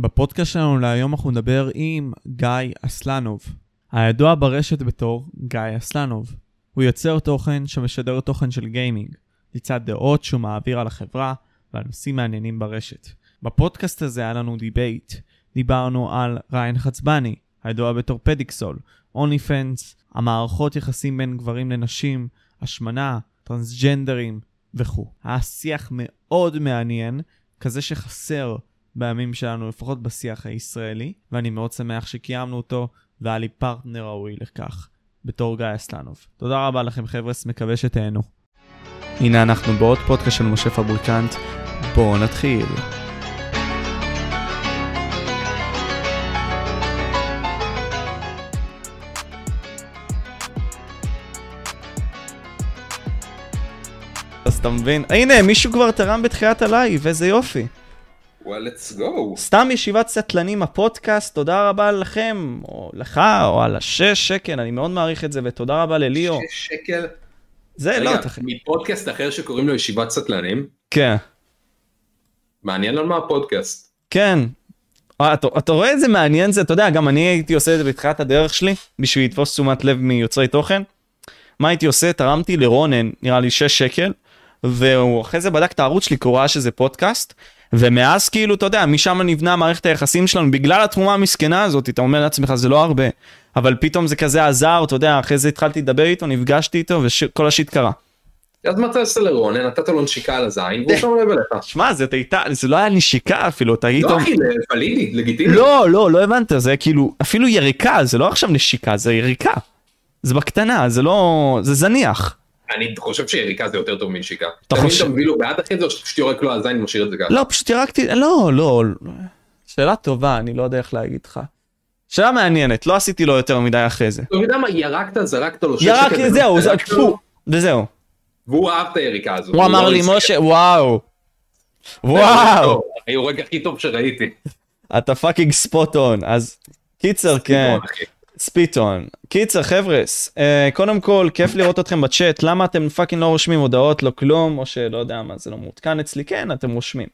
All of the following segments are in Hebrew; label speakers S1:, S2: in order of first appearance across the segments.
S1: בפודקאסט שלנו להיום אנחנו נדבר עם גיא אסלנוב, הידוע ברשת בתור גיא אסלנוב. הוא יוצר תוכן שמשדר תוכן של גיימינג, לצד דעות שהוא מעביר על החברה ועל נושאים מעניינים ברשת. בפודקאסט הזה היה לנו דיבייט, דיברנו על ריין חצבני, הידוע בתור פדיקסול, OnlyFans, המערכות יחסים בין גברים לנשים, השמנה, טרנסג'נדרים וכו'. היה שיח מאוד מעניין, כזה שחסר בימים שלנו, לפחות בשיח הישראלי, ואני מאוד שמח שקיימנו אותו, והיה לי פרטנר ראוי לכך, בתור גיא אסלנוב. תודה רבה לכם חבר'ס, מקווה שתהנו. הנה אנחנו בעוד פודקאסט של משה פבריקנט, בואו נתחיל. אז אתה מבין? הנה, מישהו כבר תרם בתחילת הלייב, איזה יופי.
S2: well, let's go.
S1: סתם ישיבת סטלנים הפודקאסט, תודה רבה לכם, או לך, או על השש שקל, אני מאוד מעריך את זה, ותודה רבה לליאו.
S2: שש שקל.
S1: זה לא,
S2: רגע,
S1: אתה...
S2: מפודקאסט אחר שקוראים לו ישיבת סטלנים,
S1: כן,
S2: מעניין על מה הפודקאסט.
S1: כן. אה, אתה, אתה רואה איזה מעניין זה, אתה יודע, גם אני הייתי עושה את זה בתחילת הדרך שלי, בשביל לתפוס תשומת לב מיוצרי תוכן. מה הייתי עושה? תרמתי לרונן, נראה לי 6 שקל, והוא אחרי זה בדק את הערוץ שלי, כי הוא ראה שזה פודקאסט, ומאז כאילו, אתה יודע, משם נבנה מערכת היחסים שלנו, בגלל התרומה המסכנה הזאת, אתה אומר לעצמך, זה לא הרבה, אבל פתאום זה כזה עזר, אתה יודע, אחרי זה התחלתי לדבר איתו, נפגשתי איתו, וכל השיט קרה.
S2: אז מה אתה עושה לרונן? נתת לו נשיקה על הזין, והוא שם לב אליך.
S1: שמע, זה הייתה, זה לא היה נשיקה אפילו, אתה היית...
S2: לא אחי, זה ולידי, לגיטימי.
S1: לא, לא, לא הבנת, זה כאילו, אפילו יריקה, זה לא עכשיו נשיקה, זה יריקה. זה בקטנה, זה לא, זה זניח.
S2: אני חושב שיריקה זה יותר טוב מנשיקה.
S1: אתה חושב-
S2: אתה מביא לו ביד אחרי זה, או שאתה פשוט יורק לו על הזין ומשאיר את זה ככה.
S1: לא, פשוט ירקתי, לא, לא. שאלה טובה, אני לא יודע איך להגיד לך. שאלה מעניינת, לא עשיתי לו יותר מדי אחרי זה.
S2: אתה יודע מה, ירקת, זרקת לו שש
S1: ירק, זהו, זה,
S2: זרקת לו,
S1: פו, וזהו.
S2: והוא אהב את היריקה הזאת.
S1: הוא אמר
S2: לא
S1: לי. משה, וואו. וואו,
S2: רגע הכי טוב שראיתי.
S1: אתה fucking spot on, אז קיצר, כן.
S2: spit
S1: on. קיצר חבר'ס, אה, קודם כל כיף לראות אתכם בצ'אט, למה אתם fucking לא רושמים הודעות, לא כלום, או שלא יודע מה, זה לא מעודכן אצלי, כן, אתם רושמים.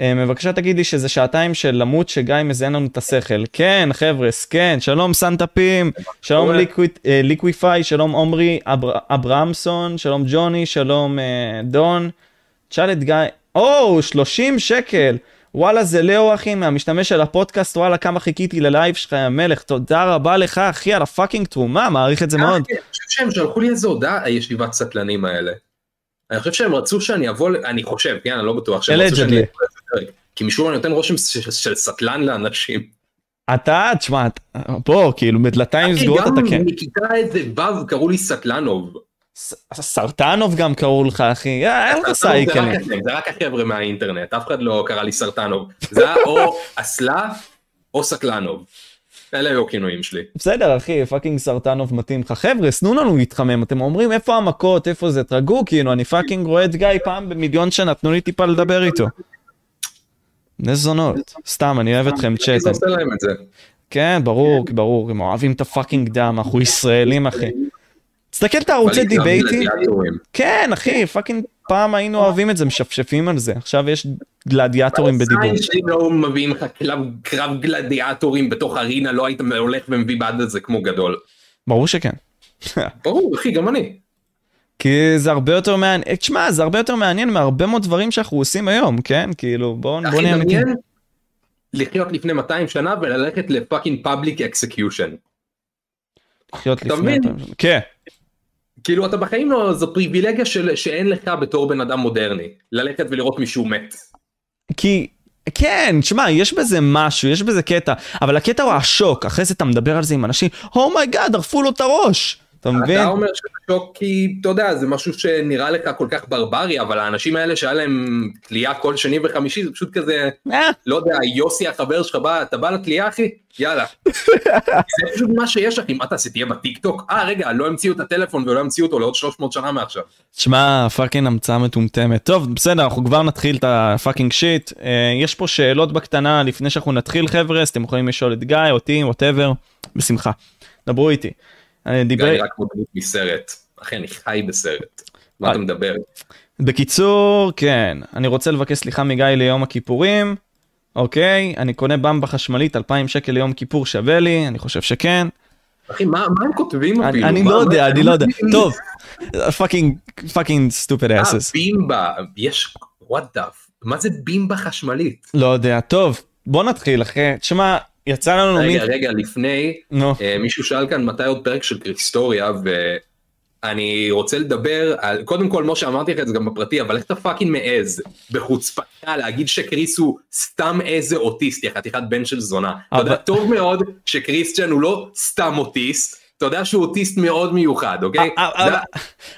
S1: אה, בבקשה תגיד לי שזה שעתיים של למות שגיא מזיין לנו את השכל. כן, חבר'ס, כן, שלום סנטאפים, שלום אה, ליקוויפיי, שלום עומרי אבר- אברהמסון, שלום ג'וני, שלום אה, דון. תשאל את גיא, או, 30 שקל. וואלה זה ליאו אחי מהמשתמש של הפודקאסט וואלה כמה חיכיתי ללייב שלך יא מלך תודה רבה לך אחי על ה fucking תרומה מעריך את זה מאוד.
S2: אה, כן, אני חושב שהם שלחו לי איזה הודעה, הישיבת סטלנים האלה. אני חושב שהם רצו שאני אבוא, אני חושב, כן, אני לא בטוח, שהם רצו שאני. אבוא. כי משום מה אני נותן רושם של סטלן לאנשים.
S1: אתה תשמע בוא כאילו בדלתיים סגורות
S2: גם
S1: אתה כן.
S2: מכיתה איזה ו' קראו לי סטלנוב.
S1: סרטנוב גם קראו לך אחי אה, אין לך סייקלים.
S2: זה רק החבר'ה מהאינטרנט, אף אחד לא קרא לי סרטנוב. זה היה או אסלה או סטלנוב. אלה היו הכינויים שלי.
S1: בסדר אחי fucking סרטנוב מתאים לך חבר'ה תנו לנו להתחמם אתם אומרים איפה המכות איפה זה תרגעו כאילו אני fucking רואה את גיא פעם במיליון שנה תנו לי טיפה לדבר איתו. נס זונות סתם אני אוהב אתכם צ'אט. כן, ברור, ברור, הם אוהבים את ה fucking דם, אנחנו ישראלים, אחי. תסתכל את הערוצי דיבייטים. כן, אחי, fucking פעם היינו אוהבים את זה, משפשפים על זה, עכשיו יש גלדיאטורים בדיבור.
S2: שלי לא מביאים לך קרב, קרב גלדיאטורים בתוך arena, לא היית הולך ומביא ביד את זה כמו גדול.
S1: ברור שכן.
S2: ברור, אחי, גם אני.
S1: כי זה הרבה יותר מעניין, תשמע, זה הרבה יותר מעניין מהרבה מאוד דברים שאנחנו עושים היום, כן? כאילו, בואו נהיה אמיתיים.
S2: דמיין לחיות לפני 200 שנה וללכת ל fucking public
S1: execution.
S2: לחיות
S1: לפני...
S2: מבין?
S1: כן,
S2: כאילו אתה בחיים לא, זו פריבילגיה של, שאין לך בתור בן אדם מודרני. ללכת ולראות מישהו מת.
S1: כי... כן, תשמע, יש בזה משהו, יש בזה קטע, אבל הקטע הוא השוק, אחרי זה אתה מדבר על זה עם אנשים, oh my god, ערפו לו את הראש, אתה מבין?
S2: אתה אומר שוק כי אתה יודע זה משהו שנראה לך כל כך ברברי אבל האנשים האלה שהיה להם תלייה כל שני וחמישי זה פשוט כזה
S1: אה,
S2: לא יודע יוסי החבר שלך בא אתה בא לתלייה אחי יאללה. זה פשוט מה שיש אחי מה תעשה תהיה בטיק טוק אה רגע לא המציאו את הטלפון ולא המציאו אותו לעוד 300 שנה מעכשיו.
S1: תשמע, fucking המצאה מטומטמת. טוב, בסדר, אנחנו כבר נתחיל את ה fucking shit. אה, יש פה שאלות בקטנה לפני שאנחנו נתחיל חבר'ה, אז אתם יכולים לשאול את גיא, אותי, whatever, בשמחה. דברו איתי. אה, דיבר...
S2: אני רק כמו דמות מסרט אחי אני חי בסרט. מה אתה מדבר?
S1: בקיצור, כן, אני רוצה לבקש סליחה מגיא ליום הכיפורים. אוקיי? אני קונה בימבה חשמלית 2,000 שקל ליום כיפור שווה לי, אני חושב שכן.
S2: אחי, מה מה הם כותבים
S1: אני
S2: אפילו?
S1: אני
S2: מה-
S1: לא
S2: מה-
S1: יודע, אני לא יודע. טוב, fucking, fucking stupid
S2: אה,
S1: ass.
S2: בימבה, יש, the, f- מה זה בימבה חשמלית?
S1: לא יודע, טוב, בוא נתחיל אחי. תשמע, יצא לנו.
S2: רגע, רגע, לפני,
S1: נו,
S2: אה, מישהו שאל כאן מתי עוד פרק של קריסטוריה, ואני רוצה לדבר על, קודם כל, משה, אמרתי לך את זה גם בפרטי, אבל איך אתה fucking מעז, בחוצפתך, להגיד שקריס הוא סתם איזה אוטיסט, יא חתיכת בן של זונה. אתה
S1: אבל-
S2: יודע טוב מאוד שקריסטיאן הוא לא סתם אוטיסט, אתה יודע שהוא אוטיסט מאוד מיוחד, אוקיי?
S1: אה,
S2: זה-
S1: אה,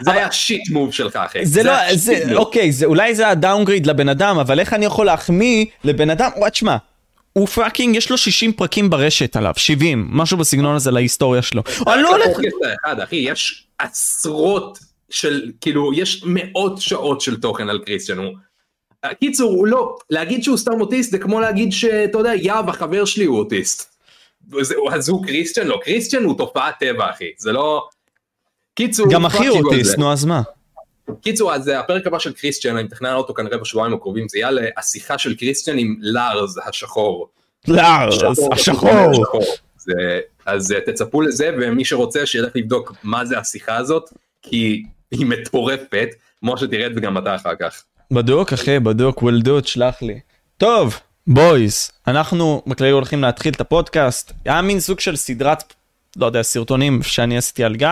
S2: זה היה shit move שלך, אחי.
S1: זה לא, זה. אוקיי, זה אולי זה ה downgrade לבן אדם, אבל איך אני יכול להחמיא לבן אדם, what שמע, הוא fucking, יש לו 60 פרקים ברשת עליו, 70, משהו בסגנון הזה להיסטוריה שלו. אני לא הולך...
S2: אחי, יש עשרות של, כאילו, יש מאות שעות של תוכן על קריסטיאן. הוא... קיצור, הוא לא, להגיד שהוא סתם אוטיסט זה כמו להגיד שאתה יודע, יואב, החבר שלי הוא אוטיסט. אז הוא קריסטיאן? לא, קריסטיאן הוא תופעת טבע, אחי. זה לא... קיצור,
S1: גם אחי
S2: על
S1: אוטיסט. נו אז מה?
S2: קיצור, אז אה, הפרק הבא של קריסטיאן, אני מתכנן אותו כנראה בשבועיים הקרובים, זה יהיה השיחה של קריסטיאן עם לארז השחור.
S1: לארס, השחור.
S2: זה, אז אה, תצפו לזה ומי שרוצה שילך לבדוק מה זה השיחה הזאת כי היא מטורפת כמו שתרד וגם אתה אחר כך.
S1: בדוק אחי, בדוק, will do, תשלח לי. טוב, boys, אנחנו בכללי הולכים להתחיל את הפודקאסט. היה מין סוג של סדרת, לא יודע, סרטונים שאני עשיתי על גיא.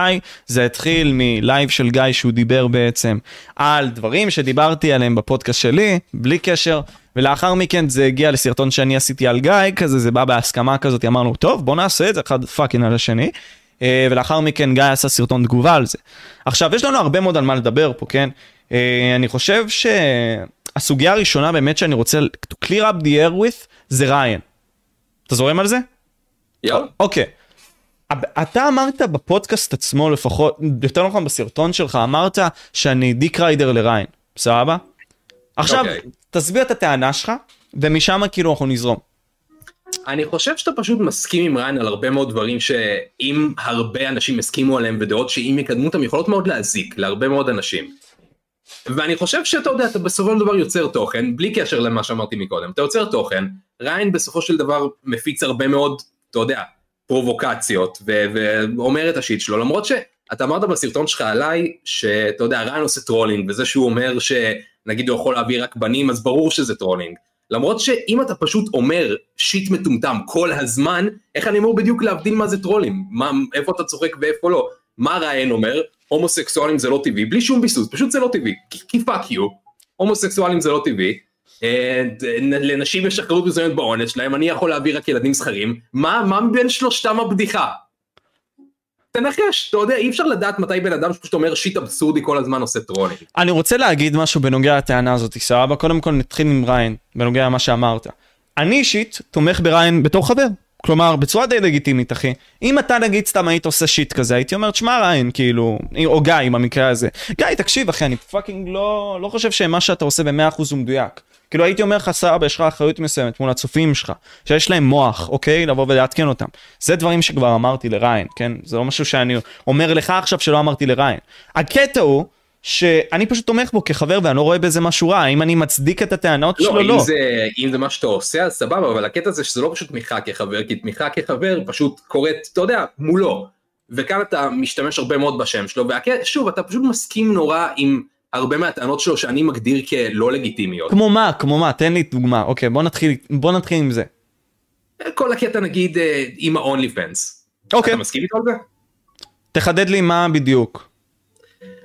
S1: זה התחיל מלייב של גיא שהוא דיבר בעצם על דברים שדיברתי עליהם בפודקאסט שלי, בלי קשר. ולאחר מכן זה הגיע לסרטון שאני עשיתי על גיא, כזה זה בא בהסכמה כזאת, אמרנו, טוב, בוא נעשה את זה אחד fucking על השני. אה, ולאחר מכן גיא עשה סרטון תגובה על זה. עכשיו, יש לנו הרבה מאוד על מה לדבר פה, כן? אה, אני חושב שהסוגיה הראשונה באמת שאני רוצה to clear up the air with זה ריין. אתה זורם על זה?
S2: יאללה.
S1: אוקיי. אב- אתה אמרת בפודקאסט עצמו לפחות, יותר נכון בסרטון שלך, אמרת שאני דיק ריידר לריין, סבבה? עכשיו,
S2: אוקיי.
S1: תסביר את הטענה שלך, ומשם כאילו אנחנו נזרום.
S2: אני חושב שאתה פשוט מסכים עם ריין על הרבה מאוד דברים שאם הרבה אנשים הסכימו עליהם ודעות שאם יקדמו אותם יכולות מאוד להזיק להרבה מאוד אנשים. ואני חושב שאתה יודע אתה בסופו של דבר יוצר תוכן בלי קשר למה שאמרתי מקודם אתה יוצר תוכן ריין בסופו של דבר מפיץ הרבה מאוד אתה יודע פרובוקציות ואומר את ה shit שלו למרות שאתה אמרת בסרטון שלך עליי שאתה יודע ריין עושה trolling וזה שהוא אומר שנגיד הוא יכול להביא רק בנים אז ברור שזה trolling. למרות שאם אתה פשוט אומר shit מטומטם כל הזמן, איך אני אמור בדיוק להבדיל מה זה trolling? מה, איפה אתה צוחק ואיפה לא? מה ראיין אומר? הומוסקסואלים זה לא טבעי, בלי שום ביסוס, פשוט זה לא טבעי, כי- fuck you, הומוסקסואלים זה לא טבעי, לנשים יש אחריות מסוימת בעונש שלהם, אני יכול להביא רק ילדים זכרים, מה, מה בין שלושתם הבדיחה? תנחש, אתה יודע, אי אפשר לדעת מתי בן אדם שפשוט אומר shit אבסורדי כל הזמן עושה trolling.
S1: אני רוצה להגיד משהו בנוגע לטענה הזאת, סבבה? קודם כל נתחיל עם ריין, בנוגע למה שאמרת. אני אישית תומך בריין בתור חבר. כלומר, בצורה די לגיטימית, אחי. אם אתה נגיד סתם היית עושה shit כזה, הייתי אומר, תשמע ריין, כאילו, או גיא במקרה הזה. גיא, תקשיב, אחי, אני fucking לא, לא חושב שמה שאתה עושה ב-100% הוא מדויק. כאילו הייתי אומר לך, סבבה, יש לך אחריות מסוימת מול הצופים שלך, שיש להם מוח, אוקיי? לבוא ולעדכן אותם. זה דברים שכבר אמרתי לריין, כן? זה לא משהו שאני אומר לך עכשיו שלא אמרתי לריין. הקטע הוא שאני פשוט תומך בו כחבר ואני לא רואה בזה משהו רע, האם אני מצדיק את הטענות שלו?
S2: לא,
S1: לא.
S2: אם זה, אם זה מה שאתה עושה אז סבבה, אבל הקטע זה שזה לא פשוט תמיכה כחבר, כי תמיכה כחבר פשוט קורית, אתה יודע, מולו. וכאן אתה משתמש הרבה מאוד בשם שלו, ושוב, אתה פשוט מסכים נורא עם הרבה מהטענות שלו שאני מגדיר כלא לגיטימיות.
S1: כמו מה? כמו מה? תן לי דוגמה. אוקיי, בוא נתחיל, בוא נתחיל עם זה.
S2: כל הקטע נגיד אה, עם ה-only fans.
S1: אוקיי,
S2: אתה מסכים איתו על זה?
S1: תחדד לי מה בדיוק.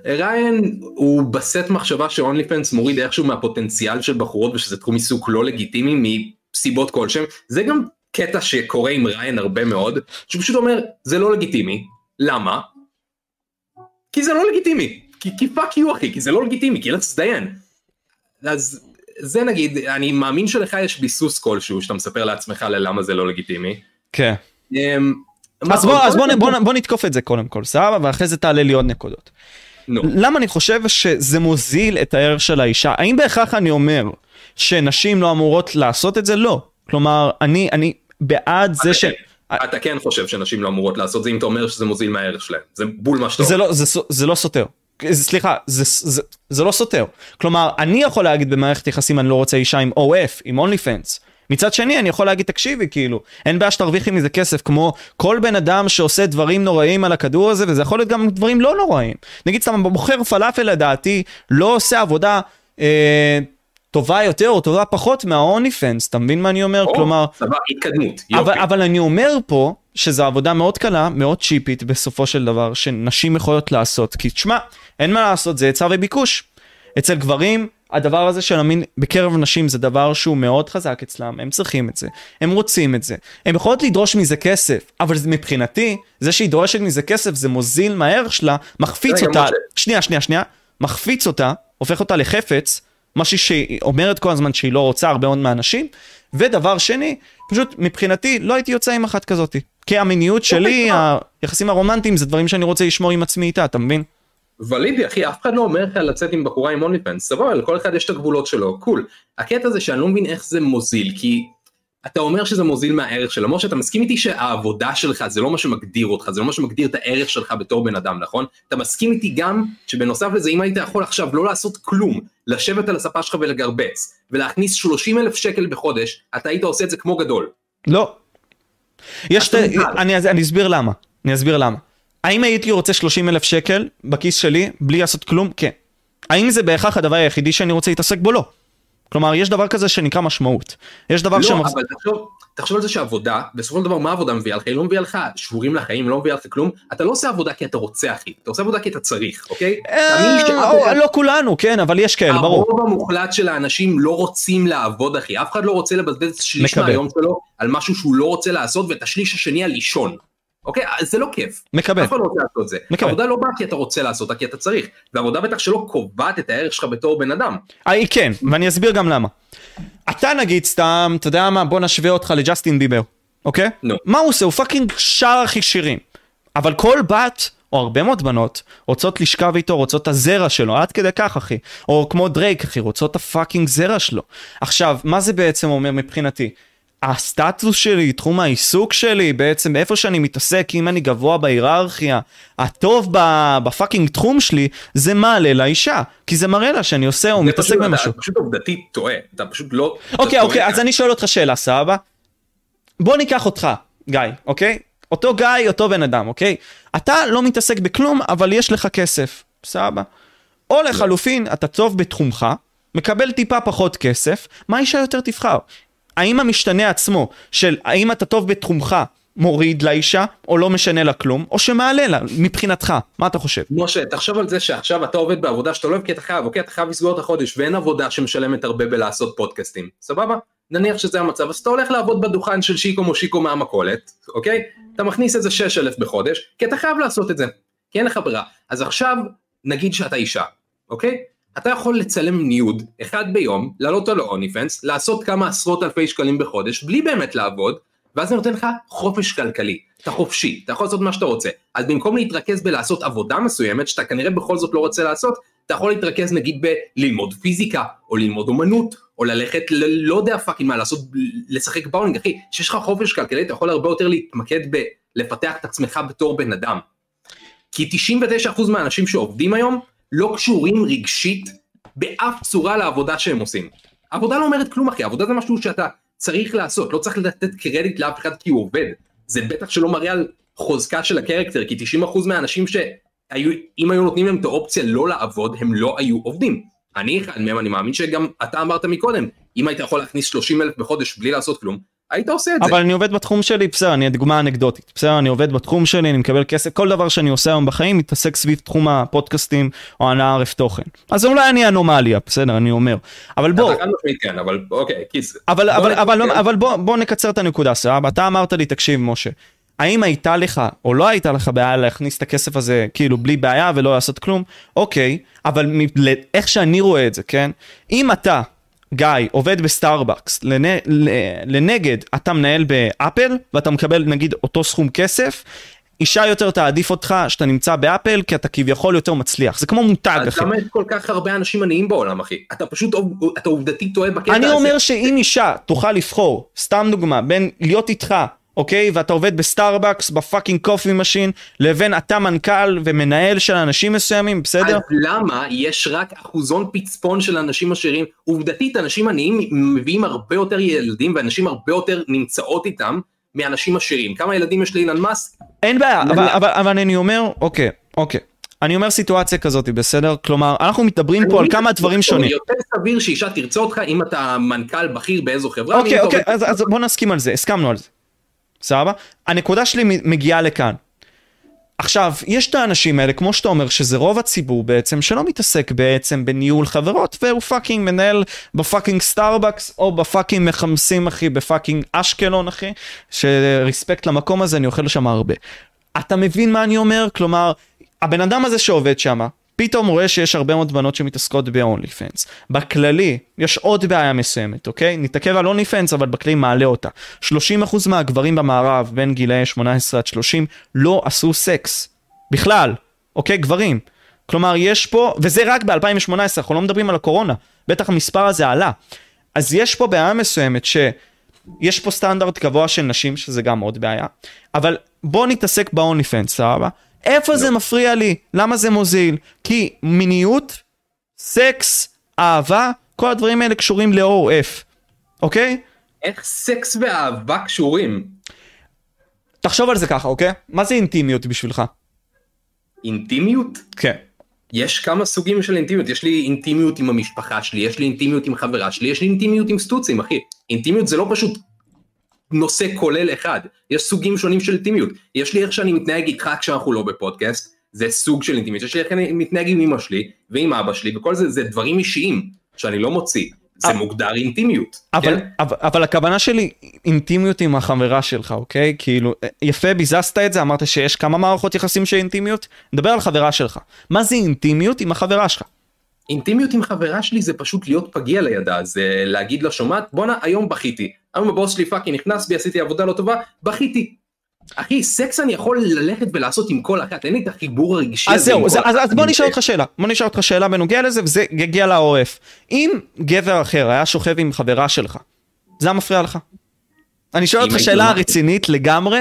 S2: ריין הוא בסט מחשבה ש-only fans מוריד איכשהו מהפוטנציאל של בחורות ושזה תחום עיסוק לא לגיטימי מסיבות כלשהם. זה גם קטע שקורה עם ריין הרבה מאוד, שהוא פשוט אומר זה לא לגיטימי. למה? כי זה לא לגיטימי. כי, כי fuck you אחי, כי זה לא לגיטימי, כי let's דיין. אז זה נגיד, אני מאמין שלך יש ביסוס כלשהו שאתה מספר לעצמך ללמה זה לא לגיטימי.
S1: כן.
S2: אמ,
S1: אז בוא, אז בוא, בוא,
S2: כל-
S1: בוא נתקוף את זה קודם כל, סבבה? ואחרי זה תעלה לי עוד נקודות.
S2: נו.
S1: למה אני חושב שזה מוזיל את הערך של האישה? האם בהכרח אני אומר שנשים לא אמורות לעשות את זה? לא. כלומר, אני, אני בעד זה ש...
S2: אתה כן חושב שנשים לא אמורות לעשות זה אם אתה אומר שזה מוזיל מהערך שלהם זה בול מה שאתה
S1: זה
S2: אומר.
S1: לא, זה, זה לא סותר. סליחה, זה, זה, זה לא סותר. כלומר, אני יכול להגיד במערכת יחסים אני לא רוצה אישה עם OF, עם OnlyFans. מצד שני, אני יכול להגיד, תקשיבי, כאילו, אין בעיה שתרוויחי מזה כסף, כמו כל בן אדם שעושה דברים נוראים על הכדור הזה, וזה יכול להיות גם דברים לא נוראים. נגיד סתם, מוכר פלאפל לדעתי, לא עושה עבודה אה, טובה יותר או טובה פחות מההוני פנס, אתה מבין מה אני אומר?
S2: או,
S1: כלומר,
S2: סבבה, התקדמות, יופי.
S1: אבל, אבל אני אומר פה שזו עבודה מאוד קלה, מאוד צ'יפית בסופו של דבר, שנשים יכולות לעשות. כי תשמע, אין מה לעשות, זה היצע וביקוש. אצל גברים, הדבר הזה של המין בקרב נשים זה דבר שהוא מאוד חזק אצלם, הם צריכים את זה, הם רוצים את זה. הם יכולות לדרוש מזה כסף, אבל מבחינתי, זה שהיא דורשת מזה כסף זה מוזיל מהערך שלה, מחפיץ אותה. שנייה, שנייה, שנייה, מחפיץ אותה, הופך אותה לחפץ, משהו שהיא אומרת כל הזמן שהיא לא רוצה הרבה מאוד מהאנשים, ודבר שני, פשוט מבחינתי לא הייתי יוצא עם אחת כזאתי. כי המיניות שלי,
S2: סבבה.
S1: היחסים הרומנטיים זה דברים שאני רוצה לשמור עם עצמי איתה, אתה מבין?
S2: ולידי אחי אף אחד לא אומר לך לצאת עם בחורה עם אונלי פנס סבבה לכל אחד יש את הגבולות שלו קול הקטע זה שאני לא מבין איך זה מוזיל כי אתה אומר שזה מוזיל מהערך שלו למרות שאתה מסכים איתי שהעבודה שלך זה לא מה שמגדיר אותך זה לא מה שמגדיר את הערך שלך בתור בן אדם נכון אתה מסכים איתי גם שבנוסף לזה אם היית יכול עכשיו לא לעשות כלום לשבת על הספה שלך ולגרבץ ולהכניס 30 אלף שקל בחודש אתה היית עושה את זה כמו גדול
S1: לא. יש, ת... אני, אני אסביר למה, אני אסביר למה. האם הייתי רוצה 30 אלף שקל בכיס שלי בלי לעשות כלום? כן. האם זה בהכרח הדבר היחידי שאני רוצה להתעסק בו? לא. כלומר, יש דבר כזה שנקרא משמעות. יש דבר
S2: לא,
S1: שמח...
S2: אבל תחשוב, תחשוב על זה שעבודה, בסופו של דבר מה העבודה מביאה לך? היא לא מביאה לך שבורים לחיים, לא מביאה לך כלום. אתה לא עושה עבודה כי אתה רוצה אחי, אתה עושה עבודה כי אתה צריך, אוקיי?
S1: אה,
S2: אחד-
S1: לא כולנו, כן, אבל יש כאלה, ברור.
S2: הרוב המוחלט של האנשים לא רוצים לעבוד אחי, אף אחד לא רוצה לבזבז שליש. מהיום שלו על משהו שהוא לא רוצה לעשות ואת השליש השני על לישון. אוקיי? זה לא כיף.
S1: מקבל.
S2: אף אחד לא רוצה לעשות זה.
S1: מקבל.
S2: עבודה לא באה כי אתה רוצה לעשות אותה כי אתה צריך. ועבודה בטח שלא קובעת את הערך שלך בתור בן אדם.
S1: אה, כן, ואני אסביר גם למה. אתה נגיד סתם, אתה יודע מה, בוא נשווה אותך לג'סטין ביבר, אוקיי?
S2: נו.
S1: מה הוא עושה? הוא פאקינג שר הכי שירים. אבל כל בת, או הרבה מאוד בנות, רוצות לשכב איתו, רוצות את הזרע שלו, עד כדי כך אחי. או כמו דרייק אחי, רוצות את ה fucking זרע שלו. עכשיו, מה זה בעצם אומר מבחינתי? הסטטוס שלי, תחום העיסוק שלי, בעצם איפה שאני מתעסק, אם אני גבוה בהיררכיה, הטוב ב fucking תחום שלי, זה מעלה לאישה. כי זה מראה לה שאני עושה או מתעסק במשהו.
S2: אתה פשוט עובדתית טועה. אתה פשוט לא...
S1: אוקיי. אוקיי, אז אני שואל אותך שאלה, סבבה? בוא ניקח אותך, גיא, אוקיי? אותו גיא, אותו בן אדם, אוקיי? אתה לא מתעסק בכלום, אבל יש לך כסף, סבבה? או לחלופין, אתה טוב בתחומך, מקבל טיפה פחות כסף, מה אישה יותר תבחר? האם המשתנה עצמו של האם אתה טוב בתחומך מוריד לאישה, או לא משנה לה כלום, או שמעלה לה, מבחינתך, מה אתה חושב?
S2: משה, תחשוב על זה שעכשיו אתה עובד בעבודה שאתה לא אוהב כי אתה חייב, אוקיי? אתה חייב לסגור את החודש ואין עבודה שמשלמת הרבה בלעשות פודקאסטים, סבבה? נניח שזה המצב, אז אתה הולך לעבוד בדוכן של שיקו מושיקו מהמכולת, אוקיי? אתה מכניס איזה 6,000 בחודש, כי אתה חייב לעשות את זה, כי אין לך ברירה. אז עכשיו, נגיד שאתה אישה, אוקיי? אתה יכול לצלם ניוד אחד ביום, לעלות על האוניפנס, לעשות כמה עשרות אלפי שקלים בחודש, בלי באמת לעבוד, ואז זה נותן לך חופש כלכלי, אתה חופשי, אתה יכול לעשות מה שאתה רוצה. אז במקום להתרכז בלעשות עבודה מסוימת, שאתה כנראה בכל זאת לא רוצה לעשות, אתה יכול להתרכז נגיד בללמוד פיזיקה, או ללמוד אומנות, או ללכת ל... לא יודע fucking מה לעשות, לשחק באולינג, אחי, כשיש לך חופש כלכלי, אתה יכול הרבה יותר להתמקד בלפתח את עצמך בתור בן אדם. כי 99% מהאנשים שעובדים היום, לא קשורים רגשית באף צורה לעבודה שהם עושים. עבודה לא אומרת כלום אחי, עבודה זה משהו שאתה צריך לעשות, לא צריך לתת קרדיט לאף אחד כי הוא עובד. זה בטח שלא מראה על חוזקה של ה character, כי 90% מהאנשים שהיו, אם היו נותנים להם את האופציה לא לעבוד, הם לא היו עובדים. אני אחד מהם, אני מאמין שגם אתה אמרת מקודם, אם היית יכול להכניס 30 אלף בחודש בלי לעשות כלום, היית עושה את זה.
S1: אבל אני עובד בתחום שלי, בסדר, אני דוגמה אנקדוטית. בסדר, אני עובד בתחום שלי, אני מקבל כסף, כל דבר שאני עושה היום בחיים מתעסק סביב תחום הפודקאסטים או הנעה ערף תוכן. אז אולי אני אנומליה, בסדר, אני אומר. אבל בוא,
S2: אתה חד משמעית כן, אבל אוקיי, כיס.
S1: אבל,
S2: בוא
S1: אבל,
S2: נתקדם.
S1: אבל, אבל בוא, בוא נקצר את הנקודה, סבבה? אתה אמרת לי, תקשיב, משה, האם הייתה לך או לא הייתה לך בעיה להכניס את הכסף הזה כאילו בלי בעיה ולא לעשות כלום? אוקיי, אבל מ- איך שאני רואה את זה, כן? אם אתה, גיא, עובד בסטארבקס, לנ... לנגד אתה מנהל באפל ואתה מקבל נגיד אותו סכום כסף, אישה יותר תעדיף אותך שאתה נמצא באפל כי אתה כביכול יותר מצליח. זה כמו מותג, אחי.
S2: למה יש כל כך הרבה אנשים עניים בעולם אחי? אתה פשוט, אתה עובדתית טועה בקטע הזה.
S1: אני אומר שאם אישה תוכל לבחור, סתם דוגמה, בין להיות איתך אוקיי? ואתה עובד בסטארבקס, ב fucking coffee machine, לבין אתה מנכ"ל ומנהל של אנשים מסוימים, בסדר?
S2: אז למה יש רק אחוזון פצפון של אנשים עשירים? עובדתית, אנשים עניים מביאים הרבה יותר ילדים, ונשים הרבה יותר נמצאות איתם מאנשים עשירים. כמה ילדים יש לאילן מאסק?
S1: אין בעיה,
S2: נניח.
S1: אבל, אבל, אבל אני אומר, אוקיי, אוקיי. אני אומר סיטואציה כזאת, בסדר? כלומר, אנחנו מדברים פה על כמה דברים שונים.
S2: יותר סביר שאישה תרצה אותך אם אתה מנכ"ל בכיר באיזו חברה.
S1: אוקיי, אוקיי, אז, אז בוא נסכים על זה, הסכמנו על זה. סבבה? הנקודה שלי מגיעה לכאן. עכשיו, יש את האנשים האלה, כמו שאתה אומר, שזה רוב הציבור בעצם, שלא מתעסק בעצם בניהול חברות, והוא fucking מנהל ב fucking סטארבקס, או ב fucking מחמסים, אחי, ב fucking אשקלון, אחי, ש respect למקום הזה, אני אוכל שם הרבה. אתה מבין מה אני אומר? כלומר, הבן אדם הזה שעובד שם, פתאום רואה שיש הרבה מאוד בנות שמתעסקות ב-OnlyFans. בכללי, יש עוד בעיה מסוימת, אוקיי? נתעכב על OnlyFans, אבל בכללי מעלה אותה. 30% מהגברים במערב, בין גילאי 18 עד 30, לא עשו סקס. בכלל, אוקיי? גברים. כלומר, יש פה, וזה רק ב-2018, אנחנו לא מדברים על הקורונה. בטח המספר הזה עלה. אז יש פה בעיה מסוימת ש... יש פה סטנדרט גבוה של נשים, שזה גם עוד בעיה, אבל בוא נתעסק ב-only fans, סבבה? איפה זה מפריע לי? למה זה מוזיל? כי מיניות, סקס, אהבה, כל הדברים האלה קשורים לעורף, אוקיי?
S2: איך סקס ואהבה קשורים?
S1: תחשוב על זה ככה, אוקיי? מה זה אינטימיות בשבילך?
S2: אינטימיות?
S1: כן.
S2: יש כמה סוגים של אינטימיות, יש לי אינטימיות עם המשפחה שלי, יש לי אינטימיות עם חברה שלי, יש לי אינטימיות עם סטוצים, אחי. אינטימיות זה לא פשוט נושא כולל אחד, יש סוגים שונים של אינטימיות. יש לי איך שאני מתנהג איתך כשאנחנו לא בפודקאסט, זה סוג של אינטימיות, יש לי איך אני מתנהג עם אמא שלי ועם אבא שלי, וכל זה, זה דברים אישיים שאני לא מוציא. זה מוגדר אינטימיות.
S1: אבל,
S2: כן?
S1: אבל, אבל הכוונה שלי אינטימיות עם החברה שלך, אוקיי? כאילו, יפה, ביזזת את זה, אמרת שיש כמה מערכות יחסים של אינטימיות, נדבר על חברה שלך. מה זה אינטימיות עם החברה שלך?
S2: אינטימיות עם חברה שלי זה פשוט להיות פגיע לידה, זה להגיד לה שומעת, בואנה היום בכיתי, היום הבוס שלי fucking נכנס בי, עשיתי עבודה לא טובה, בכיתי. אחי, סקס אני יכול ללכת ולעשות עם כל אחת, אין לי את החיבור הרגשי
S1: אז
S2: הזה
S1: זהו, זה, אז,
S2: אחת.
S1: אז בוא נשאל אותך שאלה, בוא נשאל אותך שאלה בנוגע לזה, וזה יגיע לעורף. אם גבר אחר היה שוכב עם חברה שלך, זה היה מפריע לך? אני שואל אותך שאלה רצינית לגמרי,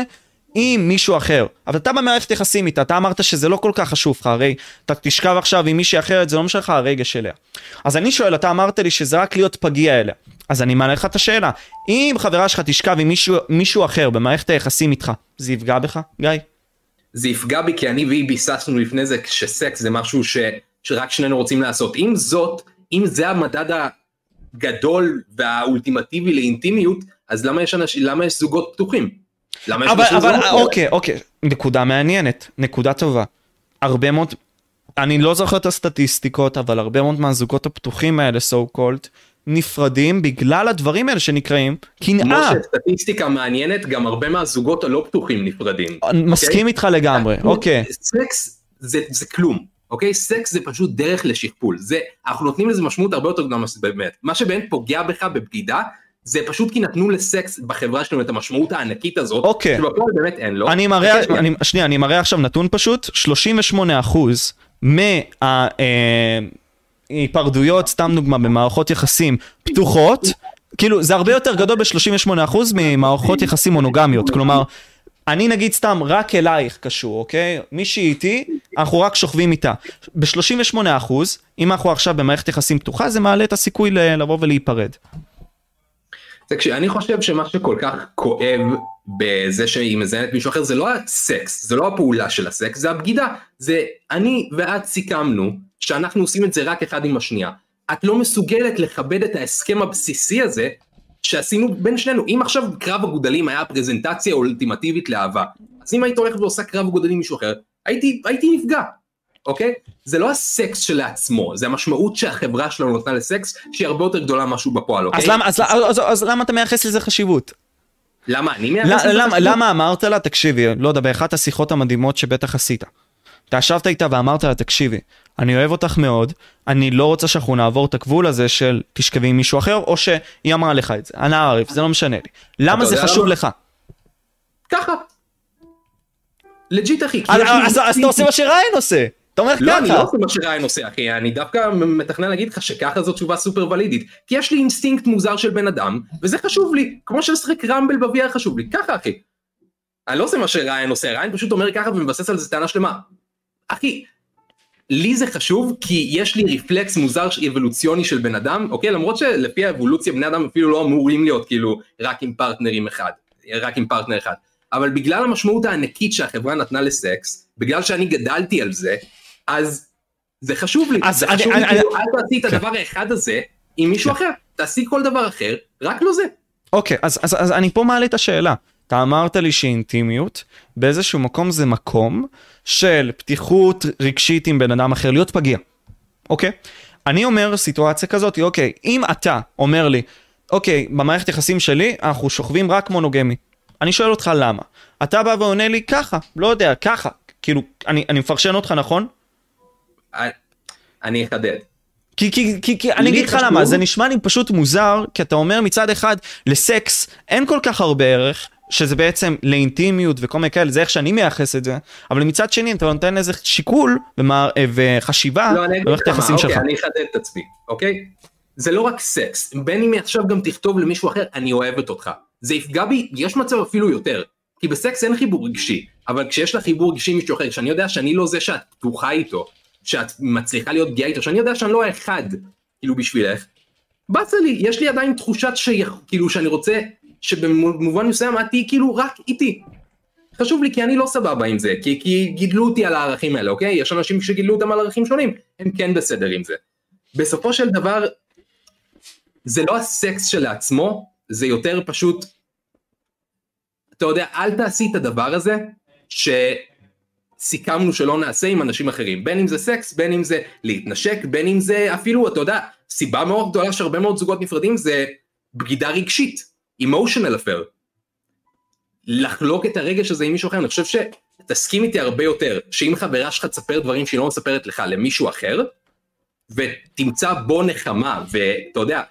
S1: אם מישהו אחר, אבל אתה במערכת יחסים איתה, אתה אמרת שזה לא כל כך חשוב לך, הרי אתה תשכב עכשיו עם מישהי אחרת, זה לא משנה לך הרגש אליה. אז אני שואל, אתה אמרת לי שזה רק להיות פגיע אליה. אז אני מעלה לך את השאלה, אם חברה שלך תשכב עם מישהו, מישהו אחר במערכת היחסים איתך, זה יפגע בך, גיא?
S2: זה יפגע בי כי אני והיא ביססנו לפני זה שסקס זה משהו ש... שרק שנינו רוצים לעשות. עם זאת, אם זה המדד הגדול והאולטימטיבי לאינטימיות, אז למה יש, אנש... למה יש זוגות פתוחים? למה יש
S1: אבל, אבל? אוקיי, אוקיי, נקודה מעניינת, נקודה טובה. הרבה מאוד, אני לא זוכר את הסטטיסטיקות, אבל הרבה מאוד מהזוגות הפתוחים האלה, so called, נפרדים בגלל הדברים האלה שנקראים
S2: כמו
S1: קנאה.
S2: שסטטיסטיקה מעניינת, גם הרבה מהזוגות הלא פתוחים נפרדים.
S1: מסכים איתך לגמרי, אוקיי.
S2: סקס זה, זה כלום, אוקיי? סקס זה פשוט דרך לשכפול. זה, אנחנו נותנים לזה משמעות הרבה יותר גדולה ממה שזה באמת. מה שבאמת פוגע בך בבגידה, זה פשוט כי נתנו לסקס בחברה שלנו את המשמעות הענקית הזאת,
S1: אוקיי.
S2: שבפועל באמת אין לו.
S1: אני מראה, אני, שנייה, אני מראה עכשיו נתון פשוט, 38% מההיפרדויות, סתם דוגמה, במערכות יחסים פתוחות, כאילו זה הרבה יותר גדול ב-38% ממערכות יחסים מונוגמיות, כלומר, אני נגיד סתם רק אלייך קשור, אוקיי? מישהי איתי, אנחנו רק שוכבים איתה. ב-38%, אם אנחנו עכשיו במערכת יחסים פתוחה, זה מעלה את הסיכוי לבוא ולהיפרד.
S2: תקשיב, אני חושב שמה שכל כך כואב בזה שהיא מזיינת מישהו אחר זה לא הסקס, זה לא הפעולה של הסקס, זה הבגידה. זה אני ואת סיכמנו שאנחנו עושים את זה רק אחד עם השנייה. את לא מסוגלת לכבד את ההסכם הבסיסי הזה שעשינו בין שנינו. אם עכשיו קרב הגודלים היה הפרזנטציה האולטימטיבית לאהבה, אז אם היית הולכת ועושה קרב גודלים עם מישהו אחר, הייתי, הייתי נפגע. אוקיי? זה לא הסקס שלעצמו, זה המשמעות שהחברה שלנו נתנה לסקס, שהיא הרבה יותר גדולה ממשהו בפועל, אוקיי?
S1: אז למה- אז- אז- אז למה אתה מייחס לזה חשיבות?
S2: למה אני מייחס לזה
S1: למה,
S2: חשיבות?
S1: למה אמרת לה, תקשיבי, לא יודע, באחת השיחות המדהימות שבטח עשית. אתה ישבת איתה ואמרת לה, תקשיבי, אני אוהב אותך מאוד, אני לא רוצה שאנחנו נעבור את הגבול הזה של תשכבי עם מישהו אחר, או שהיא אמרה לך את זה, אנא עארף, זה לא משנה לי. למה זה חשוב
S2: למה?
S1: לך?
S2: ככה. legit אחי.
S1: אז- אז אז אתה עושה מה שריין עושה. אתה אומר
S2: לא, אני לא
S1: ככה.
S2: עושה מה שריין עושה אחי, אני דווקא מתכנן להגיד לך שככה זו תשובה super valid ית. כי יש לי אינסטינקט מוזר של בן אדם, וזה חשוב לי, כמו שלשחק Rumble ב-VR חשוב לי, ככה אחי. אני לא עושה מה שריין עושה, ריין פשוט אומר ככה ומבסס על זה טענה שלמה. אחי, לי זה חשוב כי יש לי רפלקס מוזר אבולוציוני של בן אדם, אוקיי? למרות שלפי האבולוציה בני אדם אפילו לא אמורים להיות כאילו רק עם פרטנרים אחד, רק עם פרטנר אחד. אבל בגלל המשמעות הענקית שהחברה נתנה לסקס, בגלל שאני גדלתי על זה, אז זה חשוב לי,
S1: אז
S2: זה
S1: אני-
S2: חשוב
S1: אני-
S2: לי, כאילו,
S1: אני-
S2: אל תעשי את
S1: כן.
S2: הדבר האחד הזה עם מישהו אחר, תעשי כל דבר אחר, רק לא זה.
S1: אוקיי, אז, אז, אז אני פה מעלה את השאלה. אתה אמרת לי שאינטימיות, באיזשהו מקום זה מקום של פתיחות רגשית עם בן אדם אחר, להיות פגיע, אוקיי? אני אומר סיטואציה כזאת, אוקיי, אם אתה אומר לי, אוקיי, במערכת יחסים שלי אנחנו שוכבים רק מונוגמי. אני שואל אותך למה. אתה בא ועונה לי ככה, לא יודע, ככה. כאילו, אני, אני מפרשן אותך נכון?
S2: אני- אחדד.
S1: כי, כי, כי, כי אני אגיד לך למה, זה נשמע לי פשוט מוזר, כי אתה אומר מצד אחד, לסקס אין כל כך הרבה ערך, שזה בעצם לאינטימיות וכל מיני כאלה, זה איך שאני מייחס את זה, אבל מצד שני אתה נותן איזה שיקול ומה, וחשיבה
S2: לא,
S1: במערכת היחסים
S2: אוקיי,
S1: שלך.
S2: אני אחדד את עצמי, אוקיי? זה לא רק סקס, בין אם עכשיו גם תכתוב למישהו אחר, אני אוהבת אותך. זה יפגע בי, יש מצב אפילו יותר. כי בסקס אין חיבור רגשי, אבל כשיש לך חיבור רגשי עם מישהו אחר, שאני יודע שאני לא זה שאת פתוחה איתו, שאת מצליחה להיות פגיעה איתו, שאני יודע שאני לא האחד, כאילו בשבילך, באסה לי, יש לי עדיין תחושת שכאילו שאני רוצה, שבמובן מסוים את תהיי כאילו רק איתי. חשוב לי כי אני לא סבבה עם זה, כי, כי גידלו אותי על הערכים האלה, אוקיי? יש אנשים שגידלו אותם על ערכים שונים, הם כן בסדר עם זה. בסופו של דבר, זה לא הסקס שלעצמו, זה יותר פשוט, אתה יודע, אל תעשי את הדבר הזה, שסיכמנו שלא נעשה עם אנשים אחרים, בין אם זה סקס, בין אם זה להתנשק, בין אם זה אפילו, אתה יודע, סיבה מאוד גדולה שהרבה מאוד זוגות נפרדים זה בגידה רגשית, emotional affair. לחלוק את הרגש הזה עם מישהו אחר, אני חושב שתסכים איתי הרבה יותר, שאם חברה שלך תספר דברים שהיא לא מספרת לך למישהו אחר, ותמצא בו נחמה, ואתה יודע,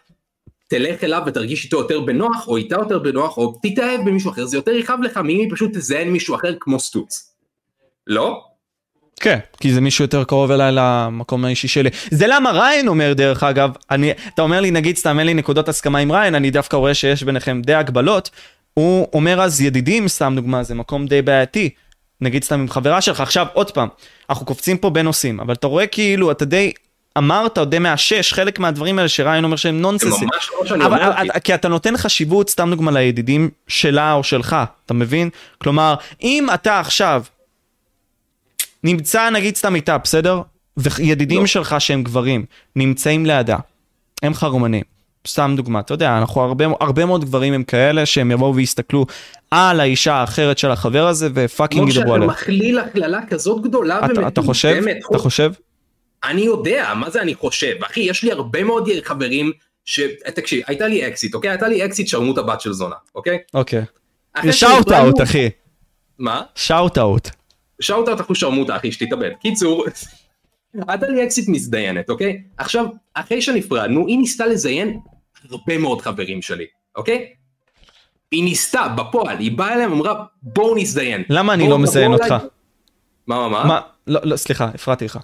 S2: תלך אליו ותרגיש איתו יותר בנוח, או איתה יותר בנוח, או תתאהב במישהו אחר, זה יותר יכאב לך מאם היא פשוט תזיין מישהו אחר כמו סטוץ. לא?
S1: כן, כי זה מישהו יותר קרוב אליי למקום האישי שלי. זה למה ריין אומר דרך אגב, אני, אתה אומר לי נגיד סתם אין לי נקודות הסכמה עם ריין, אני דווקא רואה שיש ביניכם די הגבלות. הוא אומר אז ידידים, סתם דוגמה, זה מקום די בעייתי. נגיד סתם עם חברה שלך, עכשיו עוד פעם, אנחנו קופצים פה בין נושאים, אבל אתה רואה כאילו אתה די אמרת או די מאשש חלק מהדברים האלה שריין אומר שהם
S2: זה
S1: נונסנסים.
S2: ממש לא שאני
S1: אבל
S2: אומר.
S1: אבל- כי אתה נותן חשיבות, סתם דוגמה, לידידים שלה או שלך, אתה מבין? כלומר, אם אתה עכשיו נמצא נגיד סתם איתה, בסדר? וידידים
S2: לא.
S1: שלך שהם גברים, נמצאים לידה, הם חרמנים. סתם דוגמה, אתה יודע, אנחנו הרבה, הרבה מאוד גברים הם כאלה שהם יבואו ויסתכלו על האישה האחרת של החבר הזה ופאקינג
S2: כמו
S1: ידברו
S2: שאתה
S1: עליה.
S2: מכליל הכללה כזאת גדולה
S1: אתה, אתה חושב? אתה חושב?
S2: אני יודע, מה זה אני חושב? אחי, יש לי הרבה מאוד חברים ש... תקשיב, הייתה לי אקסית, אוקיי? הייתה לי אקסית שרמוטה הבת של זונה, אוקיי?
S1: אוקיי.
S2: shout
S1: out אחי,
S2: מה?
S1: shout out.
S2: shout out אחו שרמוטה אחי שתתאבד. קיצור, הייתה לי אקסית מזדיינת, אוקיי? עכשיו, אחרי שנפרדנו, היא ניסתה לזיין הרבה מאוד חברים שלי, אוקיי? היא ניסתה, בפועל, היא באה אליהם ואמרה, בואו נזדיין.
S1: למה אני לא מזיין אותך?
S2: אליי." מה, מה, מה?
S1: מה? לא, לא, סליחה, הפרעתי לך.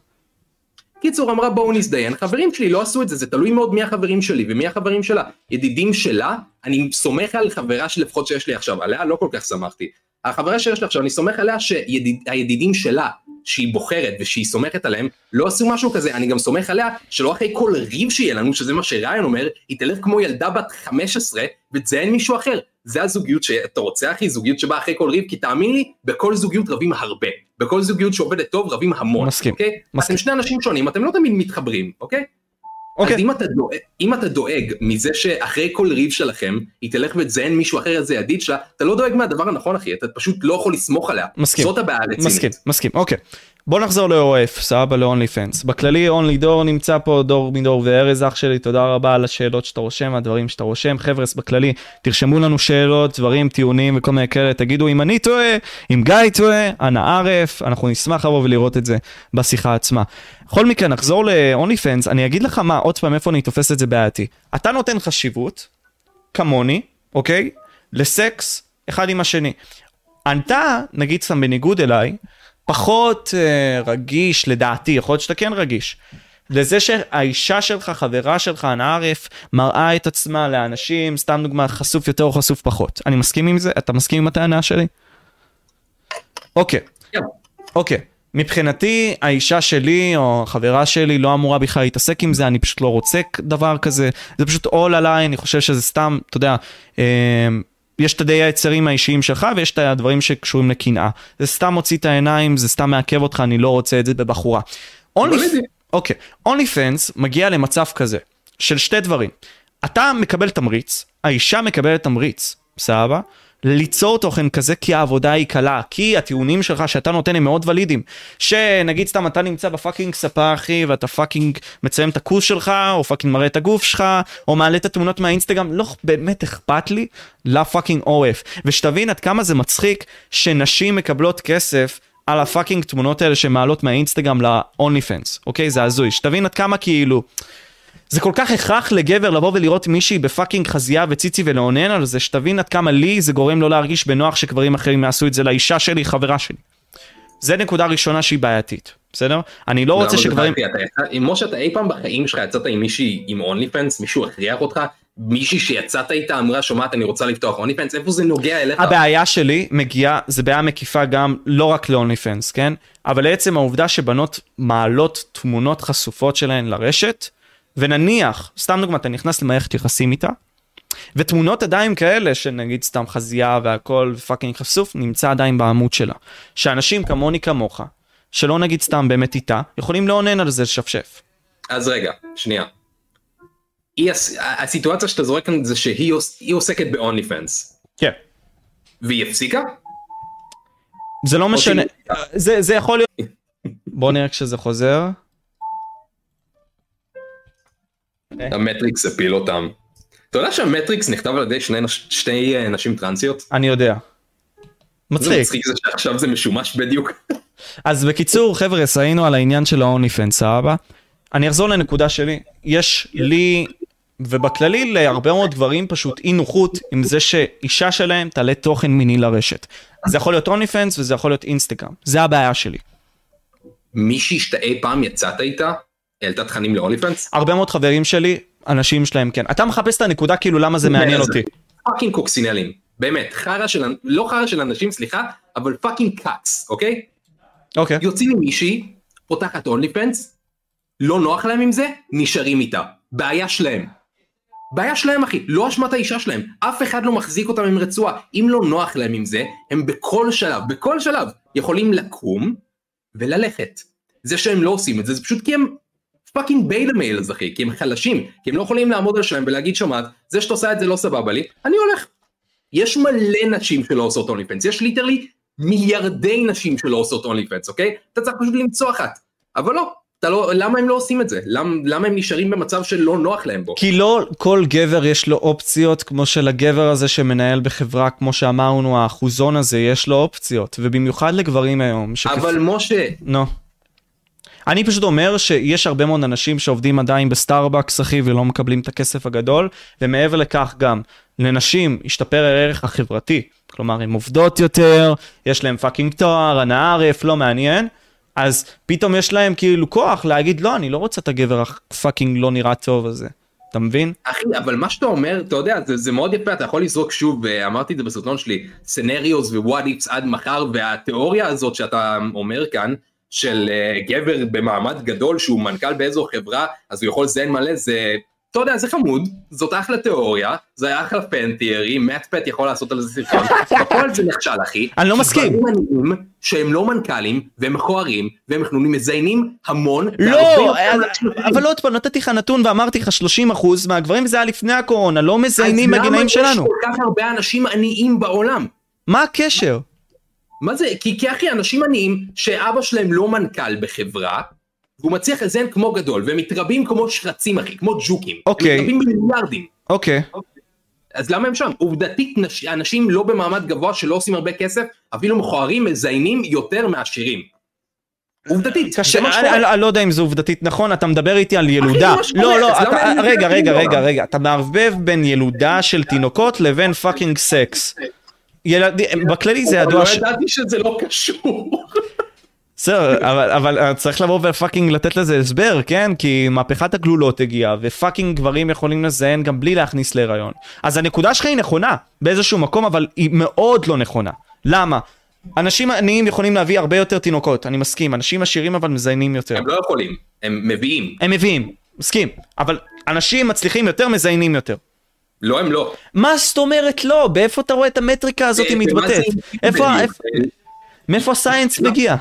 S2: קיצור אמרה בואו נזדיין, חברים שלי לא עשו את זה, זה תלוי מאוד מי החברים שלי ומי החברים שלה. ידידים שלה, אני סומך על חברה שלפחות שיש לי עכשיו, עליה לא כל כך שמחתי. החברה שיש לי עכשיו, אני סומך עליה שהידידים שלה, שהיא בוחרת ושהיא סומכת עליהם, לא עשו משהו כזה, אני גם סומך עליה שלא אחרי כל ריב שיהיה לנו, שזה מה שריין אומר, היא תלך כמו ילדה בת 15 ותזיין מישהו אחר. זה הזוגיות שאתה רוצה אחי, זוגיות שבאה אחרי כל ריב, כי תאמין לי, בכל זוגיות רבים הרבה. בכל זוגיות שעובדת טוב רבים המון.
S1: מסכים,
S2: אוקיי?
S1: מסכים.
S2: אתם שני אנשים שונים, אתם לא תמיד מתחברים, אוקיי?
S1: אוקיי.
S2: אז אם אתה, דואג, אם אתה דואג מזה שאחרי כל ריב שלכם, היא תלך ותזיין מישהו אחר איזה ידיד שלה, אתה לא דואג מהדבר הנכון אחי, אתה פשוט לא יכול לסמוך עליה.
S1: מסכים.
S2: זאת הבעיה הרצינית.
S1: מסכים, מסכים, אוקיי. בוא נחזור ל-OF, סבבה ל-only fans. בכללי, only דור נמצא פה, דור מדור וארז אח שלי, תודה רבה על השאלות שאתה רושם, הדברים שאתה רושם. חבר'ס, בכללי, תרשמו לנו שאלות, דברים, טיעונים וכל מיני כאלה, תגידו אם אני טועה, אם גיא טועה, אנא ערף, אנחנו נשמח לבוא ולראות את זה בשיחה עצמה. בכל מקרה, נחזור ל-only fans, אני אגיד לך מה, עוד פעם, איפה אני תופס את זה בעייתי. אתה נותן חשיבות, כמוני, אוקיי? לסקס אחד עם השני. אתה, נגיד סתם בניגוד אליי, פחות uh, רגיש לדעתי, יכול להיות שאתה כן רגיש. לזה שהאישה שלך, חברה שלך, הנערף, מראה את עצמה לאנשים, סתם דוגמה, חשוף יותר או חשוף פחות. אני מסכים עם זה? אתה מסכים עם הטענה שלי? אוקיי,
S2: כן.
S1: אוקיי. מבחינתי, האישה שלי או החברה שלי לא אמורה בכלל להתעסק עם זה, אני פשוט לא רוצה דבר כזה. זה פשוט עול עליי, אני חושב שזה סתם, אתה יודע, אה, יש את הדי היצרים האישיים שלך ויש את הדברים שקשורים לקנאה. זה סתם מוציא את העיניים, זה סתם מעכב אותך, אני לא רוצה את זה בבחורה.
S2: ולידי.
S1: אוקיי, אונלי פנס מגיע למצב כזה, של שתי דברים. אתה מקבל תמריץ, האישה מקבלת תמריץ, סבבה? ליצור תוכן כזה כי העבודה היא קלה, כי הטיעונים שלך שאתה נותן הם מאוד valid ים. שנגיד סתם אתה נמצא בפאקינג ספה אחי ואתה פאקינג מציין את הכוס שלך, או fucking מראה את הגוף שלך, או מעלה את התמונות מהאינסטגרם, לא באמת אכפת לי לפאקינג עורף. ושתבין עד כמה זה מצחיק שנשים מקבלות כסף על ה fucking תמונות האלה שמעלות מהאינסטגרם ל-OnlyFans, אוקיי? זה הזוי. שתבין עד כמה כאילו... זה כל כך הכרח לגבר לבוא ולראות מישהי ב fucking חזייה וציצי ולאונן על זה, שתבין עד כמה לי זה גורם לא להרגיש בנוח שגברים אחרים יעשו את זה לאישה שלי, חברה שלי. זה נקודה ראשונה שהיא בעייתית, בסדר? אני לא רוצה שגברים...
S2: אם משה אתה אי פעם בחיים שלך יצאת עם מישהי עם OnlyFans, מישהו הכריח אותך, מישהי שיצאת איתה אמרה שומעת אני רוצה לפתוח OnlyFans, איפה זה נוגע אליך?
S1: הבעיה שלי מגיעה, זה בעיה מקיפה גם לא רק ל-OnlyFans, כן? אבל לעצם העובדה שבנות מעלות תמונות חשופות שלהן לרשת, ונניח, סתם דוגמא, אתה נכנס למערכת יחסים איתה, ותמונות עדיין כאלה, שנגיד סתם חזייה והכל fucking חשוף, נמצא עדיין בעמוד שלה. שאנשים כמוני כמוך, שלא נגיד סתם באמת איתה, יכולים לאונן על זה לשפשף.
S2: אז רגע, שנייה. היא הס- הסיטואציה שאתה זורק כאן זה שהיא עוס- היא עוסקת באונלי פנס,
S1: כן.
S2: והיא הפסיקה?
S1: זה לא משנה,
S2: שהיא-
S1: זה, זה יכול להיות... בוא נראה כשזה חוזר.
S2: המטריקס הפיל אותם. אתה יודע שהמטריקס נכתב על ידי שני נש- שתי אה, נשים טרנסיות?
S1: אני יודע. מצחיק.
S2: מצחיק זה שעכשיו זה משומש בדיוק.
S1: אז בקיצור, חבר'ה, היינו על העניין של ה-only fans, סבבה? אני אחזור לנקודה שלי. יש לי, ובכללי להרבה מאוד גברים פשוט אי נוחות עם זה שאישה שלהם תעלה תוכן מיני לרשת. זה יכול להיות only fans וזה יכול להיות אינסטגרם. זה הבעיה שלי.
S2: מישהי שאתה אי פעם יצאת איתה, העלתה תכנים לאונלי פנס?
S1: הרבה מאוד חברים שלי, אנשים שלהם כן. אתה מחפש את הנקודה כאילו למה זה מעניין אותי.
S2: fucking קוקסינלים. באמת, חרא של, לא חרא של אנשים, סליחה, אבל fucking cucks, אוקיי?
S1: אוקיי.
S2: יוצאים עם מישהי, פותחת OnlyFans, לא נוח להם עם זה, נשארים איתה. בעיה שלהם. בעיה שלהם אחי, לא אשמת האישה שלהם, אף אחד לא מחזיק אותם עם רצועה, אם לא נוח להם עם זה, הם בכל שלב, בכל שלב, יכולים לקום וללכת. זה שהם לא עושים את זה, זה פשוט כי הם fucking beta males אחי, כי הם חלשים, כי הם לא יכולים לעמוד על שלהם ולהגיד שומעת, זה שאת עושה את זה לא סבבה לי, אני הולך. יש מלא נשים שלא עושות OnlyFans, יש literally מיליארדי נשים שלא עושות OnlyFans, אוקיי? אתה צריך פשוט למצוא אחת. אבל לא, אתה לא, למה הם לא עושים את זה? למה, למה הם נשארים במצב שלא נוח להם בו?
S1: כי לא כל גבר יש לו אופציות כמו שלגבר הזה שמנהל בחברה, כמו שאמרנו, האחוזון הזה, יש לו אופציות, ובמיוחד לגברים היום. שכפ...
S2: אבל משה,
S1: נו. אני פשוט אומר שיש הרבה מאוד אנשים שעובדים עדיין בסטארבקס אחי ולא מקבלים את הכסף הגדול ומעבר לכך גם לנשים השתפר הערך החברתי. כלומר הן עובדות יותר יש להם פאקינג תואר הנאה רף לא מעניין. אז פתאום יש להם כאילו כוח להגיד לא אני לא רוצה את הגבר ה fucking לא נראה טוב הזה. אתה מבין?
S2: אחי, אבל מה שאתה אומר, אתה יודע, זה, זה מאוד יפה, אתה יכול לזרוק שוב, ואמרתי את זה בסרטון שלי, scenarios ו what ifs עד מחר, והתיאוריה הזאת שאתה אומר כאן, של uh, גבר במעמד גדול שהוא מנכ"ל באיזו חברה, אז הוא יכול לזיין מלא, זה, אתה יודע, זה חמוד, זאת אחלה תיאוריה, זה היה אחלה פן תיארי, מאט פט יכול לעשות על זה סרטון, בפועל זה נכשל אחי.
S1: אני לא
S2: כי
S1: מסכים.
S2: גברים עניים שהם לא מנכ"לים, והם מכוערים, והם חנונים, מזיינים המון,
S1: לא, אז-
S2: מאנשים אחרים.
S1: אבל עוד פעם נתתי לך נתון ואמרתי לך 30% מהגברים וזה היה לפני הקורונה לא מזיינים
S2: אז
S1: בגילאים שלנו.
S2: למה יש כל כך הרבה אנשים עניים בעולם?
S1: מה הקשר?
S2: מה זה? כי, כי אחי, אנשים עניים שאבא שלהם לא מנכ"ל בחברה, והוא מצליח לזיין כמו גדול, והם מתרבים כמו שרצים אחי, כמו ג'וקים.
S1: אוקיי.
S2: הם מתרבים במיליארדים.
S1: אוקיי.
S2: אז למה הם שם? עובדתית, נש... אנשים לא במעמד גבוה שלא עושים הרבה כסף, אפילו מכוערים מזיינים יותר מעשירים. עובדתית,
S1: קשה,
S2: זה מה
S1: אני,
S2: שקורה.
S1: אני, אני לא יודע אם זה עובדתית נכון, אתה מדבר איתי על ילודה. לא, לא, אתה, רגע, רגע,
S2: בעולם?
S1: רגע, רגע, אתה מערבב בין ילודה של תינוקות לבין fucking סקס. ילדים, בכללי זה
S2: אבל
S1: ידוע
S2: לא. ידעתי שזה לא קשור.
S1: בסדר, אבל, אבל צריך לבוא ו fucking לתת לזה הסבר, כן? כי מהפכת הגלולות הגיעה, ו fucking גברים יכולים לזיין גם בלי להכניס להיריון. אז הנקודה שלך היא נכונה, באיזשהו מקום, אבל היא מאוד לא נכונה. למה? אנשים עניים יכולים להביא הרבה יותר תינוקות, אני מסכים. אנשים עשירים אבל מזיינים יותר.
S2: הם לא יכולים, הם מביאים.
S1: הם מביאים, מסכים. אבל אנשים מצליחים יותר, מזיינים יותר.
S2: לא, הם לא.
S1: מה זאת אומרת לא? באיפה אתה רואה את המטריקה הזאת
S2: אה,
S1: מתבטאת? איפה, מאיפה ה science מגיע?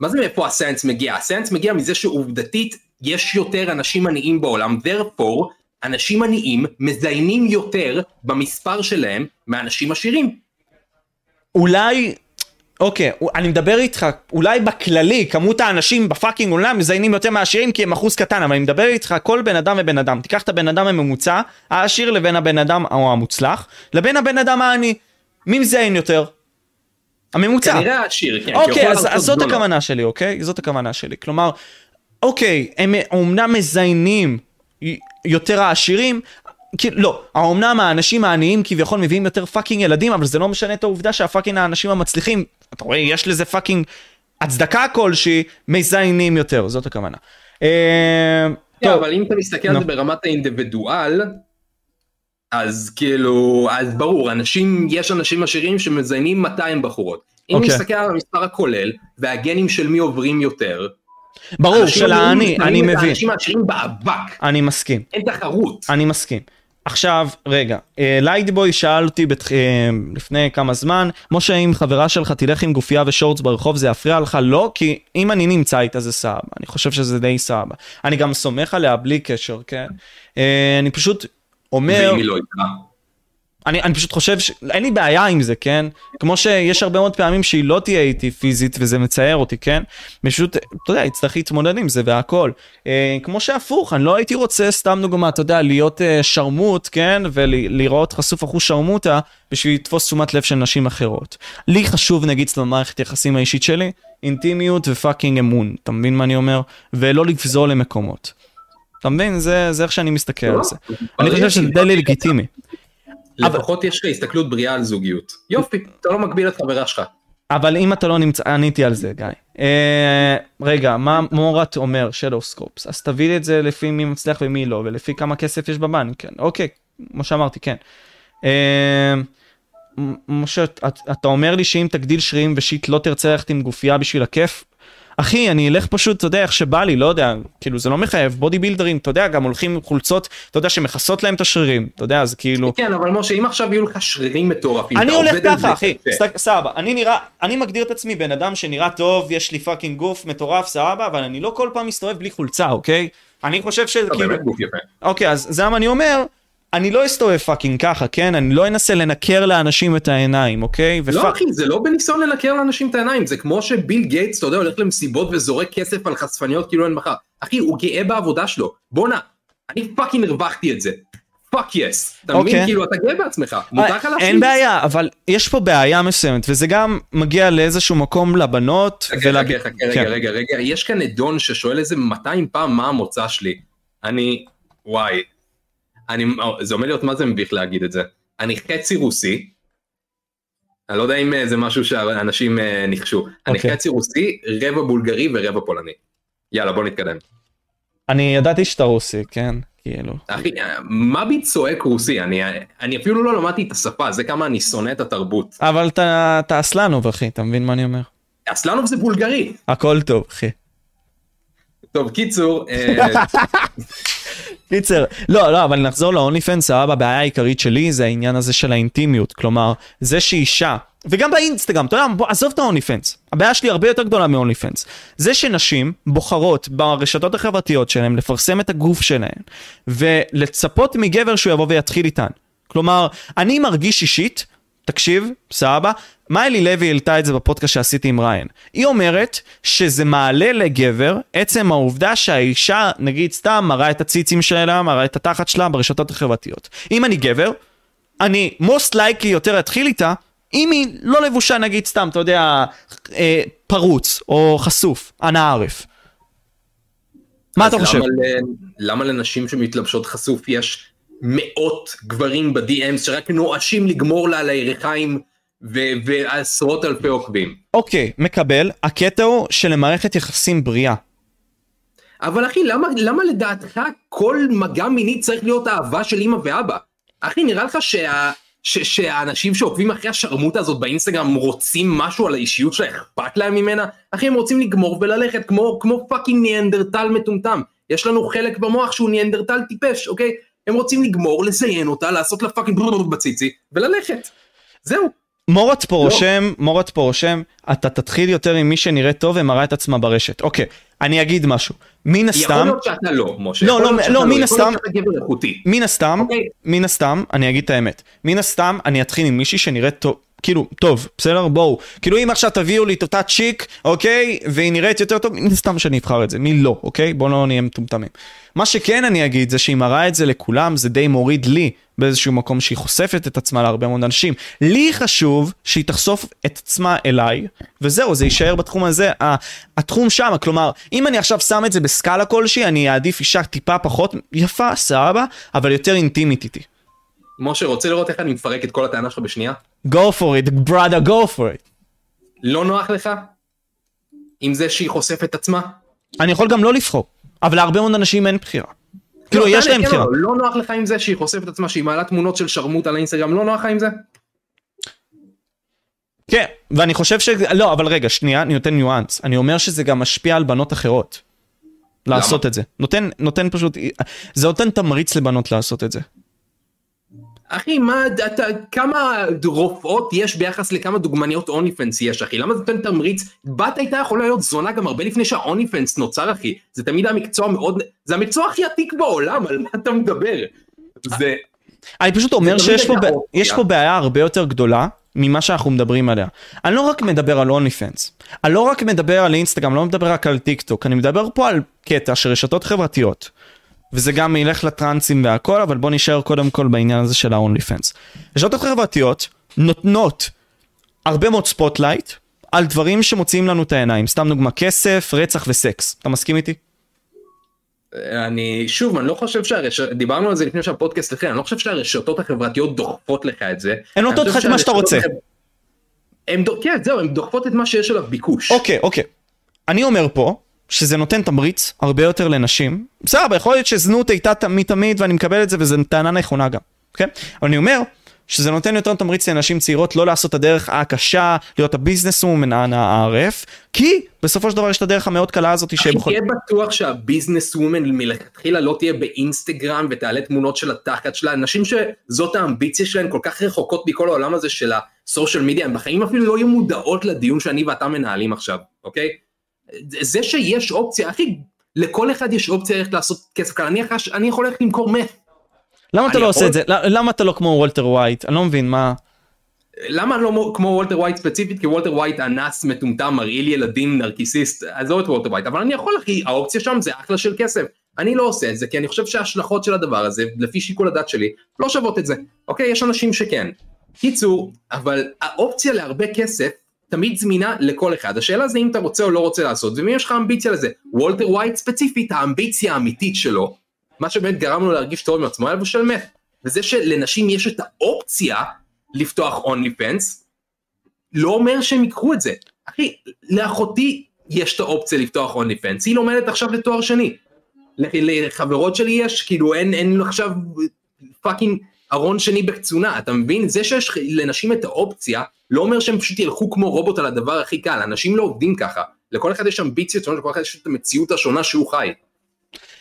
S2: מה זה מאיפה ה science מגיע? ה science מגיע מזה שעובדתית יש יותר אנשים עניים בעולם, therefore אנשים עניים מזיינים יותר במספר שלהם מאנשים עשירים.
S1: אולי, אוקיי, אני מדבר איתך, אולי בכללי, כמות האנשים ב fucking עולם מזיינים יותר מהעשירים כי הם אחוז קטן, אבל אני מדבר איתך כל בן אדם ובן אדם. תיקח את הבן אדם הממוצע, העשיר לבין הבן אדם או המוצלח, לבין הבן אדם העני. מי מזיין יותר? הממוצע.
S2: כנראה העשיר, כן.
S1: אוקיי, אז, אז זאת
S2: דולר.
S1: הכוונה שלי, אוקיי? זאת הכוונה שלי. כלומר, אוקיי, הם אומנם מזיינים יותר העשירים, כי, לא, האומנם האנשים העניים כביכול מביאים יותר fucking ילדים, אבל זה לא משנה את העובדה שה fucking האנשים המצליחים, אתה רואה, יש לזה fucking הצדקה כלשהי, מזיינים יותר, זאת הכוונה. אה,
S2: כן,
S1: טוב,
S2: אבל אם אתה מסתכל על. זה ברמת האינדיבידואל, אז כאילו, אז ברור, אנשים, יש אנשים עשירים שמזיינים 200 בחורות. אם
S1: אוקיי.
S2: נסתכל על המספר הכולל, והגנים של מי עוברים יותר,
S1: ברור,
S2: אנשים
S1: של העני, אני מבין,
S2: האנשים העשירים באבק,
S1: אני מסכים.
S2: אין תחרות.
S1: אני מסכים. עכשיו, רגע, אה, לייטבוי שאל אותי בתח... אה, לפני כמה זמן, משה, אם חברה שלך תלך עם גופייה ושורטס ברחוב, זה יפריע לך? לא, כי אם אני נמצא איתה זה סבבה, אני חושב שזה די סבבה. אני גם סומך עליה בלי קשר, כן? אה, אני פשוט אומר...
S2: ואם היא לא איתך.
S1: אני, אני פשוט חושב ש... אין לי בעיה עם זה, כן? כמו שיש הרבה מאוד פעמים שהיא לא תהיה איתי פיזית וזה מצער אותי, כן? פשוט, אתה יודע, יצטרך להתמודד עם זה והכל. אה, כמו שהפוך, אני לא הייתי רוצה, סתם דוגמא, אתה יודע, להיות אה, שרמוט, כן? ולראות חשוף אחוז שרמוטה בשביל לתפוס תשומת לב של נשים אחרות. לי חשוב, נגיד, במערכת היחסים האישית שלי, אינטימיות ופאקינג אמון, אתה מבין מה אני אומר? ולא לפזול למקומות. אתה מבין? זה, זה איך שאני מסתכל על זה. אני חושב שזה די לגיטימי.
S2: לפחות יש לך הסתכלות בריאה על זוגיות. יופי, אתה לא מגביל את חברה שלך.
S1: אבל אם אתה לא נמצא, עניתי על זה, גיא. אה, רגע, מה מורת אומר, שלו סקופס? אז תביא לי את זה לפי מי מצליח ומי לא, ולפי כמה כסף יש בבנק, כן. אוקיי, כמו שאמרתי, כן. אה, משה, את- אתה אומר לי שאם תגדיל שרירים ו shit לא תרצה ללכת עם גופייה בשביל הכיף? אחי, אני אלך פשוט, אתה יודע, איך שבא לי, לא יודע, כאילו זה לא מחייב, בודי בילדרים, אתה יודע, גם הולכים עם חולצות, אתה יודע, שמכסות להם את השרירים, אתה יודע, אז כאילו...
S2: כן, אבל משה, אם עכשיו יהיו לך שרירים מטורפים,
S1: אני הולך ככה אחי, סבבה, אני נראה, אני מגדיר את עצמי בן אדם שנראה טוב, יש לי fucking גוף מטורף, סבבה, אבל אני לא כל פעם מסתובב בלי חולצה, אוקיי? אני חושב
S2: אתה
S1: שכאילו,
S2: יפה.
S1: אוקיי, אז זה למה אני אומר, אני לא אסתובב fucking ככה, כן? אני לא אנסה לנקר לאנשים את העיניים, אוקיי?
S2: לא
S1: ו fuck-
S2: אחי, זה לא בניסיון לנקר לאנשים את העיניים, זה כמו שביל גייטס, אתה יודע, הולך למסיבות וזורק כסף על חשפניות כאילו אין מחר. אחי, הוא גאה בעבודה שלו. בואנה, אני fucking הרווחתי את זה. Fuck yes. אתה מבין?
S1: אוקיי.
S2: כאילו, אתה גאה בעצמך. מותר לך
S1: אה,
S2: להשוויץ.
S1: אין בעיה, אבל יש פה בעיה מסוימת, וזה גם מגיע לאיזשהו מקום לבנות.
S2: חכה,
S1: ול-
S2: חכה, חכה,
S1: כן.
S2: רגע, רגע, רגע, יש כאן אדון ששואל איזה 200 פעם מה המוצא שלי. אני, וואי, אני, זה אומר להיות מה זה מביך להגיד את זה. אני חצי רוסי, אני לא יודע אם אה, זה משהו שאנשים אה, ניחשו. אני
S1: אוקיי.
S2: חצי רוסי, רבע בולגרי ורבע פולני. יאללה, בוא נתקדם.
S1: אני ידעתי שאתה רוסי, כן? כאילו.
S2: אחי, מה בי צועק רוסי? אני, אני אפילו לא למדתי את השפה, זה כמה אני שונא את התרבות.
S1: אבל אתה אסלנוב, אחי, אתה מבין מה אני אומר?
S2: אסלנוב זה בולגרי.
S1: הכל טוב, אחי.
S2: טוב, קיצור, אה,
S1: קיצר, לא, לא, אבל נחזור להוני פנס, סבבה, הבעיה העיקרית שלי זה העניין הזה של האינטימיות, כלומר, זה שאישה, וגם באינסטגרם, אתה יודע, בוא, עזוב את ההוני פנס, הבעיה שלי הרבה יותר גדולה מהוני פנס, זה שנשים בוחרות ברשתות החברתיות שלהן לפרסם את הגוף שלהן, ולצפות מגבר שהוא יבוא ויתחיל איתן. כלומר, אני מרגיש אישית, תקשיב, סבבה, מיילי לוי העלתה את זה בפודקאסט שעשיתי עם ריין. היא אומרת שזה מעלה לגבר עצם העובדה שהאישה, נגיד סתם, מראה את הציצים שלה, מראה את התחת שלה ברשתות החברתיות. אם אני גבר, אני most likely יותר אתחיל איתה, אם היא לא לבושה, נגיד סתם, אתה יודע, אה, פרוץ או חשוף, אנא ערף. מה אתה חושב?
S2: למה, למה לנשים שמתלבשות חשוף יש מאות גברים ב-DM שרק נואשים לגמור לה על הירכיים ו- ועשרות אלפי עוקבים?
S1: אוקיי, מקבל. הקטע הוא שלמערכת יחסים בריאה.
S2: אבל אחי, למה, למה לדעתך כל מגע מיני צריך להיות אהבה של אמא ואבא? אחי, נראה לך ש- שהאנשים שעוקבים אחרי השרמוטה הזאת באינסטגרם רוצים משהו על האישיות שלה, אכפת להם ממנה? אחי, הם רוצים לגמור וללכת כמו, כמו fucking ניאנדרטל מטומטם. יש לנו חלק במוח שהוא ניאנדרטל טיפש, אוקיי? הם רוצים לגמור, לזיין אותה, לעשות לה fucking בציצי, וללכת. זהו.
S1: מורת פה
S2: לא.
S1: רושם, מורת פה רושם, אתה תתחיל יותר עם מי שנראית טוב ומראה את עצמה ברשת. אוקיי, אני אגיד משהו. מן
S2: יכול
S1: הסתם,
S2: להיות שאתה לא, משה.
S1: לא,
S2: יכול
S1: לא,
S2: שאתה
S1: לא, מן
S2: יכול
S1: הסתם-. מן הסתם,
S2: אוקיי.
S1: מן הסתם, אני אגיד את האמת. מן הסתם, אני אתחיל עם מישהי שנראית טוב. כאילו, טוב, בסדר? בואו. כאילו אם עכשיו תביאו לי את אותה chick, אוקיי? והיא נראית יותר טוב, מן הסתם שאני אבחר את זה. מי לא, אוקיי? בואו לא נהיה מטומטמים. מה שכן אני אגיד זה שהיא מראה את זה לכולם, זה די מוריד לי באיזשהו מקום שהיא חושפת את עצמה להרבה מאוד אנשים. לי חשוב שהיא תחשוף את עצמה אליי, וזהו, זה יישאר בתחום הזה, התחום שם, כלומר, אם אני עכשיו שם את זה בסקאלה כלשהי, אני אעדיף אישה טיפה פחות יפה, סבבה, אבל יותר אינטימית איתי.
S2: משה, רוצה לראות איך אני מפרק את כל הטענה שלך בשנייה?
S1: go for it, brother, go for it.
S2: לא נוח לך? עם זה שהיא חושפת את עצמה?
S1: אני יכול גם לא לבחור, אבל להרבה מאוד אנשים אין בחירה. כאילו,
S2: לא,
S1: יש
S2: תענה,
S1: להם
S2: כן
S1: בחירה.
S2: לא, לא נוח לך עם זה שהיא חושפת את עצמה, שהיא מעלה תמונות של שרמוט על האינסטגרם, לא נוח לך עם זה?
S1: כן, ואני חושב ש... לא, אבל רגע, שנייה, אני נותן ניואנס. אני אומר שזה גם משפיע על בנות אחרות. לעשות את זה. נותן, נותן פשוט... זה נותן תמריץ לבנות לעשות את זה.
S2: אחי, מה, אתה, כמה רופאות יש ביחס לכמה דוגמניות אוני פנס יש, אחי? למה זה נותן תמריץ? בת הייתה יכולה להיות זונה גם הרבה לפני שהאוני פנס נוצר, אחי. זה תמיד המקצוע מאוד... זה המקצוע הכי עתיק בעולם, על מה אתה מדבר? זה...
S1: אני פשוט אומר שיש פה, ב... יש פה בעיה הרבה יותר גדולה ממה שאנחנו מדברים עליה. אני לא רק מדבר על OnlyFans, אני לא רק מדבר על אינסטגרם, לא מדבר רק על טיק טוק, אני מדבר פה על קטע של רשתות חברתיות, וזה גם ילך לטרנסים והכל, אבל בוא נשאר קודם כל בעניין הזה של ה OnlyFans. רשתות חברתיות נותנות הרבה מאוד spotlight על דברים שמוציאים לנו את העיניים, סתם דוגמה, כסף, רצח וסקס. אתה מסכים איתי?
S2: אני, שוב, אני לא חושב שהרשתות, דיברנו על זה לפני שהפודקאסט התחיל, אני לא חושב שהרשתות החברתיות דוחפות לך את זה.
S1: הן נותנות לך את מה שאתה רוצה.
S2: הם כן, זהו, הן דוחפות את מה שיש עליו ביקוש.
S1: אוקיי, אוקיי. אני אומר פה, שזה נותן תמריץ הרבה יותר לנשים. בסדר, יכול להיות שזנות הייתה ת- מתמיד ואני מקבל את זה וזו טענה נכונה גם, כן? אבל אני אומר שזה נותן יותר תמריץ לנשים צעירות לא לעשות את הדרך הקשה, להיות הביזנס וומן הערף, כי בסופו של דבר יש את הדרך המאוד קלה הזאת
S2: אחי,
S1: שבכל...
S2: תהיה בטוח שהביזנס וומן מלכתחילה לא תהיה באינסטגרם ותעלה תמונות של התחת שלה, נשים שזאת האמביציה שלהן כל כך רחוקות מכל העולם הזה של הסושיאל מדיה, הן בחיים אפילו לא יהיו מודעות לדיון שאני ואתה מנהלים עכשיו, אוקיי? זה שיש אופציה, אחי, לכל אחד יש אופציה איך לעשות כסף קל, אני, יכול- אני יכול ללכת למכור מת.
S1: למה אתה לא עושה
S2: יכול-
S1: את זה? למה אתה לא כמו וולטר ווייט? אני לא מבין, מה...
S2: למה אני לא מו- כמו וולטר ווייט ספציפית? כי וולטר ווייט אנס מטומטם, מרעיל ילדים, נרקיסיסט, עזוב את וולטר ווייט, אבל אני יכול אחי, האופציה שם זה אחלה של כסף. אני לא עושה את זה, כי אני חושב שההשלכות של הדבר הזה, לפי שיקול הדעת שלי, לא שוות את זה. אוקיי, יש אנשים שכן. קיצור, אבל האופציה להרבה כסף תמיד זמינה לכל אחד. השאלה זה אם אתה רוצה או לא רוצה לעשות, ואם יש לך אמביציה לזה. וולטר ווייט ספציפית, האמביציה האמיתית שלו, מה שבאמת גרם לו להרגיש טוב עם עצמו, היה לבשל meth. וזה שלנשים יש את האופציה לפתוח OnlyFans, לא אומר שהם ייקחו את זה. אחי, לאחותי יש את האופציה לפתוח OnlyFans, היא לומדת עכשיו לתואר שני. לחברות שלי יש, כאילו אין, אין עכשיו fucking ארון שני בקצונה, אתה מבין? זה שיש לנשים את האופציה, לא אומר שהם פשוט ילכו כמו רובוט על הדבר הכי קל, אנשים לא עובדים ככה. לכל אחד יש אמביציות שונות, לכל אחד יש את המציאות השונה שהוא חי.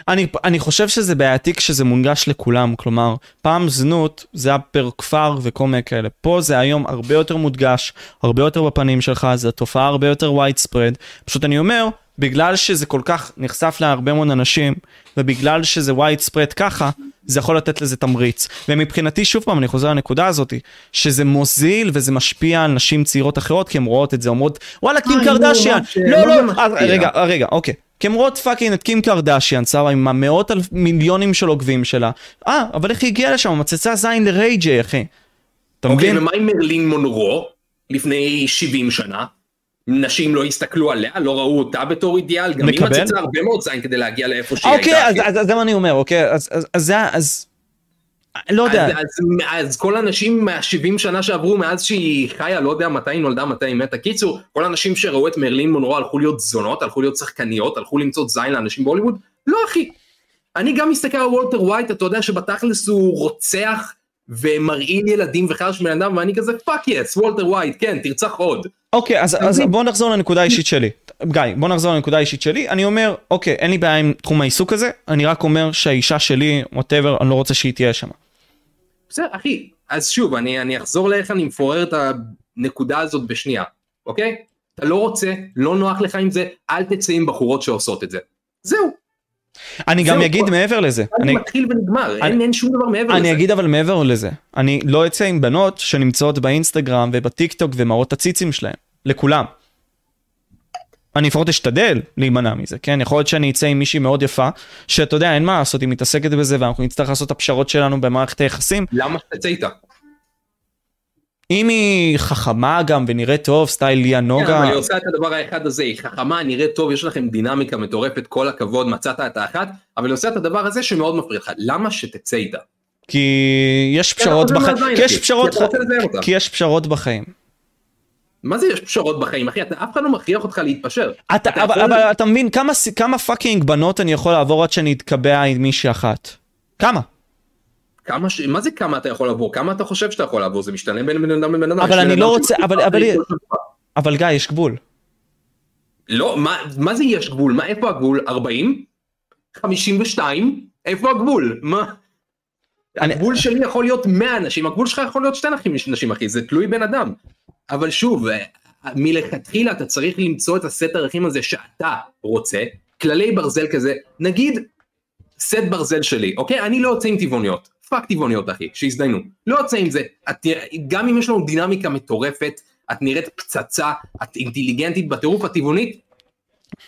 S1: אני, אני חושב שזה בעייתי כשזה מונגש לכולם, כלומר, פעם זנות זה היה פר כפר וכל מיני כאלה. פה זה היום הרבה יותר מודגש, הרבה יותר בפנים שלך, זו תופעה הרבה יותר white spread. פשוט אני אומר, בגלל שזה כל כך נחשף להרבה מאוד אנשים, ובגלל שזה white spread ככה, זה יכול לתת לזה תמריץ. ומבחינתי, שוב פעם, אני חוזר לנקודה הזאת, שזה מוזיל וזה משפיע על נשים צעירות אחרות, כי הן רואות את זה, אומרות, וואלה, קים
S2: אה,
S1: קרדשיאן.
S2: לא, ש-
S1: לא,
S2: לא.
S1: רגע, רגע, אוקיי. כי הן רואות fucking את קים קרדשיאן, סבבה, עם המאות אלף מיליונים של עוקבים שלה. אה, אבל איך היא הגיעה לשם? מצצה זין לריי ג'יי, אחי. אתה
S2: אוקיי,
S1: מבין?
S2: ומה עם מרלין מונרו לפני 70 שנה? נשים לא הסתכלו עליה, לא ראו אותה בתור אידיאל, גם היא. מצצה הרבה מאוד זין כדי להגיע לאיפה שהיא
S1: אוקיי,
S2: הייתה.
S1: אז-
S2: אחי.
S1: אז זה מה אני אומר, אוקיי? אז- אז אז זה, אז... לא יודע.
S2: אז, אז, אז כל הנשים מה-70 שנה שעברו מאז שהיא חיה, לא יודע מתי היא נולדה, מתי היא מתה. קיצור, כל הנשים שראו את מרלין מונרו הלכו להיות זונות, הלכו להיות שחקניות, הלכו למצוץ זין לאנשים בהוליווד? לא אחי. אני גם מסתכל על וולטר ווייט, אתה יודע שבתכלס הוא רוצח ומרעיל ילדים וחרא של בן אדם ואני כזה fuck yes וולטר ווייט כן תרצח עוד.
S1: אוקיי אז, אז בוא נחזור לנקודה האישית שלי. גיא בוא נחזור לנקודה האישית שלי אני אומר אוקיי אין לי בעיה עם תחום העיסוק הזה אני רק אומר שהאישה שלי whatever אני לא רוצה שהיא תהיה שם.
S2: בסדר אחי אז שוב אני אני אחזור לאיך אני מפורר את הנקודה הזאת בשנייה אוקיי אתה לא רוצה לא נוח לך עם זה אל תצא עם בחורות שעושות את זה. זהו
S1: אני גם אגיד מעבר לזה.
S2: אני מתחיל ונגמר אין שום דבר מעבר לזה.
S1: אני אגיד אבל מעבר לזה. אני לא אצא עם בנות שנמצאות באינסטגרם ובטיק טוק ומראות את הציצים שלהם. לכולם. אני לפחות אשתדל להימנע מזה, כן? יכול להיות שאני אצא עם מישהי מאוד יפה, שאתה יודע, אין מה לעשות, היא מתעסקת בזה ואנחנו נצטרך לעשות את הפשרות שלנו במערכת היחסים.
S2: למה שתצא איתה?
S1: אם היא חכמה גם ונראית טוב, סטייל ליה
S2: כן,
S1: נוגה,
S2: אבל היא עושה את הדבר האחד הזה, היא חכמה, נראית טוב, יש לכם דינמיקה מטורפת, כל הכבוד, מצאת את האחת, אבל היא עושה את הדבר הזה שמאוד מפריע לך, למה שתצא איתה?
S1: כי יש
S2: כן,
S1: פשרות בחיים, כי יש פשרות,
S2: כי
S1: יש פשרות בחיים.
S2: מה זה יש פשרות בחיים, אחי? אתה אף אחד לא מכריח אותך להתפשר.
S1: אתה,
S2: אתה
S1: אבל,
S2: יכול-
S1: אבל אתה מבין כמה fucking בנות אני יכול לעבור עד שאני אתקבע עם מישהי אחת? כמה?
S2: כמה ש... מה זה כמה אתה יכול לעבור? כמה אתה חושב שאתה יכול לעבור? זה משתנה בין בן אדם לבן אדם.
S1: אבל אני לא רוצה- אבל- אבל-. אבל גיא, יש גבול.
S2: לא, מה, מה זה יש גבול? מה, איפה הגבול? 40? 52? איפה הגבול? מה?
S1: אני-
S2: הגבול שלי יכול להיות 100 אנשים, הגבול שלך יכול להיות שתי נשים, נשים אחי, זה תלוי בן אדם. אבל שוב, אה, מלכתחילה אתה צריך למצוא את הסט ערכים הזה שאתה רוצה, כללי ברזל כזה, נגיד סט ברזל שלי, אוקיי? אני לא יוצא עם טבעוניות, fuck טבעוניות אחי, שיזדיינו, לא יוצא עם זה, את, גם אם יש לנו דינמיקה מטורפת, את נראית פצצה, את אינטליגנטית בטירוף את טבעונית,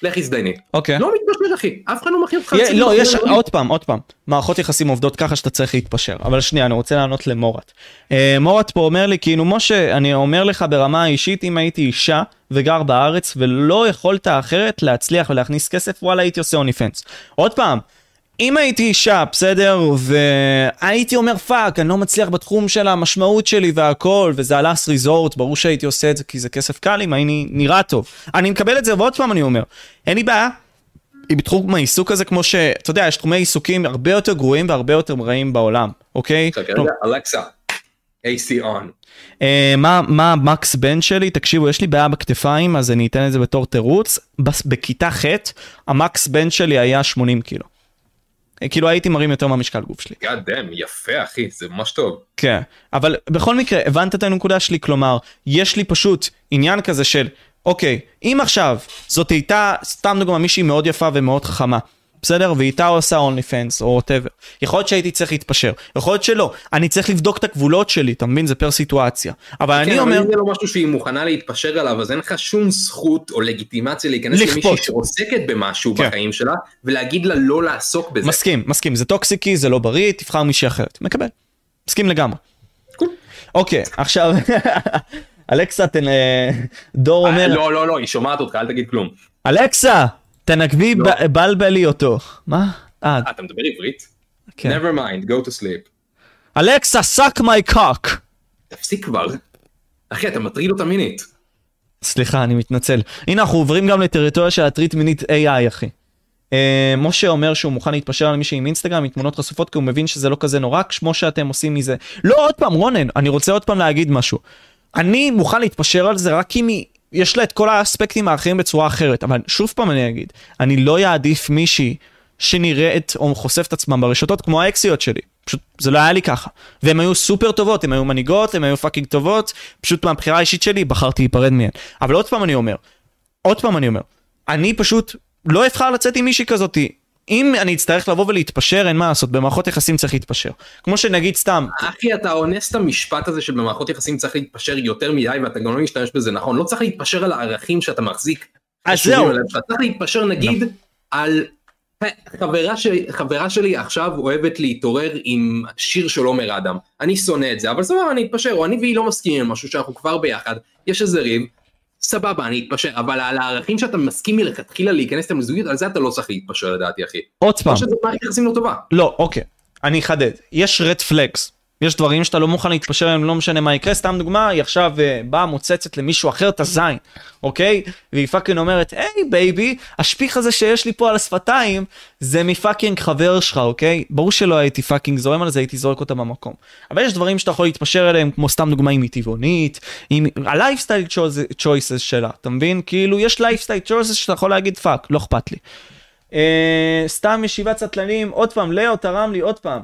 S2: לכי תזדייני.
S1: אוקיי.
S2: לא מתפשר אחי, אף אחד לא מכריח אותך. לצאת
S1: לא, יש,
S2: בחורים.
S1: עוד פעם, עוד פעם, מערכות יחסים עובדות ככה שאתה צריך להתפשר. אבל שנייה, אני רוצה לענות למורת. אה, מורת פה אומר לי, כאילו, משה, אני אומר לך ברמה האישית, אם הייתי אישה וגר בארץ ולא יכולת אחרת להצליח ולהכניס כסף, וואלה, הייתי עושה OnlyFans. עוד פעם, אם הייתי אישה, בסדר, והייתי אומר fuck, אני לא מצליח בתחום של המשמעות שלי והכל, וזה ה last resort, ברור שהייתי עושה את זה כי זה כסף קל אם הייתי נראה טוב. אני מקבל את זה, ועוד פעם אני אומר, אין לי בעיה, היא בתחום העיסוק הזה כמו שאתה יודע יש תחומי עיסוקים הרבה יותר גרועים והרבה יותר רעים בעולם אוקיי
S2: אלכסה, AC on.
S1: אה, מה מה המקס בן שלי תקשיבו יש לי בעיה בכתפיים אז אני אתן את זה בתור תירוץ בכיתה ח' המקס בן שלי היה 80 קילו. כאילו הייתי מרים יותר מהמשקל גוף שלי.
S2: God damn, יפה אחי, זה ממש טוב.
S1: כן, אבל בכל מקרה, הבנת את הנקודה שלי? כלומר, יש לי פשוט עניין כזה של, אוקיי, אם עכשיו זאת הייתה, סתם דוגמא, מישהי מאוד יפה ומאוד חכמה, בסדר? והיא הייתה עושה אונלי פנס או ווטאבר. יכול להיות שהייתי צריך להתפשר, יכול להיות שלא. אני צריך לבדוק את הגבולות שלי, אתה מבין? זה פר סיטואציה. אבל
S2: כן,
S1: אני
S2: אבל
S1: אומר,
S2: אם זה לא משהו שהיא מוכנה להתפשר עליו, אז אין לך שום זכות או לגיטימציה להיכנס
S1: לכפות.
S2: למישהי שעוסקת במשהו
S1: כן.
S2: בחיים שלה, ולהגיד לה לא לעסוק בזה.
S1: מסכים, מסכים, זה טוקסיקי, זה לא בריא, תבחר מישהי אחרת. מקבל. מסכים לגמרי. אוקיי, עכשיו, אלכסה, תן... אה, דור
S2: אה,
S1: אומר...
S2: לא, לא, לא, היא שומעת אותך, אל תגיד כלום.
S1: אלכסה, תנגבי
S2: לא.
S1: בלבלי אותו. מה? אה,
S2: אה, אתה מדבר עברית?
S1: כן.
S2: never mind, go to sleep.
S1: אלכסה, suck my cock.
S2: תפסיק כבר. אחי, אתה מטריד אותה מינית.
S1: סליחה, אני מתנצל. הנה, אנחנו עוברים גם לטריטוריה של הטריט מינית AI, אחי. אה, משה אומר שהוא מוכן להתפשר על מישהי עם אינסטגרם עם תמונות חשופות כי הוא מבין שזה לא כזה נורא כמו שאתם עושים מזה. לא, עוד פעם, רונן, אני רוצה עוד פעם להגיד משהו. אני מוכן להתפשר על זה רק אם היא... יש לה את כל האספקטים האחרים בצורה אחרת, אבל שוב פעם אני אגיד, אני לא אעדיף מישהי שנראית או חושפת עצמם ברשתות כמו האקסיות שלי. פשוט זה לא היה לי ככה. והן היו סופר טובות, הן היו מנהיגות, הן היו fucking טובות, פשוט מהבחירה האישית שלי בחרתי להיפרד מהן. אבל עוד פעם אני אומר, עוד פעם אני אומר, אני פשוט לא אבחר לצאת עם מישהי כזאתי. אם אני אצטרך לבוא ולהתפשר, אין מה לעשות, במערכות יחסים צריך להתפשר. כמו שנגיד סתם,
S2: אחי, אתה אונס את המשפט הזה של במערכות יחסים צריך להתפשר יותר מדי, ואתה גם לא משתמש בזה נכון. לא צריך להתפשר על הערכים שאתה מחזיק.
S1: אז זהו.
S2: אתה צריך להתפשר נגיד על... חברה, ש... חברה שלי עכשיו אוהבת להתעורר עם שיר של עומר אדם. אני שונא את זה, אבל סבבה, אני אתפשר, או אני והיא לא מסכימים על משהו שאנחנו כבר ביחד, יש איזה ריב, סבבה, אני אתפשר, אבל על הערכים שאתה מסכים מלכתחילה להיכנס איתם לזוגיות, על זה אתה לא צריך להתפשר לדעתי, אחי.
S1: עוד פעם,
S2: או שזה מערכת יחסים לא טובה.
S1: לא, אוקיי, אני אחדד, יש רד פלגס, יש דברים שאתה לא מוכן להתפשר עליהם, לא משנה מה יקרה, סתם דוגמה, היא עכשיו uh, באה מוצצת למישהו אחר את הזין, אוקיי? והיא fucking אומרת, היי baby, השפיך הזה שיש לי פה על השפתיים, זה מ fucking חבר שלך, אוקיי? ברור שלא הייתי fucking זורם על זה, הייתי זורק אותה במקום. אבל יש דברים שאתה יכול להתפשר עליהם, כמו סתם דוגמה אם היא טבעונית, עם ה lifestyle choices שלה, אתה מבין? כאילו, יש lifestyle choices שאתה יכול להגיד fuck, לא אכפת לי. אה, סתם ישיבת סטלנים, עוד פעם, לאו תרם לי עוד פעם.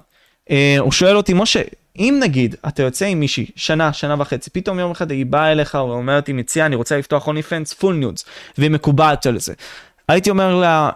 S1: אה, הוא שואל אותי, משה, אם נגיד אתה יוצא עם מישהי שנה, שנה וחצי, פתאום יום אחד היא באה אליך ואומרת היא מציעה, אני רוצה לפתוח OnlyFans full nudes, והיא מקובעת על זה. הייתי אומר לה,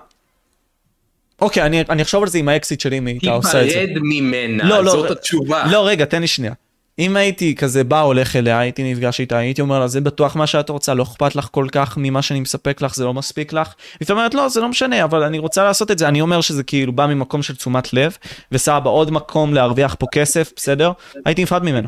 S1: אוקיי, אני, אני אחשוב על זה עם האקסיט שלי אם היא הייתה עושה את זה.
S2: תיפרד ממנה,
S1: לא, לא,
S2: זאת התשובה.
S1: לא, רגע, תן לי שנייה. אם הייתי כזה בא הולך אליה, הייתי נפגש איתה, הייתי אומר לה, זה בטוח מה שאת רוצה, לא אכפת לך כל כך ממה שאני מספק לך, זה לא מספיק לך. היא אומרת, לא, זה לא משנה, אבל אני רוצה לעשות את זה. אני אומר שזה כאילו בא ממקום של תשומת לב, וסבא, עוד מקום להרוויח פה כסף, בסדר? הייתי נפרד ממנו.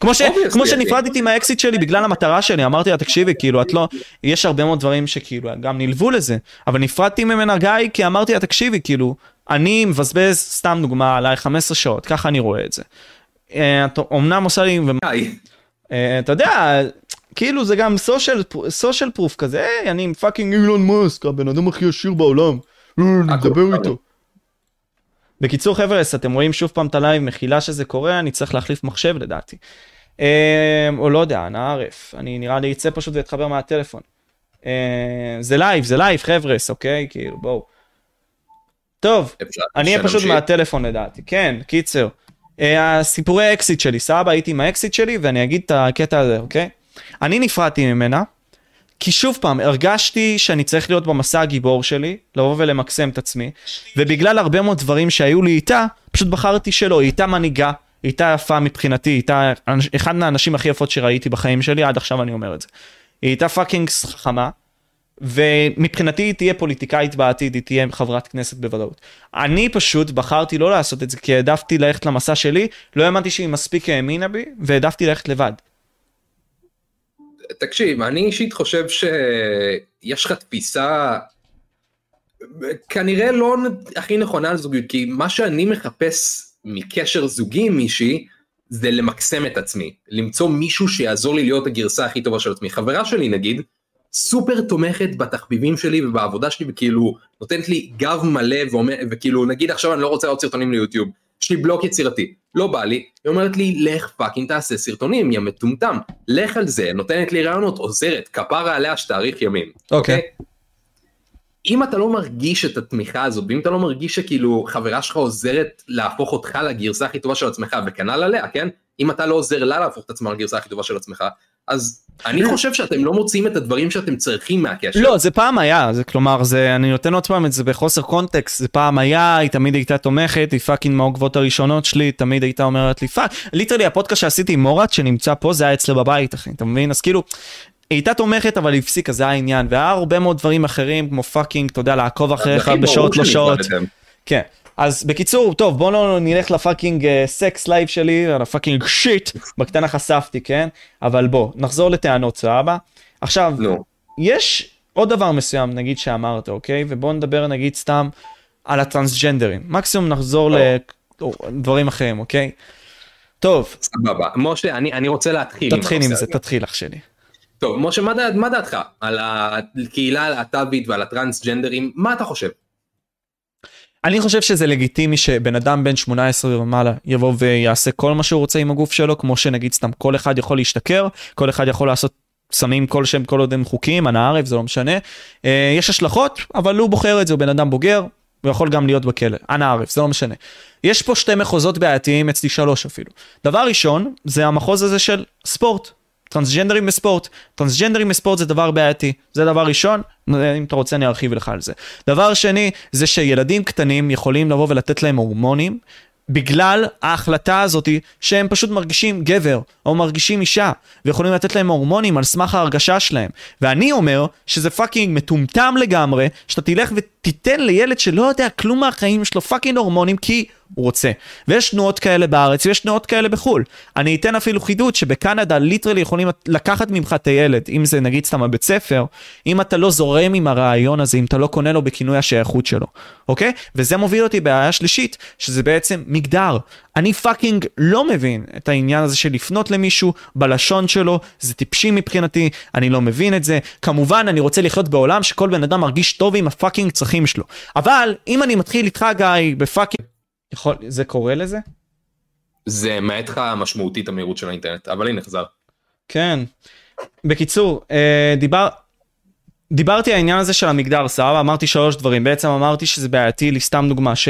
S1: כמו, ש, כמו. שנפרדתי מהאקסית שלי בגלל המטרה שלי, אמרתי לה, תקשיבי, כאילו, את לא, יש הרבה מאוד דברים שכאילו גם נלוו לזה, אבל נפרדתי ממנה גיא, כי אמרתי לה, תקשיבי, כאילו, אני מבזבז, סתם דוגמה, עלייך 15 שעות, ככה אני רואה את זה. אה, את אומנם עושה לי. אה, אתה יודע, כאילו זה גם social proof כזה, היי, אני עם fucking אילון מאסק, הבן אדם הכי עשיר בעולם, אני
S2: הכל
S1: מדבר
S2: בסדר.
S1: איתו. בקיצור חבר'ה, אתם רואים שוב פעם את הלייב, מחילה שזה קורה, אני צריך להחליף מחשב לדעתי. אה, או לא יודע, אנא ערף, אני נראה לי אצא פשוט ואתחבר מהטלפון. זה לייב, זה לייב חבר'ס, אוקיי? כאילו בואו. טוב, אני אהיה פשוט? מהטלפון לדעתי, כן, קיצר. אה, הסיפורי האקסית שלי, סבא, הייתי עם האקסית שלי ואני אגיד את הקטע הזה, אוקיי? אני נפרדתי ממנה, כי שוב פעם, הרגשתי שאני צריך להיות במסע הגיבור שלי, לבוא ולמקסם את עצמי, ובגלל הרבה מאוד דברים שהיו לי איתה, פשוט בחרתי שלא, היא הייתה מנהיגה, היא הייתה יפה מבחינתי, היא הייתה אחד מהנשים הכי יפות שראיתי בחיים שלי, עד עכשיו אני אומר את זה. היא הייתה פאקינג חכמה, ומבחינתי היא תהיה פוליטיקאית בעתיד, היא תהיה חברת כנסת בוודאות. אני פשוט בחרתי לא לעשות את זה, כי העדפתי ללכת למסע שלי, לא האמנתי שהיא מספיק האמינה בי, והעדפתי ללכת לבד.
S2: תקשיב, אני אישית חושב שיש לך תפיסה כנראה לא הכי נכונה על זוגיות, כי מה שאני מחפש מקשר זוגי עם מישהי, זה למקסם את עצמי, למצוא מישהו שיעזור לי להיות הגרסה הכי טובה של עצמי. חברה שלי נגיד, סופר תומכת בתחביבים שלי ובעבודה שלי, וכאילו נותנת לי גב מלא, ואומר, וכאילו נגיד עכשיו אני לא רוצה עוד סרטונים ליוטיוב, יש לי בלוק יצירתי, לא בא לי, היא אומרת לי לך fucking תעשה סרטונים, יא מטומטם, לך על זה, נותנת לי רעיונות, עוזרת, כפרה עליה שתאריך ימים.
S1: אוקיי.
S2: אם אתה לא מרגיש את התמיכה הזאת, ואם אתה לא מרגיש שכאילו חברה שלך עוזרת להפוך אותך לגרסה הכי טובה של עצמך, וכנ"ל עליה, כן? אם אתה לא עוזר לה להפוך את עצמה לגרסה הכי טובה של עצמך, אז אני חושב שאתם לא מוצאים את הדברים שאתם צריכים מהקשר.
S1: לא, זה פעם היה, זה כלומר, זה, אני נותן עוד פעם את זה בחוסר קונטקסט, זה פעם היה, היא תמיד הייתה תומכת, היא fucking מהעוקבות הראשונות שלי, תמיד הייתה אומרת לי fuck, literally הפודקאסט שעשיתי עם מורת שנמצא פה, זה היה אצלה בבית, אחי, אתה מבין? אז כאילו, היא הייתה תומכת אבל היא הפסיקה, זה העניין, והיה הרבה מאוד דברים אחרים, כמו fucking, אתה יודע, לעקוב אחריך בשעות לא שעות. כן. אז בקיצור, טוב, בוא לא נלך ל fucking אה, sex life שלי, על ה fucking shit, בקטנה חשפתי, כן? אבל בוא, נחזור לטענות, סבבה? עכשיו,
S2: נו,
S1: יש עוד דבר מסוים, נגיד שאמרת, אוקיי? ובוא נדבר נגיד סתם על הטרנסג'נדרים. מקסימום נחזור לדברים אחרים, אוקיי? טוב,
S2: סבבה. משה, אני אני רוצה להתחיל.
S1: תתחיל עם
S2: את זה.
S1: תתחיל אח שלי.
S2: טוב, משה, מה דעת- מה דעתך על הקהילה הלהט"בית ועל הטרנסג'נדרים? מה אתה חושב?
S1: אני חושב שזה לגיטימי שבן אדם בן 18 ומעלה יבוא ויעשה כל מה שהוא רוצה עם הגוף שלו, כמו שנגיד סתם כל אחד יכול להשתכר, כל אחד יכול לעשות סמים כלשהם כל עוד הם חוקיים, אנא ערף, זה לא משנה. אה, יש השלכות, אבל הוא בוחר את זה, הוא בן אדם בוגר, הוא יכול גם להיות בכלא, אנא ערף, זה לא משנה. יש פה שתי מחוזות בעייתיים, אצלי שלוש אפילו. דבר ראשון, זה המחוז הזה של ספורט. טרנסג'נדרים בספורט. טרנסג'נדרים בספורט זה דבר בעייתי. זה דבר ראשון, אם אתה רוצה אני ארחיב לך על זה. דבר שני, זה שילדים קטנים יכולים לבוא ולתת להם הורמונים. בגלל ההחלטה הזאתי שהם פשוט מרגישים גבר או מרגישים אישה ויכולים לתת להם הורמונים על סמך ההרגשה שלהם ואני אומר שזה fucking מטומטם לגמרי שאתה תלך ותיתן לילד שלא יודע כלום מהחיים שלו fucking הורמונים כי הוא רוצה. ויש תנועות כאלה בארץ ויש תנועות כאלה בחו"ל. אני אתן אפילו חידוד שבקנדה literally יכולים לקחת ממך את הילד אם זה נגיד סתם הבית ספר אם אתה לא זורם עם הרעיון הזה אם אתה לא קונה לו בכינוי השייכות שלו אוקיי? וזה מוביל אותי לבעיה שלישית שזה בעצם מגדר אני fucking לא מבין את העניין הזה של לפנות למישהו בלשון שלו, זה טיפשי מבחינתי, אני לא מבין את זה. כמובן, אני רוצה לחיות בעולם שכל בן אדם מרגיש טוב עם ה fucking צרכים שלו. אבל אם אני מתחיל איתך גיא ב fucking... יכול... זה קורה לזה?
S2: זה מעט לך משמעותית המהירות של האינטרנט, אבל הנה חזר.
S1: כן. בקיצור, אה, דיבר... דיברתי על העניין הזה של המגדר, סבבה? אמרתי שלוש דברים. בעצם אמרתי שזה בעייתי לי, סתם דוגמה, ש...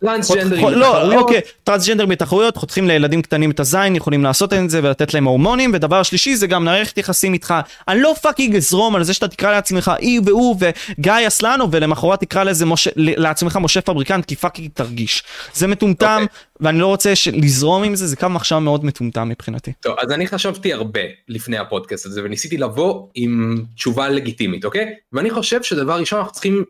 S2: טרנסג'נדרים
S1: לא,
S2: בתחרויות.
S1: אוקיי, טרנסג'נדר בתחרויות, חותכים לילדים קטנים את הזין, יכולים לעשות את זה ולתת להם הורמונים, ודבר שלישי זה גם מערכת יחסים איתך. אני לא fucking אזרום על זה שאתה תקרא לעצמך אי והוא וגיא אסלנוב, ולמחרת תקרא לזה משה, לעצמך משה פבריקנט, כי fucking תרגיש. זה מטומטם,
S2: אוקיי.
S1: ואני לא רוצה לזרום עם זה, זה קו מחשבה מאוד מטומטם מבחינתי.
S2: טוב, אז אני חשבתי הרבה לפני הפודקאסט הזה וניסיתי לבוא עם תשובה לגיטימית, אוקיי? ואני חושב שדבר ראשון אנחנו צריכים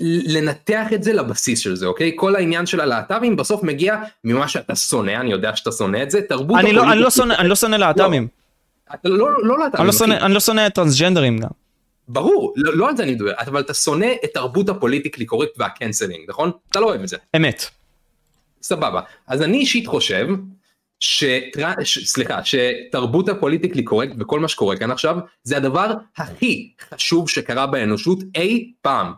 S2: לנתח את זה לבסיס של זה, אוקיי? כל העניין של הלהט"בים בסוף מגיע ממה שאתה שונא, אני יודע שאתה שונא את זה, תרבות
S1: אני לא- אני לא שונא- אני לא שונא להט"בים.
S2: אתה לא, לא להט"בים,
S1: אני לא
S2: אחי.
S1: אני לא שונא טרנסג'נדרים גם.
S2: ברור, לא, לא על זה אני מדבר, אבל אתה שונא את תרבות ה politically correct וה canceling, נכון? אתה לא אוהב את זה.
S1: אמת.
S2: סבבה. אז אני אישית חושב, שטר... ש... סליחה, שתרבות ה politically correct וכל מה שקורה כאן עכשיו, זה הדבר הכי חשוב שקרה באנושות אי פעם.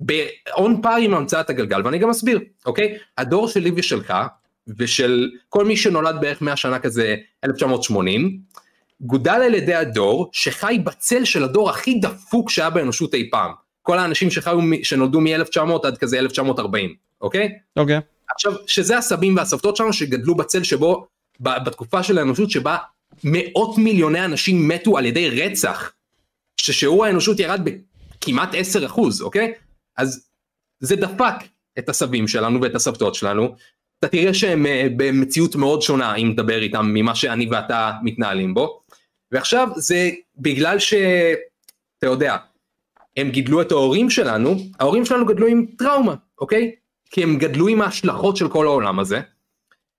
S2: ב-on par עם המצאת הגלגל, ואני גם אסביר, אוקיי? הדור שלי ושלך, ושל כל מי שנולד בערך 100 שנה כזה, 1980, גודל על ידי הדור שחי בצל של הדור הכי דפוק שהיה באנושות אי פעם. כל האנשים שחיו, שנולדו מ-1900 עד כזה 1940, אוקיי?
S1: אוקיי.
S2: עכשיו, שזה הסבים והסבתות שלנו שגדלו בצל שבו, בתקופה של האנושות שבה מאות מיליוני אנשים מתו על ידי רצח, ששיעור האנושות ירד בכמעט 10 אחוז, אוקיי? אז זה דפק את הסבים שלנו ואת הסבתות שלנו. אתה תראה שהם אה, במציאות מאוד שונה אם תדבר איתם ממה שאני ואתה מתנהלים בו. ועכשיו זה בגלל ש... אתה יודע, הם גידלו את ההורים שלנו, ההורים שלנו גדלו עם טראומה, אוקיי? כי הם גדלו עם ההשלכות של כל העולם הזה.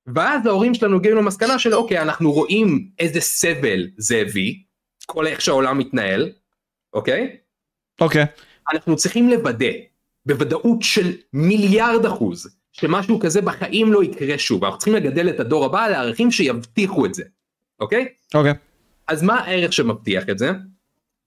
S2: ואז ההורים שלנו הגיעו למסקנה של אוקיי, אנחנו רואים איזה סבל זה הביא, כל איך שהעולם מתנהל, אוקיי?
S1: אוקיי.
S2: אנחנו צריכים לוודא, בוודאות של מיליארד אחוז, שמשהו כזה בחיים לא יקרה שוב, אנחנו צריכים לגדל את הדור הבא לערכים שיבטיחו את זה, אוקיי?
S1: אוקיי.
S2: אז מה הערך שמבטיח את זה?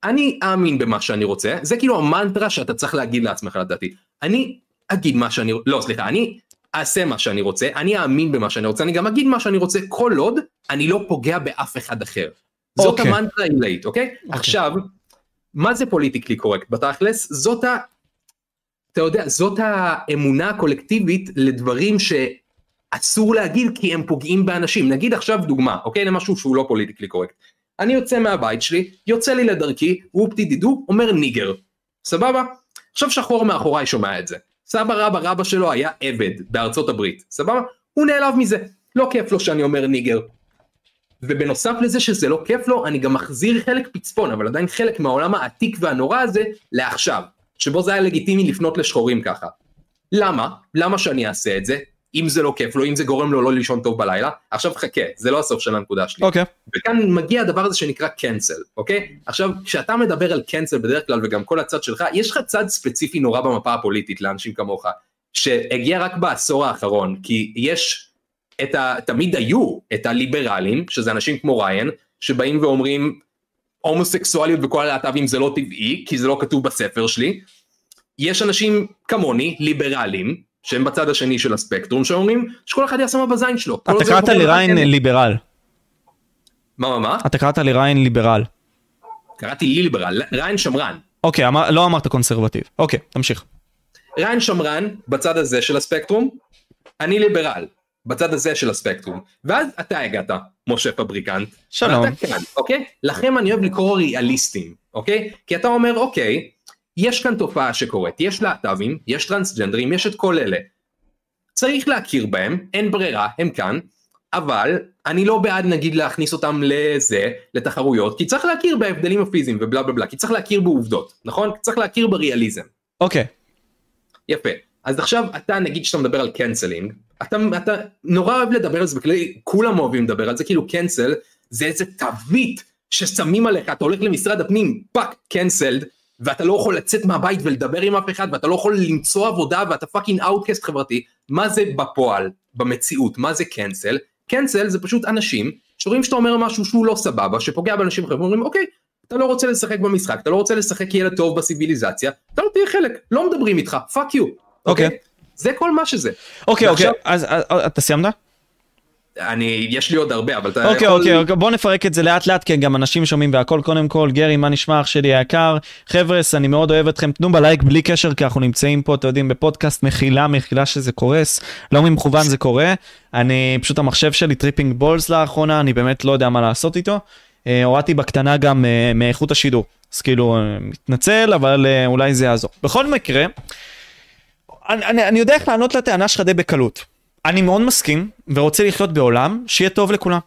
S2: אני אאמין במה שאני רוצה, זה כאילו המנטרה שאתה צריך להגיד לעצמך לדעתי. אני אגיד מה שאני, לא סליחה, אני אעשה מה שאני רוצה, אני אאמין במה שאני רוצה, אני גם אגיד מה שאני רוצה כל עוד אני לא פוגע באף אחד אחר. זאת
S1: אוקיי.
S2: המנטרה העילאית, אוקיי? עכשיו, מה זה politically correct בתכלס? זאת ה... אתה יודע, זאת האמונה הקולקטיבית לדברים שאסור להגיד כי הם פוגעים באנשים. נגיד עכשיו דוגמה, אוקיי? למשהו שהוא לא politically correct. אני יוצא מהבית שלי, יוצא לי לדרכי, whoopty dee doo, אומר nigger. סבבה? עכשיו שחור מאחוריי שומע את זה. סבא רבא רבא שלו היה עבד בארצות הברית, סבבה? הוא נעלב מזה. לא כיף לו שאני אומר ניגר. ובנוסף לזה שזה לא כיף לו, אני גם מחזיר חלק פצפון, אבל עדיין חלק מהעולם העתיק והנורא הזה לעכשיו, שבו זה היה לגיטימי לפנות לשחורים ככה. למה? למה שאני אעשה את זה? אם זה לא כיף לו, אם זה גורם לו לא לישון טוב בלילה, עכשיו חכה, זה לא הסוף של הנקודה שלי.
S1: אוקיי.
S2: וכאן מגיע הדבר הזה שנקרא cancel, אוקיי? עכשיו, כשאתה מדבר על cancel בדרך כלל, וגם כל הצד שלך, יש לך צד ספציפי נורא במפה הפוליטית לאנשים כמוך, שהגיע רק בעשור האחרון, כי יש את ה... תמיד היו את הליברלים, שזה אנשים כמו ריין, שבאים ואומרים, הומוסקסואליות וכל הלהט"בים זה לא טבעי, כי זה לא כתוב בספר שלי. יש אנשים כמוני, ליברלים, שהם בצד השני של הספקטרום, שאומרים שכל אחד יעשה מה בזין שלו.
S1: אתה
S2: זה
S1: קראת לריין ליברל.
S2: מה מה מה?
S1: אתה קראת לריין ליברל.
S2: קראתי לי ליברל, ריין שמרן.
S1: אוקיי, אמר- לא אמרת קונסרבטיב. אוקיי, תמשיך.
S2: ריין שמרן בצד הזה של הספקטרום, אני ליברל בצד הזה של הספקטרום. ואז אתה הגעת, משה פבריקנט.
S1: שלום.
S2: ואתה כאן, אוקיי? לכם אני אוהב לקרוא ריאליסטים, אוקיי? כי אתה אומר, אוקיי, יש כאן תופעה שקורית, יש להט"בים, יש טרנסג'נדרים, יש את כל אלה. צריך להכיר בהם, אין ברירה, הם כאן, אבל אני לא בעד נגיד להכניס אותם לזה, לתחרויות, כי צריך להכיר בהבדלים הפיזיים ובלה בלה בלה, כי צריך להכיר בעובדות, נכון? צריך להכיר בריאליזם.
S1: אוקיי.
S2: יפה. אז עכשיו אתה נגיד שאתה מדבר על canceling, אתה, אתה נורא אוהב לדבר על זה בכללי, כולם אוהבים לדבר על זה, כאילו cancel זה איזה תווית ששמים עליך, אתה הולך למשרד הפנים, fuck, canceled, ואתה לא יכול לצאת מהבית ולדבר עם אף אחד, ואתה לא יכול למצוא עבודה, ואתה fucking outcast חברתי, מה זה בפועל, במציאות, מה זה cancel? cancel זה פשוט אנשים שרואים שאתה אומר משהו שהוא לא סבבה, שפוגע באנשים אחרים, ואומרים אוקיי, אתה לא רוצה לשחק במשחק, אתה לא רוצה לשחק ילד טוב בציוויליזציה, אתה לא תהיה חלק, לא מדברים איתך, fuck you.
S1: אוקיי.
S2: זה כל מה שזה.
S1: אוקיי, אוקיי, אז אז אתה סיימת?
S2: אני, יש לי עוד הרבה, אבל אתה
S1: אוקיי,
S2: יכול...
S1: אוקיי, אוקיי, בוא נפרק את זה לאט לאט, כי גם אנשים שומעים והכל. קודם כל, גרי, מה נשמע אח שלי היקר? חבר'ס, אני מאוד אוהב אתכם, תנו בלייק בלי קשר, כי אנחנו נמצאים פה, אתם יודעים, בפודקאסט מחילה, מחילה שזה קורס. לא ממכוון זה קורה. אני, פשוט המחשב שלי tripping balls לאחרונה, אני באמת לא יודע מה לעשות איתו. אה, הורדתי בקטנה גם אה, מאיכות השידור. אז כאילו, אה, מתנצל, אבל אה, אולי זה יעזור. בכל מקרה, אני, אני, אני יודע איך לענות לטענה שלך די בקלות. אני מאוד מסכים, ורוצה לחיות בעולם שיהיה טוב לכולם.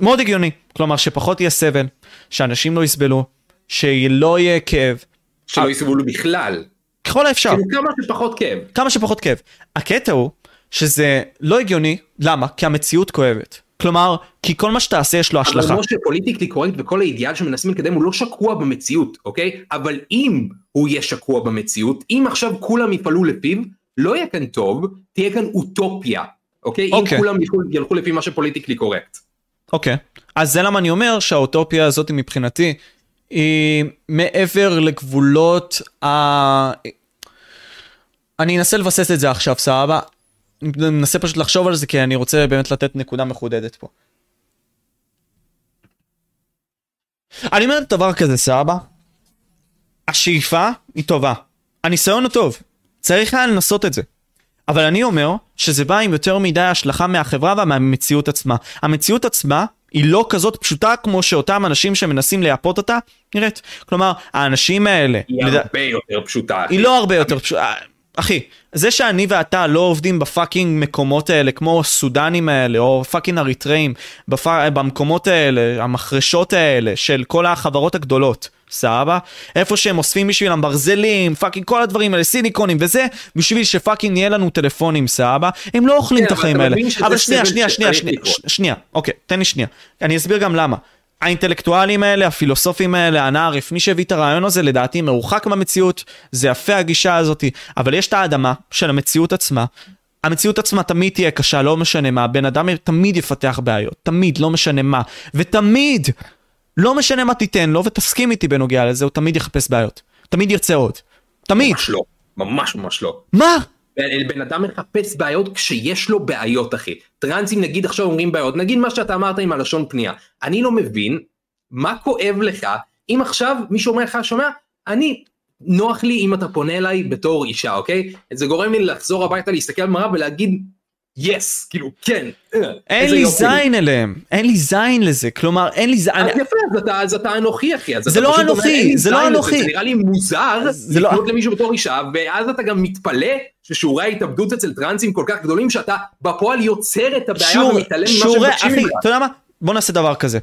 S1: מאוד הגיוני. כלומר, שפחות יהיה סבל, שאנשים לא יסבלו, שלא יהיה כאב,
S2: שלא יסבלו בכלל.
S1: ככל האפשר,
S2: כאילו כמה שפחות כאב.
S1: כמה שפחות כאב. הקטע הוא שזה לא הגיוני, למה? כי המציאות כואבת. כלומר, כי כל מה שתעשה יש לו השלכה.
S2: אבל משה politically correct וכל האידיאל שמנסים לקדם הוא לא שקוע במציאות, אוקיי? אבל אם הוא יהיה שקוע במציאות, אם עכשיו כולם יפעלו לפיו, לא יהיה כאן טוב, תהיה כאן אוטופיה, אוקיי?
S1: אוקיי.
S2: אם כולם ילכו, ילכו לפי מה ש politically correct.
S1: אוקיי. אז זה למה אני אומר שהאוטופיה הזאת מבחינתי היא מעבר לגבולות ה... אני אנסה לבסס את זה עכשיו, סבבה? מנסה פשוט לחשוב על זה כי אני רוצה באמת לתת נקודה מחודדת פה. אני אומר דבר כזה, סבבה? השאיפה היא טובה. הניסיון הוא טוב. צריך היה לנסות את זה. אבל אני אומר שזה בא עם יותר מדי השלכה מהחברה ומהמציאות עצמה. המציאות עצמה היא לא כזאת פשוטה כמו שאותם אנשים שמנסים לייפות אותה נראית. כלומר, האנשים האלה,
S2: היא
S1: לדע-
S2: הרבה יותר פשוטה.
S1: היא לא הרבה יותר פשוטה. אחי, זה שאני ואתה לא עובדים ב fucking מקומות האלה, כמו הסודנים האלה, או fucking אריתראים, בפ... במקומות האלה, המחרשות האלה, של כל החברות הגדולות, סבבה? איפה שהם אוספים בשבילם ברזלים, fucking כל הדברים האלה, סיליקונים וזה, בשביל ש fucking יהיה לנו טלפונים, סבבה? הם לא אוכלים
S2: כן,
S1: את החיים האלה. אבל שנייה, שנייה, שנייה, שנייה, שנייה, אוקיי, תן לי שנייה. אני אסביר גם למה. האינטלקטואלים האלה, הפילוסופים האלה, הנערף, מי שהביא את הרעיון הזה לדעתי מרוחק מהמציאות, זה יפה הגישה הזאת, אבל יש את האדמה של המציאות עצמה. המציאות עצמה תמיד תהיה קשה, לא משנה מה, בן אדם תמיד יפתח בעיות, תמיד, לא משנה מה, ותמיד, לא משנה מה תיתן לו, ותסכים איתי בנוגע לזה, הוא תמיד יחפש בעיות, תמיד ירצה עוד, תמיד.
S2: ממש לא. ממש ממש לא.
S1: מה?
S2: בן אדם מחפש בעיות כשיש לו בעיות אחי. טרנסים נגיד עכשיו אומרים בעיות, נגיד מה שאתה אמרת עם הלשון פנייה. אני לא מבין מה כואב לך אם עכשיו מישהו אומר לך שומע אני נוח לי אם אתה פונה אליי בתור אישה אוקיי? זה גורם לי לחזור הביתה להסתכל במראה ולהגיד יס כאילו כן. אה,
S1: אין לי
S2: יופי."
S1: זין אליהם, אין לי זין לזה, כלומר, אין לי זין,
S2: אז יפה אז אתה אז אתה אנוכי אחי. אז
S1: זה לא אנוכי,
S2: "אין לי
S1: זה לא
S2: זין לזה",
S1: אנוכי.
S2: זה נראה לי מוזר
S1: לא-
S2: לפנות למישהו בתור אישה ואז אתה גם מתפלא ששיעורי ההתאבדות אצל טרנסים כל כך גדולים שאתה בפועל יוצר את הבעיה
S1: שיעור-
S2: ומתעלם ממה שמבקשים
S1: אחי,
S2: ממך.
S1: אתה יודע מה? בוא נעשה דבר כזה.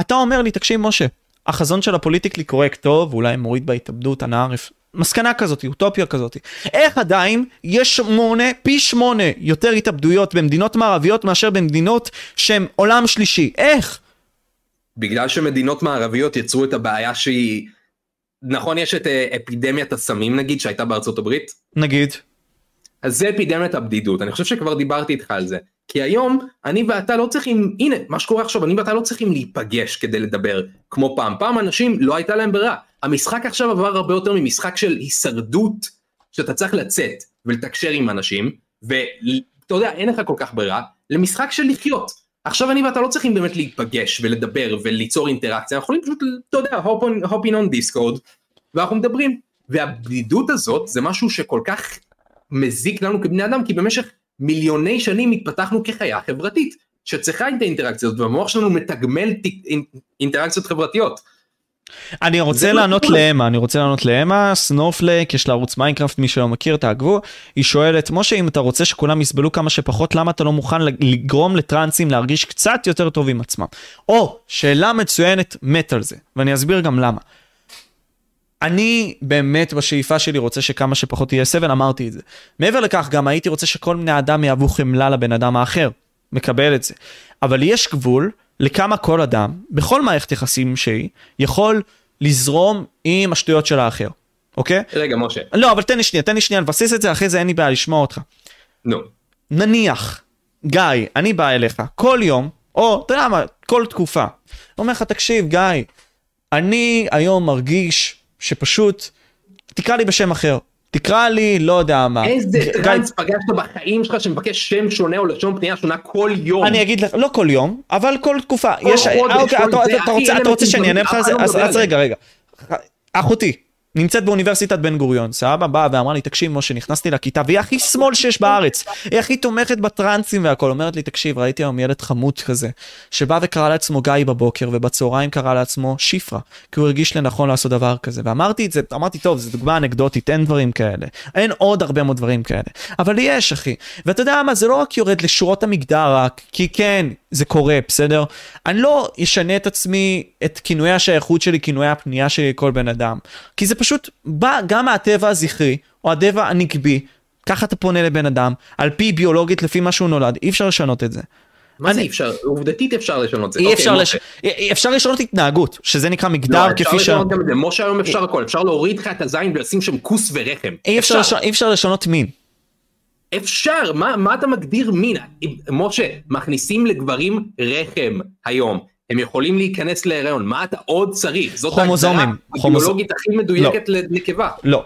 S1: אתה אומר לי, תקשיב משה, החזון של הפוליטיקלי קורקט טוב, אולי מוריד בהתאבדות, אנא ערף. מסקנה כזאת, אוטופיה כזאת. איך עדיין יש שמונה, פי שמונה יותר התאבדויות במדינות מערביות מאשר במדינות שהן עולם שלישי? איך?
S2: בגלל שמדינות מערביות יצרו את הבעיה שהיא נכון יש את אה, אפידמיית הסמים נגיד שהייתה בארצות הברית
S1: נגיד.
S2: אז זה אפידמיית הבדידות אני חושב שכבר דיברתי איתך על זה כי היום אני ואתה לא צריכים הנה מה שקורה עכשיו אני ואתה לא צריכים להיפגש כדי לדבר כמו פעם פעם אנשים לא הייתה להם ברירה המשחק עכשיו עבר הרבה יותר ממשחק של הישרדות שאתה צריך לצאת ולתקשר עם אנשים ואתה יודע אין לך כל כך ברירה למשחק של לחיות עכשיו אני ואתה לא צריכים באמת להיפגש ולדבר וליצור אינטראקציה אנחנו יכולים פשוט אתה יודע הופין און דיסקורד ואנחנו מדברים והבדידות הזאת זה משהו שכל כך מזיק לנו כבני אדם כי במשך מיליוני שנים התפתחנו כחיה חברתית שצריכה את האינטראקציה הזאת והמוח שלנו מתגמל אינטראקציות חברתיות.
S1: אני רוצה
S2: זה
S1: לענות. לאמה, אני רוצה לענות לאמה, סנופלק, יש לה ערוץ מיינקראפט, מי שלא מכיר תעקבו, היא שואלת, משה אם אתה רוצה שכולם יסבלו כמה שפחות, למה אתה לא מוכן לגרום לטרנסים להרגיש קצת יותר טוב עם עצמם? או, שאלה מצוינת, מת על זה, ואני אסביר גם למה. אני באמת בשאיפה שלי רוצה שכמה שפחות יהיה סבל, אמרתי את זה. מעבר לכך, גם הייתי רוצה שכל בני אדם יהוו חמלה לבן אדם האחר. מקבל את זה. אבל יש גבול לכמה כל אדם, בכל מערכת יחסים שהיא, יכול לזרום עם השטויות של האחר, אוקיי?
S2: רגע, משה,
S1: לא, אבל תן לי שנייה, תן לי שנייה לבסס את זה, אחרי זה אין לי בעיה לשמוע אותך.
S2: נו.
S1: נניח, גיא, אני בא אליך כל יום, או אתה יודע מה, כל תקופה. אומר לך, תקשיב, גיא, אני היום מרגיש שפשוט, תקרא לי בשם אחר. תקרא לי, לא יודע מה.
S2: איזה טראנס פגשת בחיים שלך שמבקש שם שונה או לשון פנייה שונה כל יום?
S1: אני אגיד לך, לא כל יום, אבל כל תקופה.
S2: כל חודש,
S1: אה, אוקיי,
S2: כל
S1: אתה-
S2: זה,
S1: אתה רוצה- שאני אענה לך על זה?
S2: אף אחד לא
S1: אז רגע, רגע. אחותי. נמצאת באוניברסיטת בן גוריון, סבבה? באה ואמרה לי, תקשיב, משה, נכנסתי לכיתה, והיא הכי שמאל שיש בארץ. היא הכי תומכת בטרנסים והכל. אומרת לי, תקשיב, ראיתי היום ילד חמוד כזה, שבא וקרא לעצמו גיא בבוקר, ובצהריים קרא לעצמו שיפרה, כי הוא הרגיש לנכון לעשות דבר כזה. ואמרתי את זה, אמרתי, טוב, זו דוגמה אנקדוטית, אין דברים כאלה. אין עוד הרבה מאוד דברים כאלה. אבל יש, אחי. ואתה יודע מה, זה לא רק יורד לשורות המגדר רק, כי כן, זה קורה, בסדר? אני לא אשנה את עצמי, את כינויי השייכות שלי, כינויי הפנייה שלי לכל בן אדם. כי זה פשוט בא גם מהטבע הזכרי, או הטבע הנקבי, ככה אתה פונה לבן אדם, על פי ביולוגית, לפי מה שהוא נולד, אי אפשר לשנות את זה.
S2: מה זה
S1: אני-
S2: אי אפשר? עובדתית אפשר לשנות את זה.
S1: אי
S2: אוקיי,
S1: אפשר,
S2: משה.
S1: לש... אי- אפשר לשנות התנהגות, שזה נקרא
S2: לא,
S1: מגדר
S2: אפשר
S1: כפי ש...
S2: זה. משה היום אפשר הכל, אפשר להוריד לך את הזין ולשים שם כוס ורחם.
S1: אי אפשר, לש... אי אפשר לשנות מין.
S2: אפשר, מה, מה אתה מגדיר מין? משה, מכניסים לגברים רחם היום. הם יכולים להיכנס להיריון, מה אתה עוד צריך? זאת ההגדרה הביולוגית הכי מדויקת לנקבה.
S1: לא.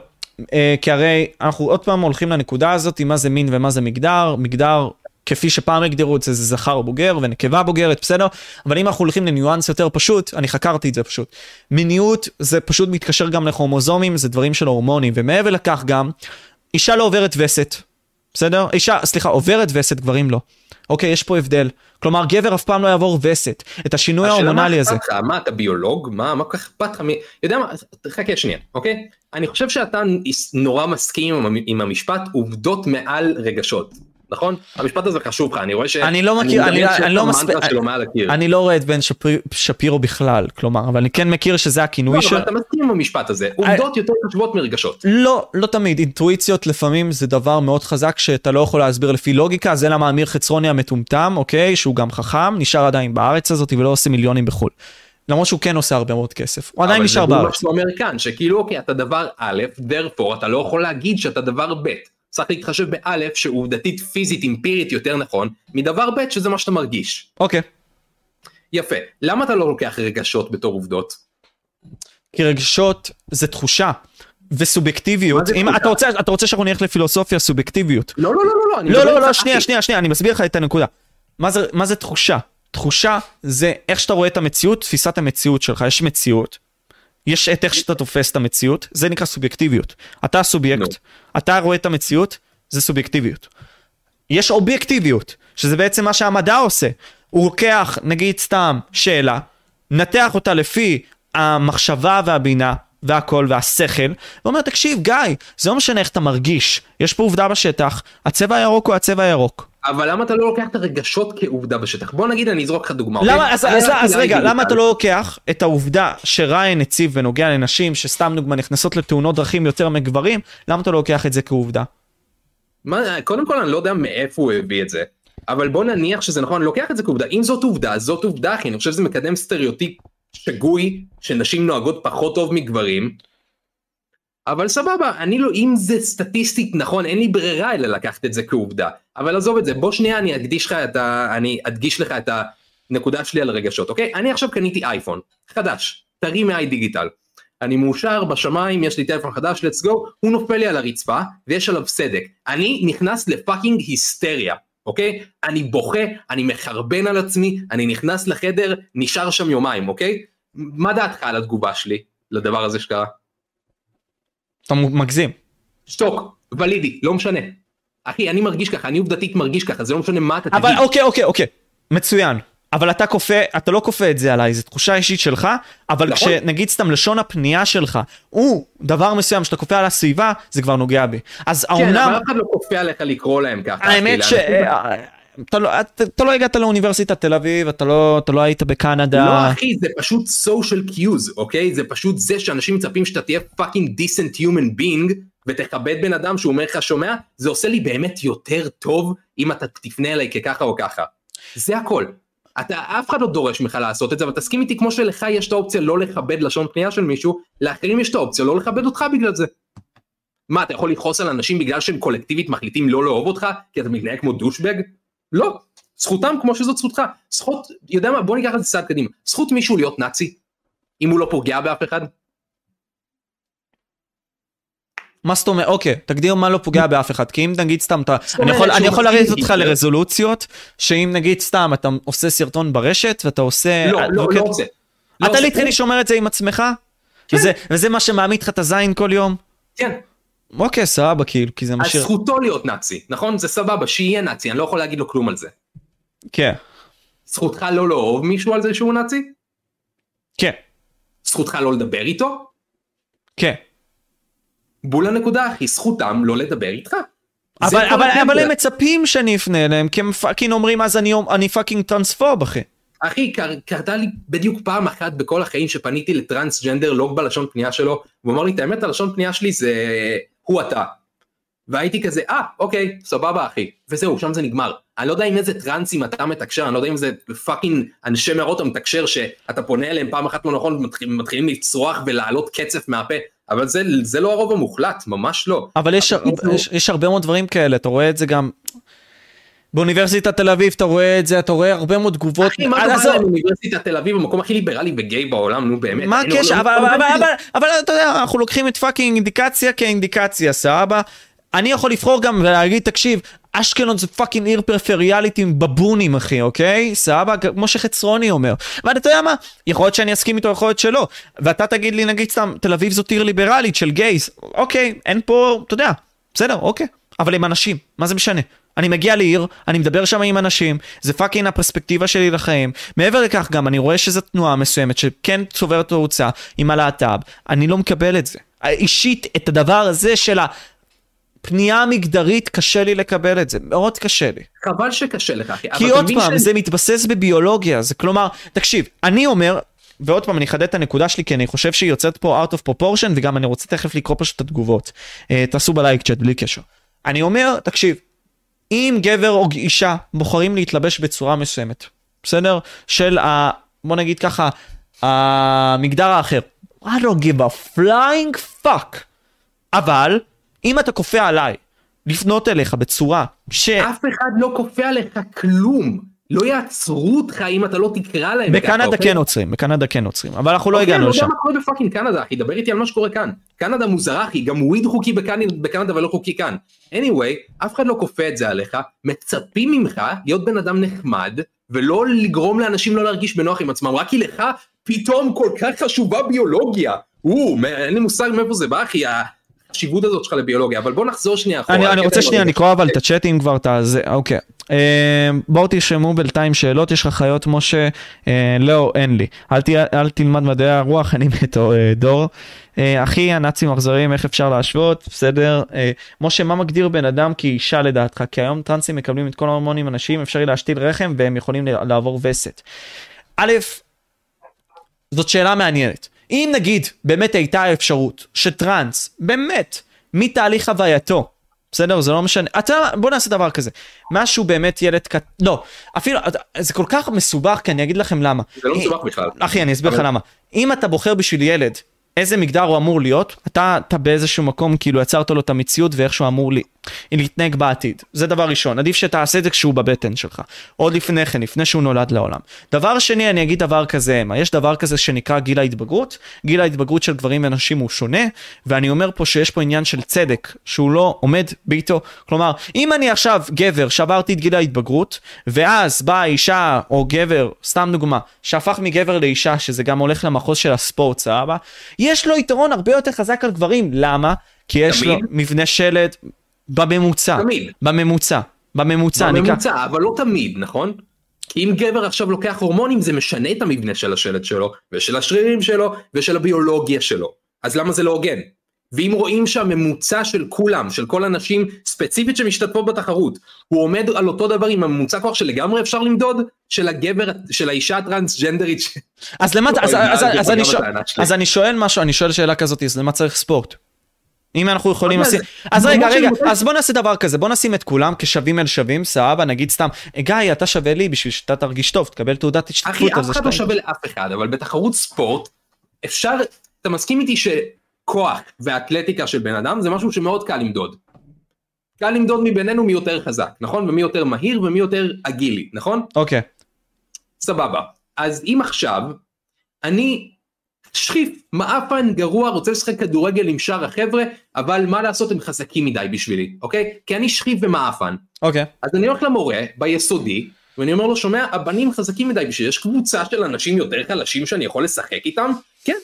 S1: אה, כי הרי אנחנו עוד פעם הולכים לנקודה הזאת, מה זה מין ומה זה מגדר. מגדר, כפי שפעם הגדירו את זה, זה זכר בוגר ונקבה בוגרת, בסדר? אבל אם אנחנו הולכים לניואנס יותר פשוט, אני חקרתי את זה פשוט. מיניות זה פשוט מתקשר גם לכרומוזומים, זה דברים של הורמונים, ומעבר לכך גם, אישה לא עוברת וסת, בסדר? אישה, סליחה, עוברת וסת, גברים לא. אוקיי, יש פה הבדל. כלומר, גבר אף פעם לא יעבור וסת. את השינוי
S2: השאלה
S1: ההורמונלי
S2: מה
S1: הזה.
S2: אכפת לך? מה אתה ביולוג? מה מה כל כך אכפת לך? מ- יודע מה? חכה שנייה, אוקיי? אני חושב שאתה נורא מסכים עם המשפט עובדות מעל רגשות. נכון? המשפט הזה חשוב לך, אני רואה ש...
S1: אני לא מכיר, אני-
S2: מדמיין
S1: אני לא
S2: שאתה
S1: מספיק-
S2: שלו הקיר.
S1: אני לא רואה את בן שפיר, שפירו בכלל, כלומר, אבל אני כן מכיר שזה הכינוי
S2: לא,
S1: של...
S2: אבל אתה מסכים עם המשפט הזה, עובדות יותר חשובות מרגשות.
S1: לא, לא תמיד, אינטואיציות לפעמים זה דבר מאוד חזק שאתה לא יכול להסביר לפי לוגיקה, זה למה אמיר חצרוני המטומטם, אוקיי, שהוא גם חכם, נשאר עדיין בארץ הזאת ולא עושה מיליונים בחו"ל. למרות שהוא כן עושה הרבה מאוד כסף, הוא עדיין נשאר
S2: אבל זה מה
S1: בארץ.
S2: שהוא אומר כאן, שכאילו אוקיי, אתה דבר א', therefore אתה לא יכול להגיד שאתה דבר ב'. צריך להתחשב באלף שעובדתית פיזית אמפירית יותר נכון, מדבר ב' שזה מה שאתה מרגיש.
S1: אוקיי.
S2: יפה. למה אתה לא לוקח רגשות בתור עובדות?
S1: כי רגשות זה תחושה. וסובייקטיביות, אם? אתה רוצה, אתה רוצה שאנחנו נלך לפילוסופיה, סובייקטיביות.
S2: לא, לא, לא, לא, לא,
S1: לא, לא,
S2: איתך,
S1: לא,
S2: אחי.
S1: שנייה, שנייה, שנייה, אני מסביר לך את הנקודה. מה זה, מה זה תחושה? תחושה זה איך שאתה רואה את המציאות, תפיסת המציאות שלך. יש מציאות, יש את איך שאתה תופס את המציאות, זה נקרא סובייקטיביות. אתה הסובייקט,
S2: נו.
S1: אתה רואה את המציאות, זה סובייקטיביות. יש אובייקטיביות, שזה בעצם מה שהמדע עושה. הוא לוקח, נגיד סתם, שאלה, נתח אותה לפי המחשבה והבינה והכל והשכל, ואומר, תקשיב, גיא, זה לא משנה איך אתה מרגיש, יש פה עובדה בשטח, הצבע הירוק הוא הצבע הירוק.
S2: אבל למה אתה לא לוקח את הרגשות כעובדה בשטח? בוא נגיד אני אזרוק לך דוגמה.
S1: למה,
S2: אוקיי?
S1: אז,
S2: אני
S1: אז,
S2: הלכתי
S1: אז רגע. למה אתה לא לוקח את העובדה שריין הציב בנוגע לנשים, שסתם דוגמה נכנסות לתאונות דרכים יותר מגברים, למה אתה לא לוקח את זה כעובדה?
S2: מה, קודם כל אני לא יודע מאיפה הוא הביא את זה, אבל בוא נניח שזה נכון, אני לוקח את זה כעובדה, אם זאת עובדה, אז זאת עובדה אחי, אני חושב שזה מקדם סטריאוטיפ שגוי, שנשים נוהגות פחות טוב מגברים, אבל סבבה, אני לא, אם זה סטטיסטית נכון, אין לי ברירה אלא לקחת את זה כעובדה, אבל עזוב את זה, בוא שנייה אני אקדיש לך את ה... אני אדגיש לך את הנקודה שלי על רגשות, אוקיי? אני עכשיו קניתי אייפון, חדש, טרי מאי דיגיטל. אני מאושר בשמיים, יש לי טלפון חדש, let's go, הוא נופל לי על הרצפה, ויש עליו סדק. אני נכנס לפאקינג היסטריה, אוקיי? אני בוכה, אני מחרבן על עצמי, אני נכנס לחדר, נשאר שם יומיים, אוקיי? מה דעתך על התגובה שלי לדבר הזה שקרה?
S1: אתה מגזים.
S2: שתוק, ולידי, לא משנה. אחי, אני מרגיש ככה, אני עובדתית מרגיש ככה, זה לא משנה מה אתה
S1: אבל
S2: תגיד.
S1: אוקיי, אוקיי, אוקיי, מצוין. אבל אתה כופה, אתה לא כופה את זה עליי, זו תחושה אישית שלך, אבל
S2: נכון.
S1: כשנגיד סתם לשון הפנייה שלך הוא דבר מסוים שאתה כופה על הסביבה, זה כבר נוגע בי. אז
S2: כן, אבל
S1: האומנם,
S2: אף אחד לא כופה עליך לקרוא להם ככה.
S1: האמת
S2: אחי,
S1: ש... אתה לא, אתה, אתה לא הגעת לאוניברסיטת תל אביב, אתה לא, אתה לא היית בקנדה.
S2: לא אחי, זה פשוט social cues, אוקיי? זה פשוט זה שאנשים מצפים שאתה תהיה fucking decent human being, ותכבד בן אדם שהוא אומר לך שומע, זה עושה לי באמת יותר טוב אם אתה תפנה אליי כככה או ככה. זה הכל. אתה, אף אחד לא דורש ממך לעשות את זה, אבל תסכים איתי כמו שלך יש את האופציה לא לכבד לשון פנייה של מישהו, לאחרים יש את האופציה לא לכבד אותך בגלל זה. מה, אתה יכול לכעוס על אנשים בגלל שהם קולקטיבית מחליטים לא לאהוב אותך, כי אתה מתנהג כמו דושבג? לא. זכותם כמו שזאת זכותך. זכות, יודע מה, בוא ניקח את זה צעד קדימה. זכות מישהו להיות נאצי, אם הוא לא פוגע באף אחד?
S1: מה זאת אומרת? אוקיי, תגדיר מה לא פוגע באף אחד, כי אם נגיד סתם אתה, אני יכול, אני יכול לרדת
S2: איתי,
S1: אותך
S2: כן.
S1: לרזולוציות, שאם נגיד סתם אתה עושה סרטון ברשת ואתה עושה...
S2: לא, לא, לא רוצה. לא
S1: אתה. ליטרלי שומר את זה עם עצמך?
S2: כן.
S1: וזה, וזה מה שמעמיד לך את הזין כל יום?
S2: כן,
S1: אוקיי, סבבה, כאילו, כי זה
S2: אז
S1: משאיר...
S2: זכותו להיות נאצי, נכון? זה סבבה, שיהיה נאצי, אני לא יכול להגיד לו כלום על זה.
S1: כן,
S2: זכותך לא לאהוב מישהו על זה שהוא נאצי?
S1: כן,
S2: זכותך לא לדבר איתו?
S1: כן.
S2: בול הנקודה אחי, זכותם לא לדבר איתך.
S1: אבל, אבל. אבל הם מצפים שאני אפנה אליהם, כי הם fucking אומרים אז אני, אני fucking טרנספוב, אחי.
S2: אחי, קר, קרתה לי בדיוק פעם אחת בכל החיים שפניתי לטרנסג'נדר לא בלשון פנייה שלו, והוא אמר לי, את האמת, הלשון פנייה שלי זה הוא אתה. והייתי כזה, אה, אוקיי, סבבה אחי. וזהו, שם זה נגמר. אני לא יודע עם איזה טרנסים אתה מתקשר, אני לא יודע אם זה fucking אנשי מערות אתה מתקשר שאתה פונה אליהם פעם אחת לא נכון, מתחילים לצרוח ולהעלות קצף מהפה, אבל זה, זה לא הרוב המוחלט, ממש לא.
S1: אבל יש,
S2: כאילו-
S1: יש, יש הרבה מאוד דברים כאלה, אתה רואה את זה גם... באוניברסיטת תל אביב אתה רואה את זה, אתה רואה הרבה מאוד תגובות.
S2: אחי, מה אתה
S1: עזוב,
S2: בא לאוניברסיטת תל אביב, המקום הכי ליברלי וגיי בעולם, נו באמת.
S1: מה
S2: לא-
S1: הקשר?
S2: לא- לא- לא-
S1: אבל אתה יודע, אנחנו לוקחים את fucking אינדיקציה כאינדיקציה, סבבה? אני יכול לבחור גם ולהגיד, תקשיב, אשקלון זה fucking עיר פריפריאלית עם בבונים, אחי, אוקיי? סבבה? כמו שחצרוני אומר. ואתה יודע מה? יכול להיות שאני אסכים איתו, יכול להיות שלא. ואתה תגיד לי, נגיד סתם, תל אביב זאת עיר ליברלית של גייז. אוקיי, אין פה, אתה יודע, בסדר, אוקיי. אבל עם אנשים, מה זה משנה? אני מגיע לעיר, אני מדבר שם עם אנשים, זה fucking הפרספקטיבה שלי לחיים. מעבר לכך גם, אני רואה שזו תנועה מסוימת שכן צוברת תאוצה עם הלהט"ב, אני לא מקבל את זה. אישית, את הדבר הזה של הפנייה המגדרית, קשה לי לקבל את זה, מאוד קשה לי.
S2: חבל שקשה לך, אחי.
S1: כי עוד פעם,
S2: ש-
S1: זה מתבסס בביולוגיה, זה כלומר, תקשיב, אני אומר, ועוד פעם אני אחדד את הנקודה שלי, כי אני חושב שהיא יוצאת פה out of proportion, וגם אני רוצה תכף לקרוא פשוט את התגובות. אה, תעשו בלייק צ'אט בלי קשר. אני אומר, תקשיב, אם גבר או אישה בוחרים להתלבש בצורה מסוימת, בסדר? של ה... בוא נגיד ככה, המגדר האחר. I don't give a flying fuck. אבל, אם אתה כופה עליי לפנות אליך בצורה ש...
S2: אף אחד לא כופה עליך כלום. לא יעצרו אותך אם אתה לא תקרא להם
S1: בקנדה
S2: אוקיי?
S1: כן עוצרים, בקנדה כן עוצרים, אבל אנחנו לא
S2: אוקיי,
S1: הגענו
S2: אני
S1: לשם.
S2: לא יודע מה קורה ב fucking קנדה, אחי, דבר איתי על מה שקורה כאן. קנדה מוזרה, אחי, גם weed חוקי בקנדה, ולא חוקי כאן. anyway, אף אחד לא כופה את זה עליך, מצפים ממך להיות בן אדם נחמד, ולא לגרום לאנשים לא להרגיש בנוח עם עצמם, רק כי לך פתאום כל כך חשובה ביולוגיה. או, אין לי מושג מאיפה זה בא, אחי, החשיבות הזאת שלך לביולוגיה, אבל בוא נחזור שנייה אחורה.
S1: אני, אני רוצה שנייה. לקרוא אבל את הצ'אטים כבר, הזה, אוקיי. אה, בואו תרשמו בינתיים שאלות, יש לך חיות משה? אה, לא, אין לי. אל, ת, אל תלמד מדעי הרוח, אני מטו אה, דור. אה, אחי, הנאצים אכזריים, איך אפשר להשוות? בסדר. אה, משה, מה מגדיר בן אדם כאישה לדעתך? כי היום טרנסים מקבלים את כל ההורמונים הנשיים, אפשר להשתיל רחם והם יכולים לעבור וסת. א', זאת שאלה מעניינת. אם נגיד באמת הייתה אפשרות שטראנס, באמת, מתהליך חווייתו, בסדר? זה לא משנה. אתה, בוא נעשה דבר כזה. משהו באמת ילד קט... לא, אפילו, זה כל כך מסובך, כי אני אגיד לכם למה.
S2: זה לא מסובך בכלל.
S1: אחי, אני אסביר לך למה. אם אתה בוחר בשביל ילד, איזה מגדר הוא אמור להיות, אתה, אתה באיזשהו מקום כאילו יצרת לו את המציאות ואיך שהוא אמור לי, להתנהג בעתיד. זה דבר ראשון, עדיף שתעשה את זה כשהוא בבטן שלך. עוד לפני כן, לפני שהוא נולד לעולם. דבר שני, אני אגיד דבר כזה, אמה, יש דבר כזה שנקרא גיל ההתבגרות. גיל ההתבגרות של גברים ונשים הוא שונה, ואני אומר פה שיש פה עניין של צדק, שהוא לא עומד בעיתו. כלומר, אם אני עכשיו גבר שעברתי את גיל ההתבגרות, ואז באה אישה או גבר, סתם דוגמה, שהפך מגבר לאישה, שזה גם הולך למחוז של הספורט, סבבה? יש לו יתרון הרבה יותר חזק על גברים. למה? כי יש לו
S2: תמיד?
S1: מבנה שלד בממוצע.
S2: תמיד.
S1: בממוצע. בממוצע. אני
S2: בממוצע, אבל לא תמיד, נכון? כי אם גבר עכשיו לוקח הורמונים זה משנה את המבנה של השלד שלו, ושל השרירים שלו, ושל הביולוגיה שלו. אז למה זה לא הוגן? ואם רואים שהממוצע של כולם, של כל הנשים ספציפית שמשתתפות בתחרות, הוא עומד על אותו דבר עם הממוצע כוח שלגמרי אפשר למדוד, של הגבר, של האישה הטרנסג'נדרית.
S1: אז למה, אז, אז, אז,
S2: כבר
S1: אני שואל. אז אני שואל משהו, אני שואל שאלה כזאת, אז למה צריך ספורט? אם אנחנו יכולים? לשים... אז רגע, רגע, אז בוא נעשה דבר כזה, בוא נשים את כולם כשווים אל שווים, סבבה, נגיד סתם, גיא, אתה שווה לי בשביל שאתה תרגיש טוב, תקבל תעודת
S2: אחי,
S1: השתתפות על
S2: אף אחד לא. שווה לאף אחד, אבל בתחרות ספורט, אפשר, אתה מסכים איתי שכוח ואתלטיקה של בן אדם זה משהו שמאוד קל למדוד. קל למדוד מבינינו מי יותר חזק, נכון? ומי יותר מהיר ומי יותר אגילי, נכון?
S1: אוקיי,
S2: סבבה. אז אם עכשיו, אני שחיף, מעפן, גרוע, רוצה לשחק כדורגל עם שאר החבר'ה, אבל מה לעשות, הם חזקים מדי בשבילי, אוקיי? כי אני שחיף ומעפן.
S1: אוקיי.
S2: אז אני הולך למורה ביסודי, ואני אומר לו, שומע, הבנים חזקים מדי בשביל, יש קבוצה של אנשים יותר חלשים שאני יכול לשחק איתם? כן,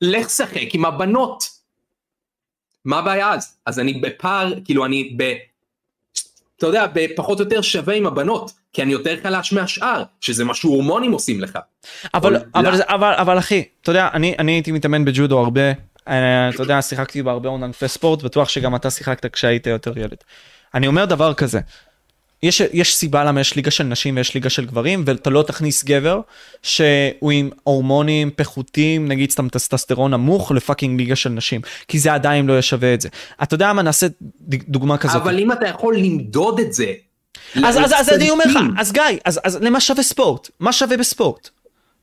S2: לך שחק עם הבנות. מה הבעיה אז? אז אני בפער, כאילו אני ב... אתה יודע, בפחות או יותר שווה עם הבנות, כי אני יותר חלש מהשאר, שזה מה שהורמונים עושים לך.
S1: אבל, אבל. זה- אבל, אבל אחי, אתה יודע, אני, אני הייתי מתאמן בג'ודו הרבה, אה, אתה יודע, שיחקתי בהרבה מאוד ענפי ספורט, בטוח שגם אתה שיחקת כשהיית יותר ילד. אני אומר דבר כזה, יש, יש סיבה למה יש ליגה של נשים ויש ליגה של גברים, ואתה לא תכניס גבר שהוא עם הורמונים פחותים, נגיד סתם טסטסטרון נמוך, לפאקינג ליגה של נשים, כי זה עדיין לא יהיה שווה את זה. אתה יודע מה, נעשה דוגמה כזאת.
S2: אבל אם אתה יכול למדוד את זה...
S1: אז, אז, אז אני אומר לך, אז גיא, אז, אז למה שווה ספורט? מה שווה בספורט?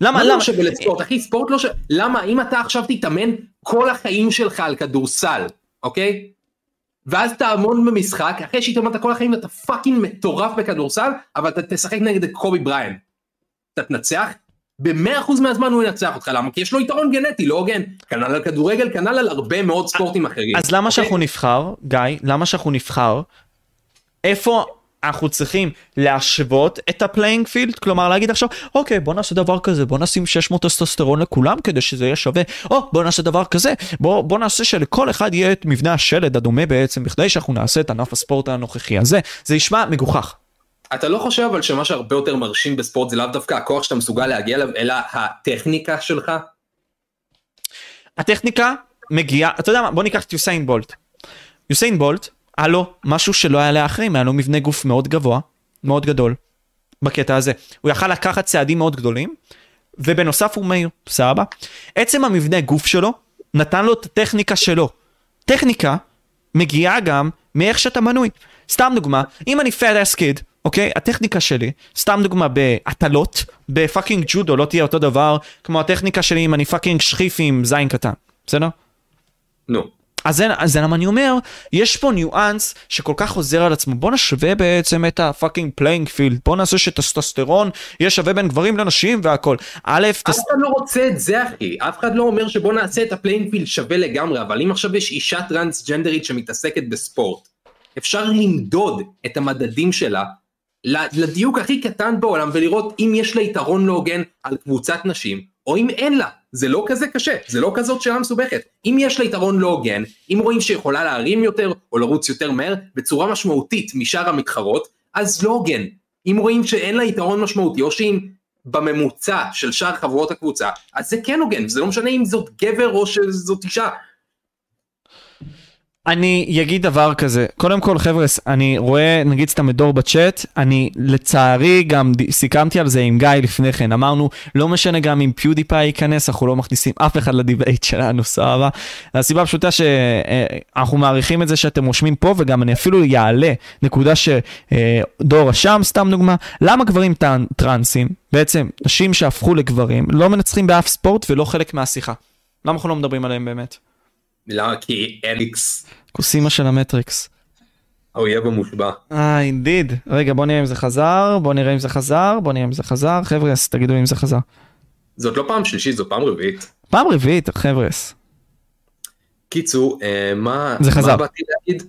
S1: למה,
S2: מה
S1: למה?
S2: לא שווה לספורט? אחי, ספורט לא שווה... למה? אם אתה עכשיו תתאמן כל החיים שלך על כדורסל, אוקיי? ואז תעמוד במשחק, אחרי שהתאמנת כל החיים אתה fucking מטורף בכדורסל, אבל אתה תשחק נגד קובי בריינט. אתה תנצח? במאה אחוז מהזמן הוא ינצח אותך, למה? כי יש לו יתרון גנטי, לא הוגן. כנ"ל על כדורגל, כנ"ל על הרבה מאוד ספורטים אחרים.
S1: אז למה
S2: אוקיי?
S1: שאנחנו נבחר, גיא, למה שאנחנו נבחר, איפה אנחנו צריכים להשוות את ה playing field, כלומר להגיד עכשיו, אוקיי, בוא נעשה דבר כזה, בוא נשים 600 טסטוסטרון לכולם כדי שזה יהיה שווה, או בוא נעשה דבר כזה, בוא, בוא נעשה שלכל אחד יהיה את מבנה השלד הדומה בעצם, בכדי שאנחנו נעשה את ענף הספורט הנוכחי הזה, זה נשמע מגוחך.
S2: אתה לא חושב אבל שמה שהרבה יותר מרשים בספורט זה לאו דווקא הכוח שאתה מסוגל להגיע אליו, אלא הטכניקה שלך?
S1: הטכניקה מגיעה, אתה יודע מה, בוא ניקח את יוסיין בולט. יוסיין בולט, היה לו משהו שלא היה לאחרים, היה לו מבנה גוף מאוד גבוה, מאוד גדול, בקטע הזה. הוא יכל לקחת צעדים מאוד גדולים, ובנוסף הוא מהיר, סבבה? עצם המבנה גוף שלו, נתן לו את הטכניקה שלו. טכניקה מגיעה גם מאיך שאתה בנוי. סתם דוגמה, אם אני fat ass kid, אוקיי? הטכניקה שלי, סתם דוגמה בהטלות, ב fucking ג'ודו לא תהיה אותו דבר כמו הטכניקה שלי אם אני fucking שחיף עם זין קטן, בסדר?
S2: נו.
S1: אז זה, אז זה למה אני אומר, יש פה ניואנס שכל כך חוזר על עצמו. בוא נשווה בעצם את ה fucking playing field, בוא נעשה שטסטוסטרון יהיה שווה בין גברים לנשים והכל. א',
S2: אף
S1: טס...
S2: אחד לא רוצה את זה אחי, אף אחד לא אומר שבוא נעשה את ה playing field שווה לגמרי, אבל אם עכשיו יש אישה טרנסג'נדרית שמתעסקת בספורט, אפשר למדוד את המדדים שלה לדיוק הכי קטן בעולם ולראות אם יש לה יתרון לא הוגן על קבוצת נשים, או אם אין לה. זה לא כזה קשה, זה לא כזאת שאלה מסובכת. אם יש לה יתרון לא הוגן, אם רואים שיכולה להרים יותר או לרוץ יותר מהר בצורה משמעותית משאר המתחרות, אז לא הוגן. אם רואים שאין לה יתרון משמעותי או שאם בממוצע של שאר חברות הקבוצה, אז זה כן הוגן, זה לא משנה אם זאת גבר או שזאת אישה.
S1: אני אגיד דבר כזה, קודם כל חבר'ה, אני רואה נגיד סתם את דור בצ'אט, אני לצערי גם סיכמתי על זה עם גיא לפני כן, אמרנו לא משנה גם אם PewDiePie ייכנס, אנחנו לא מכניסים אף אחד ל debate שלנו, סבבה? הסיבה הפשוטה שאנחנו מעריכים את זה שאתם רושמים פה וגם אני אפילו יעלה נקודה שדור רשם, סתם דוגמה, למה גברים טרנ- טרנסים, בעצם נשים שהפכו לגברים, לא מנצחים באף ספורט ולא חלק מהשיחה? למה אנחנו לא מדברים עליהם באמת?
S2: למה? כי אליקס
S1: כוסימה של המטריקס.
S2: האויב המושבע.
S1: אה, indeed. רגע, בוא נראה אם זה חזר, בוא נראה אם זה חזר, בוא נראה אם זה חזר. חבר'ס, תגידו אם זה חזר.
S2: זאת לא פעם שלישית, זו פעם רביעית.
S1: פעם רביעית, חבר'ס.
S2: קיצור, אה, מה
S1: זה חזר.
S2: מה באתי להגיד?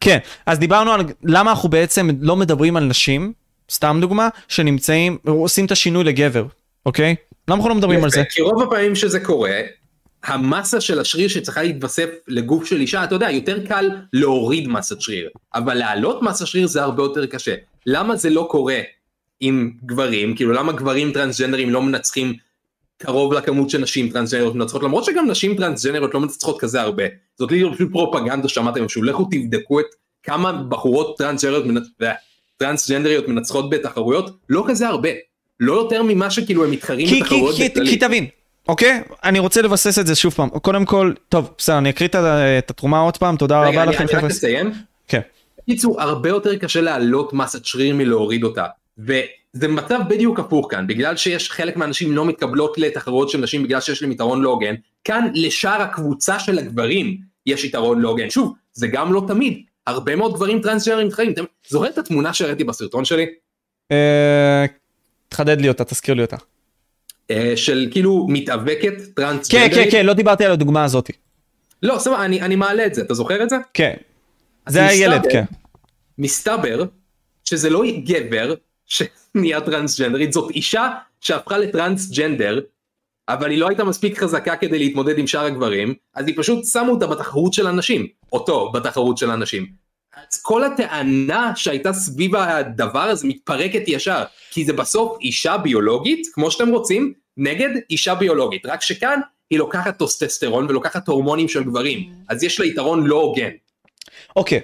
S1: כן, אז דיברנו על למה אנחנו בעצם לא מדברים על נשים, סתם דוגמה, שנמצאים, עושים את השינוי לגבר, אוקיי? למה אנחנו לא מדברים על זה?
S2: כי רוב הפעמים שזה קורה, המסה של השריר שצריכה להתווסף לגוף של אישה, אתה יודע, יותר קל להוריד מסת שריר, אבל להעלות מסת שריר זה הרבה יותר קשה. למה זה לא קורה עם גברים? כאילו למה גברים טרנסג'נדרים לא מנצחים קרוב לכמות שנשים טרנסג'נריות מנצחות, למרות שגם נשים טרנסג'נריות לא מנצחות כזה הרבה. זאת לי פשוט פרופגנדה ששמעתם משהו, לכו תבדקו את כמה בחורות טרנסג'נריות, מנצ- טרנסג'נדריות מנצחות בתחרויות, לא כזה הרבה. לא יותר ממה שכאילו הם מתחרים
S1: כי,
S2: בתחרויות
S1: כי. כי תבין, אוקיי? אני רוצה לבסס את זה שוב פעם. קודם כל, טוב, בסדר, אני אקריא את התרומה עוד פעם, תודה
S2: רגע,
S1: רבה
S2: אני
S1: לכם.
S2: אני רק. אסיים.
S1: כן.
S2: בקיצור, הרבה יותר קשה להעלות מסת שריר מלהוריד אותה. וזה מצב בדיוק הפוך כאן, בגלל שיש חלק מהנשים לא מתקבלות לתחרויות של נשים בגלל שיש להם יתרון לא הוגן, כאן לשאר הקבוצה של הגברים יש יתרון לא הוגן. שוב, זה גם לא תמיד, הרבה מאוד גברים טרנסג'נרים חיים. אתם זוכר את התמונה שהראיתי בסרטון שלי?
S1: אה, תחדד לי אותה, תזכיר לי אותה.
S2: אה, של כאילו מתאבקת
S1: כן,
S2: טרנסג'נדרית?
S1: כן, כן, לא דיברתי על הדוגמה הזאת.
S2: לא, סבבה, אני, אני מעלה את זה, אתה זוכר את זה?
S1: כן. זה הילד, כן.
S2: מסתבר שזה לא גבר שנהיה טרנסג'נדרית, זאת אישה שהפכה לטרנסג'נדר, אבל היא לא הייתה מספיק חזקה כדי להתמודד עם שאר הגברים, אז היא פשוט שמו אותה בתחרות של הנשים, אותו בתחרות של הנשים. אז כל הטענה שהייתה סביב הדבר הזה מתפרקת ישר, כי זה בסוף אישה ביולוגית, כמו שאתם רוצים, נגד אישה ביולוגית, רק שכאן היא לוקחת טסטוסטרון ולוקחת הורמונים של גברים, אז יש לה יתרון לא הוגן.
S1: אוקיי,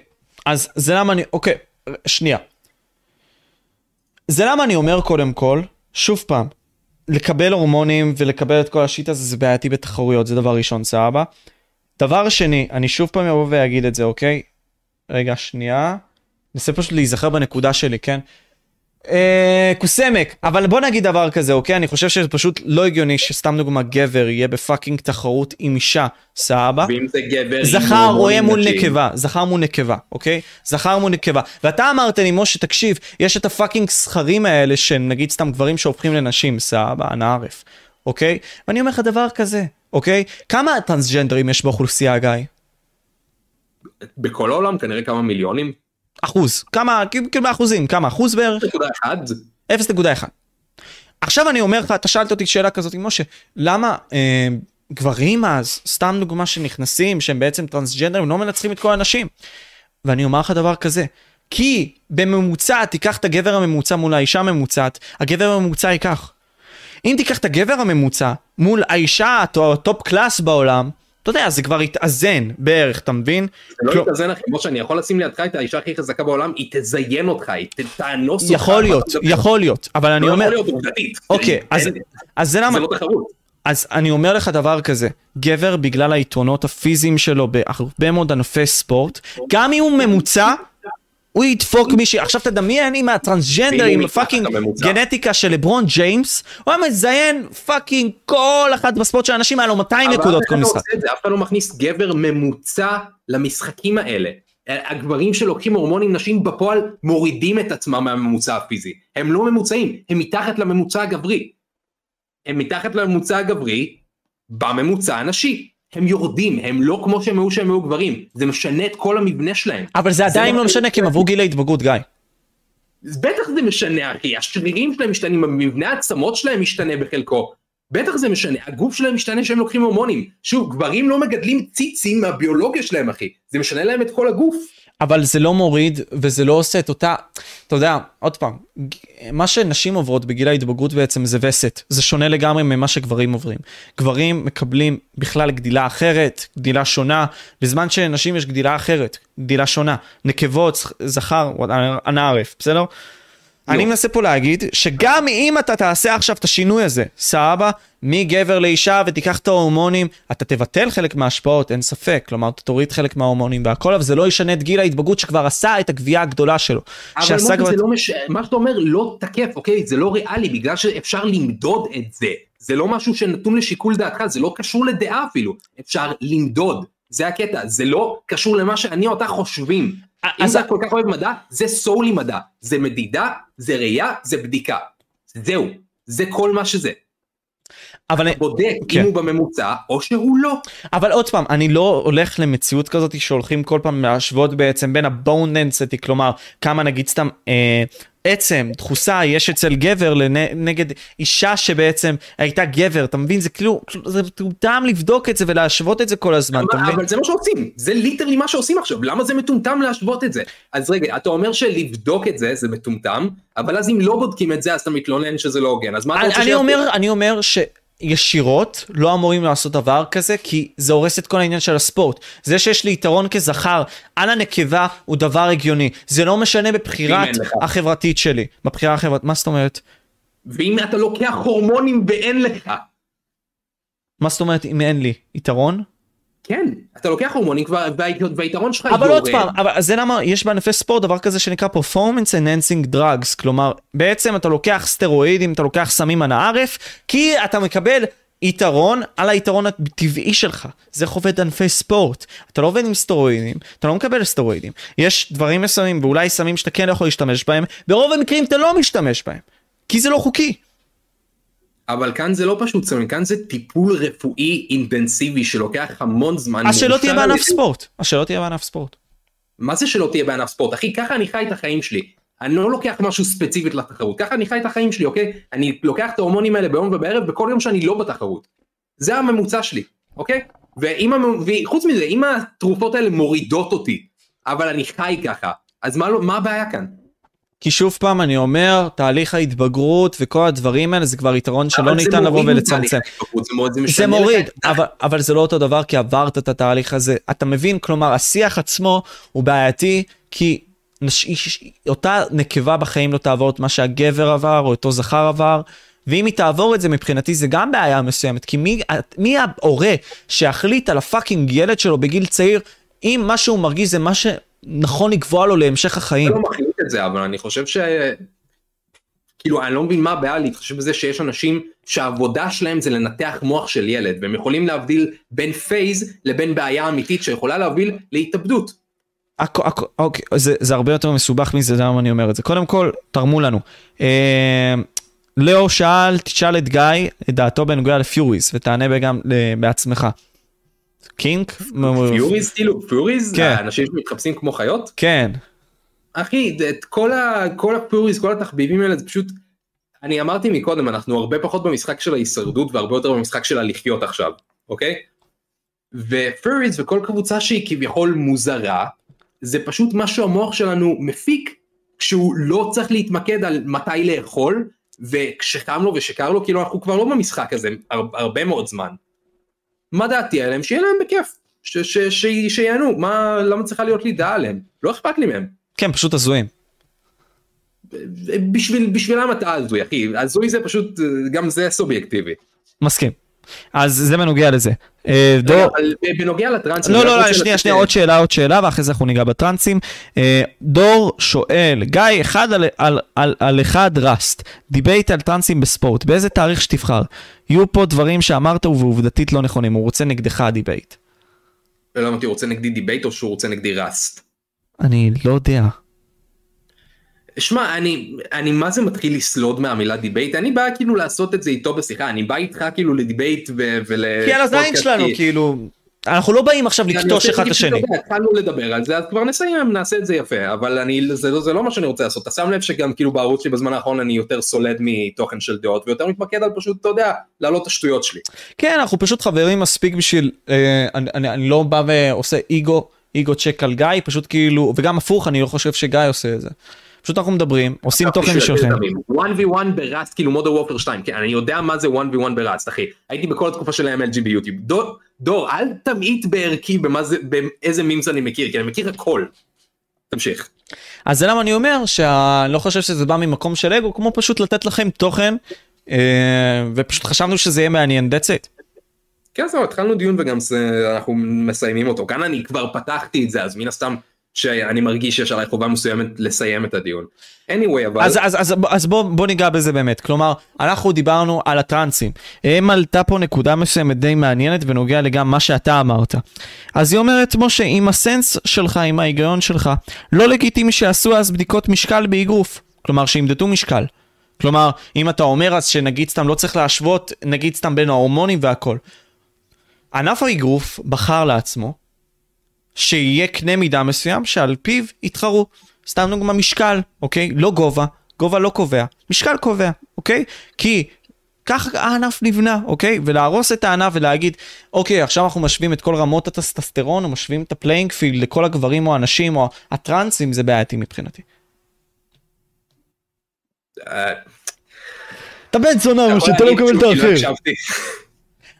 S1: אז זה למה אני, אוקיי, שנייה. זה למה אני אומר קודם כל, שוב פעם, לקבל הורמונים ולקבל את כל ה shit הזה זה בעייתי בתחרויות, זה דבר ראשון, סבבה. דבר שני, אני שוב פעם אבוא ואגיד את זה, אוקיי? רגע, שנייה. ננסה פשוט להיזכר בנקודה שלי, כן? אה, קוסמק, אבל בוא נגיד דבר כזה, אוקיי? אני חושב שזה פשוט לא הגיוני שסתם דוגמה גבר יהיה ב fucking תחרות עם אישה, סבבה?
S2: ואם זה גבר
S1: זכר רואה מול. נקבה, זכר מול נקבה, אוקיי? זכר מול נקבה. ואתה אמרת לי, משה, תקשיב, יש את הפאקינג סכרים האלה של נגיד סתם גברים שהופכים לנשים, סבבה, אנא ערף, אוקיי? ואני אומר לך דבר כזה, אוקיי? כמה טרנסג'נדרים יש באוכלוסייה, גיא?
S2: בכל העולם כנראה כמה מיליונים.
S1: אחוז. כמה, כאילו באחוזים, כמה? אחוז בערך?
S2: נקודה אחד.
S1: 0.1. עכשיו אני אומר לך, אתה שאלת אותי שאלה כזאת, משה, למה אה, גברים אז, סתם דוגמה שנכנסים, שהם בעצם טרנסג'נדרים, לא מנצחים את כל האנשים? ואני אומר לך דבר כזה, כי בממוצע, תיקח את הגבר הממוצע מול האישה הממוצעת, הגבר הממוצע ייקח. אם תיקח את הגבר הממוצע מול האישה ה top class בעולם, אתה יודע, זה כבר יתאזן בערך, אתה מבין?
S2: זה לא
S1: כל-
S2: יתאזן אחי, כמו שאני יכול לשים לידך את האישה הכי חזקה בעולם, היא תזיין אותך, היא תאנוס אותך.
S1: יכול להיות,
S2: מדבר.
S1: יכול להיות, אבל אני
S2: לא
S1: אומר,
S2: יכול להיות עובדתית.
S1: אוקיי, אז- זה למה,
S2: זה לא תחרות.
S1: אז אני אומר לך דבר כזה, גבר בגלל היתרונות הפיזיים שלו בהרבה מאוד ענפי ספורט, גם אם הוא ממוצע, הוא ידפוק מישהי, עכשיו תדמיין אם הטרנסג'נדר עם
S2: fucking.
S1: גנטיקה של לברון ג'יימס, הוא היה מזיין fucking כל אחד בספורט של האנשים היה לו 200
S2: אבל
S1: נקודות כל
S2: לא
S1: משחק.
S2: זה, אף אחד לא מכניס גבר ממוצע למשחקים האלה. הגברים שלוקחים הורמונים נשים בפועל מורידים את עצמם מהממוצע הפיזי. הם לא ממוצעים, הם מתחת לממוצע הגברי. הם מתחת לממוצע הגברי בממוצע הנשי. הם יורדים, הם לא כמו שהם היו שהם היו גברים. זה משנה את כל המבנה שלהם.
S1: אבל זה עדיין
S2: לא
S1: לא משנה כי הם עברו גיל ההתבגרות, גיא.
S2: בטח זה משנה אחי, השרירים שלהם משתנים, המבנה העצמות שלהם משתנה בחלקו. בטח זה משנה, הגוף שלהם משתנה שהם לוקחים הורמונים. שוב, גברים לא מגדלים ציצים מהביולוגיה שלהם אחי, זה משנה להם את כל הגוף.
S1: אבל זה לא מוריד וזה לא עושה את אותה, אתה יודע, עוד פעם, מה שנשים עוברות בגיל ההתבגרות בעצם זה וסת, זה שונה לגמרי ממה שגברים עוברים. גברים מקבלים בכלל גדילה אחרת, גדילה שונה, בזמן שנשים יש גדילה אחרת, גדילה שונה. נקבות, זכר, אנא ערף, אני מנסה פה להגיד שגם אם אתה תעשה עכשיו את השינוי הזה, סבבה, מגבר לאישה ותיקח את ההורמונים, אתה תבטל חלק מההשפעות, אין ספק, כלומר אתה תוריד חלק מההורמונים והכל, אבל זה לא ישנה את גיל ההתבגרות שכבר עשה את הגבייה הגדולה שלו.
S2: אבל מוטי,
S1: כבר
S2: לא מש... מה שאתה אומר לא תקף, אוקיי? זה לא ריאלי, בגלל שאפשר למדוד את זה. זה לא משהו שנתון לשיקול דעתך, זה לא קשור לדעה אפילו. אפשר למדוד, זה הקטע, זה לא קשור למה שאני או אתה חושבים. אם
S1: אז-
S2: אתה כל כך אוהב מדע, זה סולי מדע. זה מדידה, זה ראייה, זה בדיקה. זהו, זה כל מה שזה.
S1: אבל,
S2: בודק
S1: כן.
S2: אם הוא בממוצע או שהוא לא.
S1: אבל עוד פעם, אני לא הולך למציאות כזאת שהולכים כל פעם להשוות בעצם בין ה bone density, כלומר, כמה נגיד סתם אה, עצם, דחוסה, יש אצל גבר לנ, נגד אישה שבעצם הייתה גבר, אתה מבין? זה כאילו, זה מטומטם לבדוק את זה ולהשוות את זה כל הזמן, אתה
S2: אבל? אבל זה מה שעושים, זה literally מה שעושים עכשיו, למה זה מטומטם להשוות את זה? אז רגע, אתה אומר שלבדוק את זה, זה מטומטם, אבל אז אם לא בודקים את זה, אז אתה מתלונן שזה לא הוגן, אז מה אתה
S1: אני,
S2: רוצה
S1: אני? אומר, אני אומר שישירות לא אמורים לעשות דבר כזה, כי זה הורס את כל העניין של הספורט. זה שיש לי יתרון כזכר על הנקבה הוא דבר הגיוני. זה לא משנה בבחירת. החברתית שלי. בבחירה החברתית, מה זאת אומרת?
S2: ואם אתה לוקח הורמונים ואין לך,
S1: מה זאת אומרת אם אין לי יתרון?
S2: כן, אתה לוקח הורמונים כבר, וה- והיתרון שלך
S1: אבל עוד
S2: יורד.
S1: פעם, אבל זה למה יש בענפי ספורט דבר כזה שנקרא performance enhancing drugs, כלומר בעצם אתה לוקח סטרואידים, אתה לוקח סמים אנא ערף, כי אתה מקבל יתרון על היתרון הטבעי שלך. זה עובד ענפי ספורט. אתה לא עובד עם סטרואידים, אתה לא מקבל סטרואידים. יש דברים מסוימים ואולי סמים שאתה כן יכול להשתמש בהם, ברוב המקרים אתה לא משתמש בהם, כי זה לא חוקי.
S2: אבל כאן זה לא פשוט סמים, כאן זה טיפול רפואי אינטנסיבי שלוקח המון זמן.
S1: אז שלא תהיה בענף ספורט. אז שלא תהיה בענף ספורט.
S2: מה זה שלא תהיה בענף ספורט? אחי, ככה אני חי את החיים שלי. אני לא לוקח משהו ספציפית לתחרות, ככה אני חי את החיים שלי, אוקיי? אני לוקח את ההורמונים האלה ביום ובערב בכל יום שאני לא בתחרות. זה הממוצע שלי, אוקיי? ואם, וחוץ מזה, אם התרופות האלה מורידות אותי, אבל אני חי ככה, אז מה, לא- מה הבעיה כאן?
S1: כי שוב פעם אני אומר, תהליך ההתבגרות וכל הדברים האלה זה כבר יתרון שלא ניתן לבוא ולצמצם.
S2: זה זה
S1: מוריד, אבל, אבל זה לא אותו דבר כי עברת את התהליך הזה. אתה מבין, כלומר השיח עצמו הוא בעייתי כי נש... אותה נקבה בחיים לא תעבור את מה שהגבר עבר או אותו זכר עבר. ואם היא תעבור את זה מבחינתי זה גם בעיה מסוימת כי מי, מי ההורה שיחליט על הפאקינג ילד שלו בגיל צעיר אם מה שהוא מרגיש זה מה שנכון לקבוע לו להמשך החיים.
S2: אני לא מחליט את זה, אבל אני חושב ש... כאילו, אני לא מבין מה הבעיה להתחשב בזה שיש אנשים שהעבודה שלהם זה לנתח מוח של ילד, והם יכולים להבדיל בין phase לבין בעיה אמיתית שיכולה להוביל להתאבדות.
S1: הכ- הכ- אוקיי, זה, זה הרבה יותר מסובך מזה, למה אני אומר את זה. קודם כל, תרמו לנו. אה, לאו שאל, תשאל את גיא את דעתו בנוגע ל furries, ותענה גם אה, בעצמך. קינק?
S2: פיוריז כאילו, פיוריז,
S1: כן.
S2: האנשים שמתחפשים כמו חיות?
S1: כן.
S2: אחי, את כל, ה, כל הפיוריז, כל התחביבים האלה, זה פשוט... אני אמרתי מקודם, אנחנו הרבה פחות במשחק של ההישרדות והרבה יותר במשחק של הלחיות עכשיו, אוקיי? ופיוריז וכל קבוצה שהיא כביכול מוזרה, זה פשוט מה שהמוח שלנו מפיק כשהוא לא צריך להתמקד על מתי לאכול, וכשחם לו ושקר לו, כאילו אנחנו כבר לא במשחק הזה הר, הרבה מאוד זמן. מה דעתי עליהם? שיהיה להם בכיף, ש- ש- ש- שיהנו, מה, למה צריכה להיות לי דעה עליהם? לא אכפת לי מהם.
S1: כן, פשוט הזויים.
S2: בשביל, בשבילם אתה הזוי אחי, הזוי זה פשוט, גם זה סובייקטיבי.
S1: מסכים. אז זה בנוגע לזה. אה, דור...
S2: בנוגע לטרנסים,
S1: לא, לא, לא, שנייה, שנייה, עוד שאלה, עוד שאלה, ואחרי זה אנחנו ניגע בטרנסים. אה, דור שואל, גיא, אחד על, על, על, על אחד Rust, debate על טרנסים בספורט, באיזה תאריך שתבחר? יהיו פה דברים שאמרת ועובדתית לא נכונים, הוא רוצה נגדך debate.
S2: לא הבנתי, הוא רוצה נגדי debate או שהוא רוצה נגדי roast?
S1: אני לא יודע.
S2: שמע, אני, אני מה זה מתחיל לסלוד מהמילה debate? אני בא כאילו לעשות את זה איתו בשיחה, אני בא איתך כאילו ל debate ו- ול...
S1: כי על הזין שלנו, כאילו, אנחנו לא באים עכשיו
S2: לכתוש
S1: אחד את השני.
S2: התחלנו לדבר על זה, אז כבר נסיים, נעשה את זה יפה, אבל אני, זה, לא- זה לא מה שאני רוצה לעשות. אתה שם לב שגם כאילו בערוץ שלי בזמן האחרון אני יותר סולד מתוכן של דעות, ויותר מתמקד על פשוט, אתה יודע, להעלות את השטויות שלי.
S1: כן, אנחנו פשוט חברים מספיק בשביל, אה, אני, אני, אני לא בא ועושה איגו, איגו צ'ק על גיא, פשוט כאילו, וגם הפוך, אני לא חושב שגיא עושה את זה. פשוט אנחנו מדברים, עושים תוכן משלכם.
S2: 1v1 בראסט כאילו מודו וופר 2 כן אני יודע מה זה 1v1 בראסט אחי הייתי בכל התקופה של ה-MLG ביוטיוב דור, דור אל תמעיט בערכי במה זה באיזה מימס אני מכיר כי אני מכיר הכל. תמשיך.
S1: אז זה למה אני אומר שאני לא חושב שזה בא ממקום של אגו, כמו פשוט לתת לכם תוכן, אה, ופשוט חשבנו שזה יהיה מעניין, that's it.
S2: כן זהו התחלנו דיון וגם אנחנו מסיימים אותו כאן אני כבר פתחתי את זה אז מן הסתם שאני מרגיש שיש עליי חובה מסוימת לסיים את הדיון. anyway אבל
S1: אז, אז, אז, אז בוא, בוא ניגע בזה באמת, כלומר, אנחנו דיברנו על הטרנסים. הם עלתה פה נקודה מסוימת די מעניינת בנוגע לגם מה שאתה אמרת. אז היא אומרת, משה, עם הסנס שלך, עם ההיגיון שלך, לא לגיטימי שיעשו אז בדיקות משקל באגרוף. כלומר, שימדדו משקל. כלומר, אם אתה אומר אז שנגיד סתם לא צריך להשוות, נגיד סתם בין ההורמונים והכל. ענף האגרוף בחר לעצמו שיהיה קנה מידה מסוים שעל פיו יתחרו. סתם דוגמא משקל, אוקיי? לא גובה, גובה לא קובע, משקל קובע, אוקיי? כי ככה הענף נבנה, אוקיי? ולהרוס את הענף ולהגיד, אוקיי, עכשיו אנחנו משווים את כל רמות הטסטסטרון, או משווים את ה playing field לכל הגברים או הנשים או הטרנסים, זה בעייתי מבחינתי.
S2: אה,
S1: אתה בן זונה,
S2: יכול להגיד שהוא כאילו הקשבתי.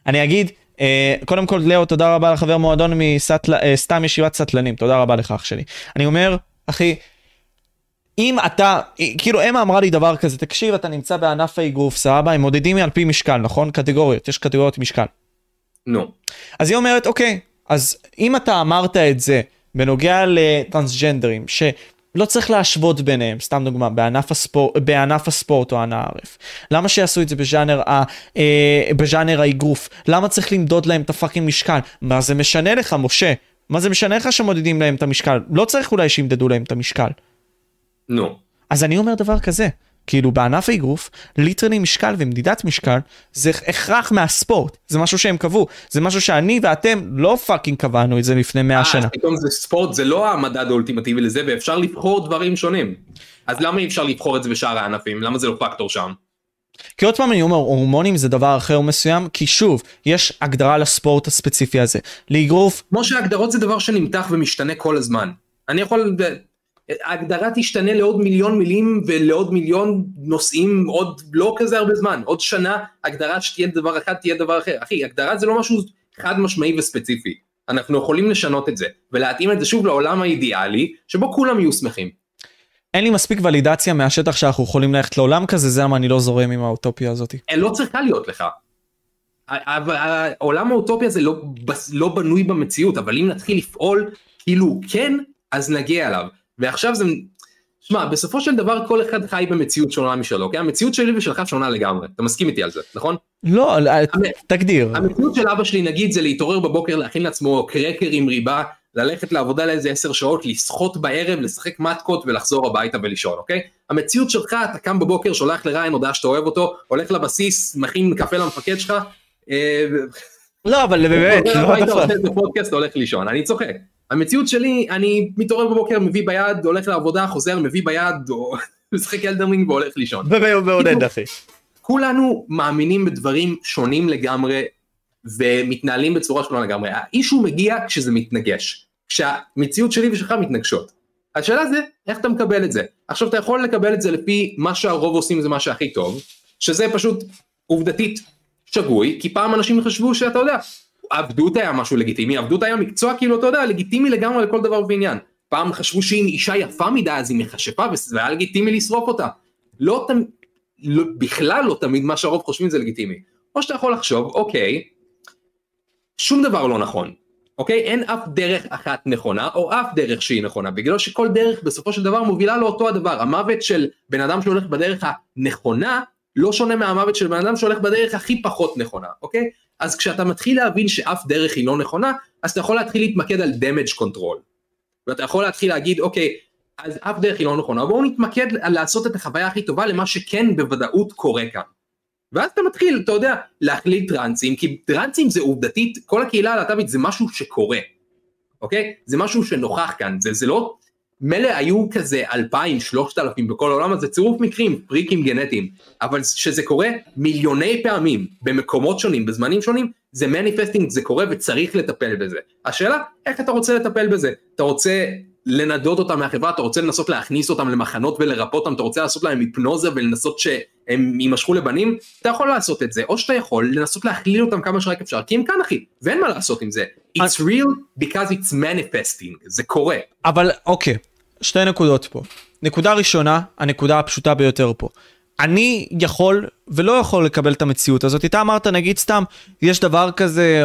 S1: אני אגיד, אה, קודם כל, לאו, תודה רבה לחבר מועדון מסטל, אה, סתם ישיבת סטלנים, תודה רבה לך, אח שלי. אני אומר, אחי, אם אתה, אה, כאילו, אמה אמרה לי דבר כזה, תקשיב, אתה נמצא בענף האגרוף, סבבה, הם מודדים על פי משקל, נכון? קטגוריות, יש קטגוריות משקל.
S2: נו.
S1: אז היא אומרת, אוקיי, אז אם אתה אמרת את זה בנוגע לטרנסג'נדרים, שלא צריך להשוות ביניהם, סתם דוגמה, בענף, הספור, בענף הספורט או ענף הערף, למה שיעשו את זה בז'אנר, ה, אה, בז'אנר האגרוף? למה צריך למדוד להם את ה fucking משקל? מה זה משנה לך, משה? מה זה משנה לך שמודדים להם את המשקל? לא צריך אולי שימדדו להם את המשקל.
S2: נו.
S1: אז אני אומר דבר כזה, כאילו בענף האגרוף, literally משקל ומדידת משקל זה הכרח מהספורט, זה משהו שהם קבעו, זה משהו שאני ואתם לא fucking קבענו את זה לפני 100
S2: אה,
S1: שנה.
S2: אז פתאום זה ספורט, זה לא המדד האולטימטיבי לזה, ואפשר לבחור דברים שונים. אז למה אי אפשר לבחור את זה בשאר הענפים? למה זה לא פקטור שם?
S1: כי עוד פעם אני אומר, הורמונים זה דבר אחר מסוים, כי שוב, יש הגדרה לספורט הספציפי הזה. לאגרוף,
S2: כמו שהגדרות זה דבר שנמתח ומשתנה כל הזמן. אני יכול... ההגדרה תשתנה לעוד מיליון מילים ולעוד מיליון נושאים עוד לא כזה הרבה זמן. עוד שנה הגדרה שתהיה דבר אחד תהיה דבר אחר. אחי, הגדרה זה לא משהו חד משמעי וספציפי. אנחנו יכולים לשנות את זה ולהתאים את זה שוב לעולם האידיאלי שבו כולם יהיו שמחים.
S1: אין לי מספיק ולידציה מהשטח שאנחנו יכולים ללכת לעולם כזה, זה למה אני לא זורם עם האוטופיה הזאת.
S2: לא צריכה להיות לך. העולם האוטופיה הזה לא, לא בנוי במציאות, אבל אם נתחיל לפעול כאילו כן, אז נגיע אליו. ועכשיו זה, שמע, בסופו של דבר כל אחד חי במציאות שונה משלו, כן? המציאות שלי ושלך שונה לגמרי, אתה מסכים איתי על זה, נכון?
S1: לא, תגדיר.
S2: המציאות של אבא שלי נגיד זה להתעורר בבוקר, להכין לעצמו קרקר עם ריבה, ללכת לעבודה לאיזה 10 שעות, לשחות בערב, לשחק מתקות ולחזור הביתה ולישון, אוקיי? המציאות שלך, אתה קם בבוקר, שולח לריין הודעה שאתה אוהב אותו, הולך לבסיס, מכין קפה למפקד שלך, אה,
S1: לא, אבל באמת,
S2: לא אתה פודקאסט, הולך לישון, אני צוחק. המציאות שלי, אני מתעורר בבוקר, מביא ביד, הולך לעבודה, חוזר, מביא ביד, או משחק אלדרמינג והולך לישון.
S1: ומעודד אחי.
S2: כולנו מאמינים בדברים שונים לגמרי, ומתנהלים בצורה שונה לגמרי. האישו מגיע כשזה מתנגש, כשהמציאות שלי ושלך מתנגשות. השאלה זה, איך אתה מקבל את זה? עכשיו אתה יכול לקבל את זה לפי מה שהרוב עושים זה מה שהכי טוב, שזה פשוט עובדתית שגוי, כי פעם אנשים חשבו שאתה יודע, עבדות היה משהו לגיטימי, עבדות היה מקצוע כאילו אתה יודע, לגיטימי לגמרי לכל דבר ועניין. פעם חשבו שאם אישה יפה מדי אז היא מכשפה וזה היה לגיטימי לשרוף אותה. לא תמיד, לא, בכלל לא תמיד מה שהרוב חושבים זה לגיטימי. או שאתה יכול לחשוב, אוקיי, שום דבר לא נכון. אוקיי? אין אף דרך אחת נכונה, או אף דרך שהיא נכונה, בגלל שכל דרך בסופו של דבר מובילה לאותו הדבר. המוות של בן אדם שהולך בדרך הנכונה, לא שונה מהמוות של בן אדם שהולך בדרך הכי פחות נכונה, אוקיי? אז כשאתה מתחיל להבין שאף דרך היא לא נכונה, אז אתה יכול להתחיל להתמקד על damage control. ואתה יכול להתחיל להגיד, אוקיי, אז אף דרך היא לא נכונה, בואו נתמקד על לעשות את החוויה הכי טובה למה שכן בוודאות קורה כאן. ואז אתה מתחיל, אתה יודע, להכליל טרנסים, כי טרנסים זה עובדתית, כל הקהילה הלהט"בית זה משהו שקורה, אוקיי? זה משהו שנוכח כאן, זה, זה לא, מילא היו כזה אלפיים, שלושת אלפים בכל העולם, אז זה צירוף מקרים, פריקים גנטיים, אבל שזה קורה מיליוני פעמים, במקומות שונים, בזמנים שונים, זה מניפסטינג, זה קורה וצריך לטפל בזה. השאלה, איך אתה רוצה לטפל בזה? אתה רוצה לנדות אותם מהחברה, אתה רוצה לנסות להכניס אותם למחנות ולרפא אותם, אתה רוצה לעשות להם היפנוזה ולנסות שהם יימשכו לבנים, אתה יכול לעשות את זה, או שאתה יכול לנסות להכליל אותם כמה שרק אפשר, כי הם כאן אחי, ואין מה לעשות עם זה. It's real because it's manifesting, זה קורה.
S1: אבל אוקיי, שתי נקודות פה. נקודה ראשונה, הנקודה הפשוטה ביותר פה. אני יכול ולא יכול לקבל את המציאות הזאת. אתה אמרת, נגיד סתם, יש דבר כזה,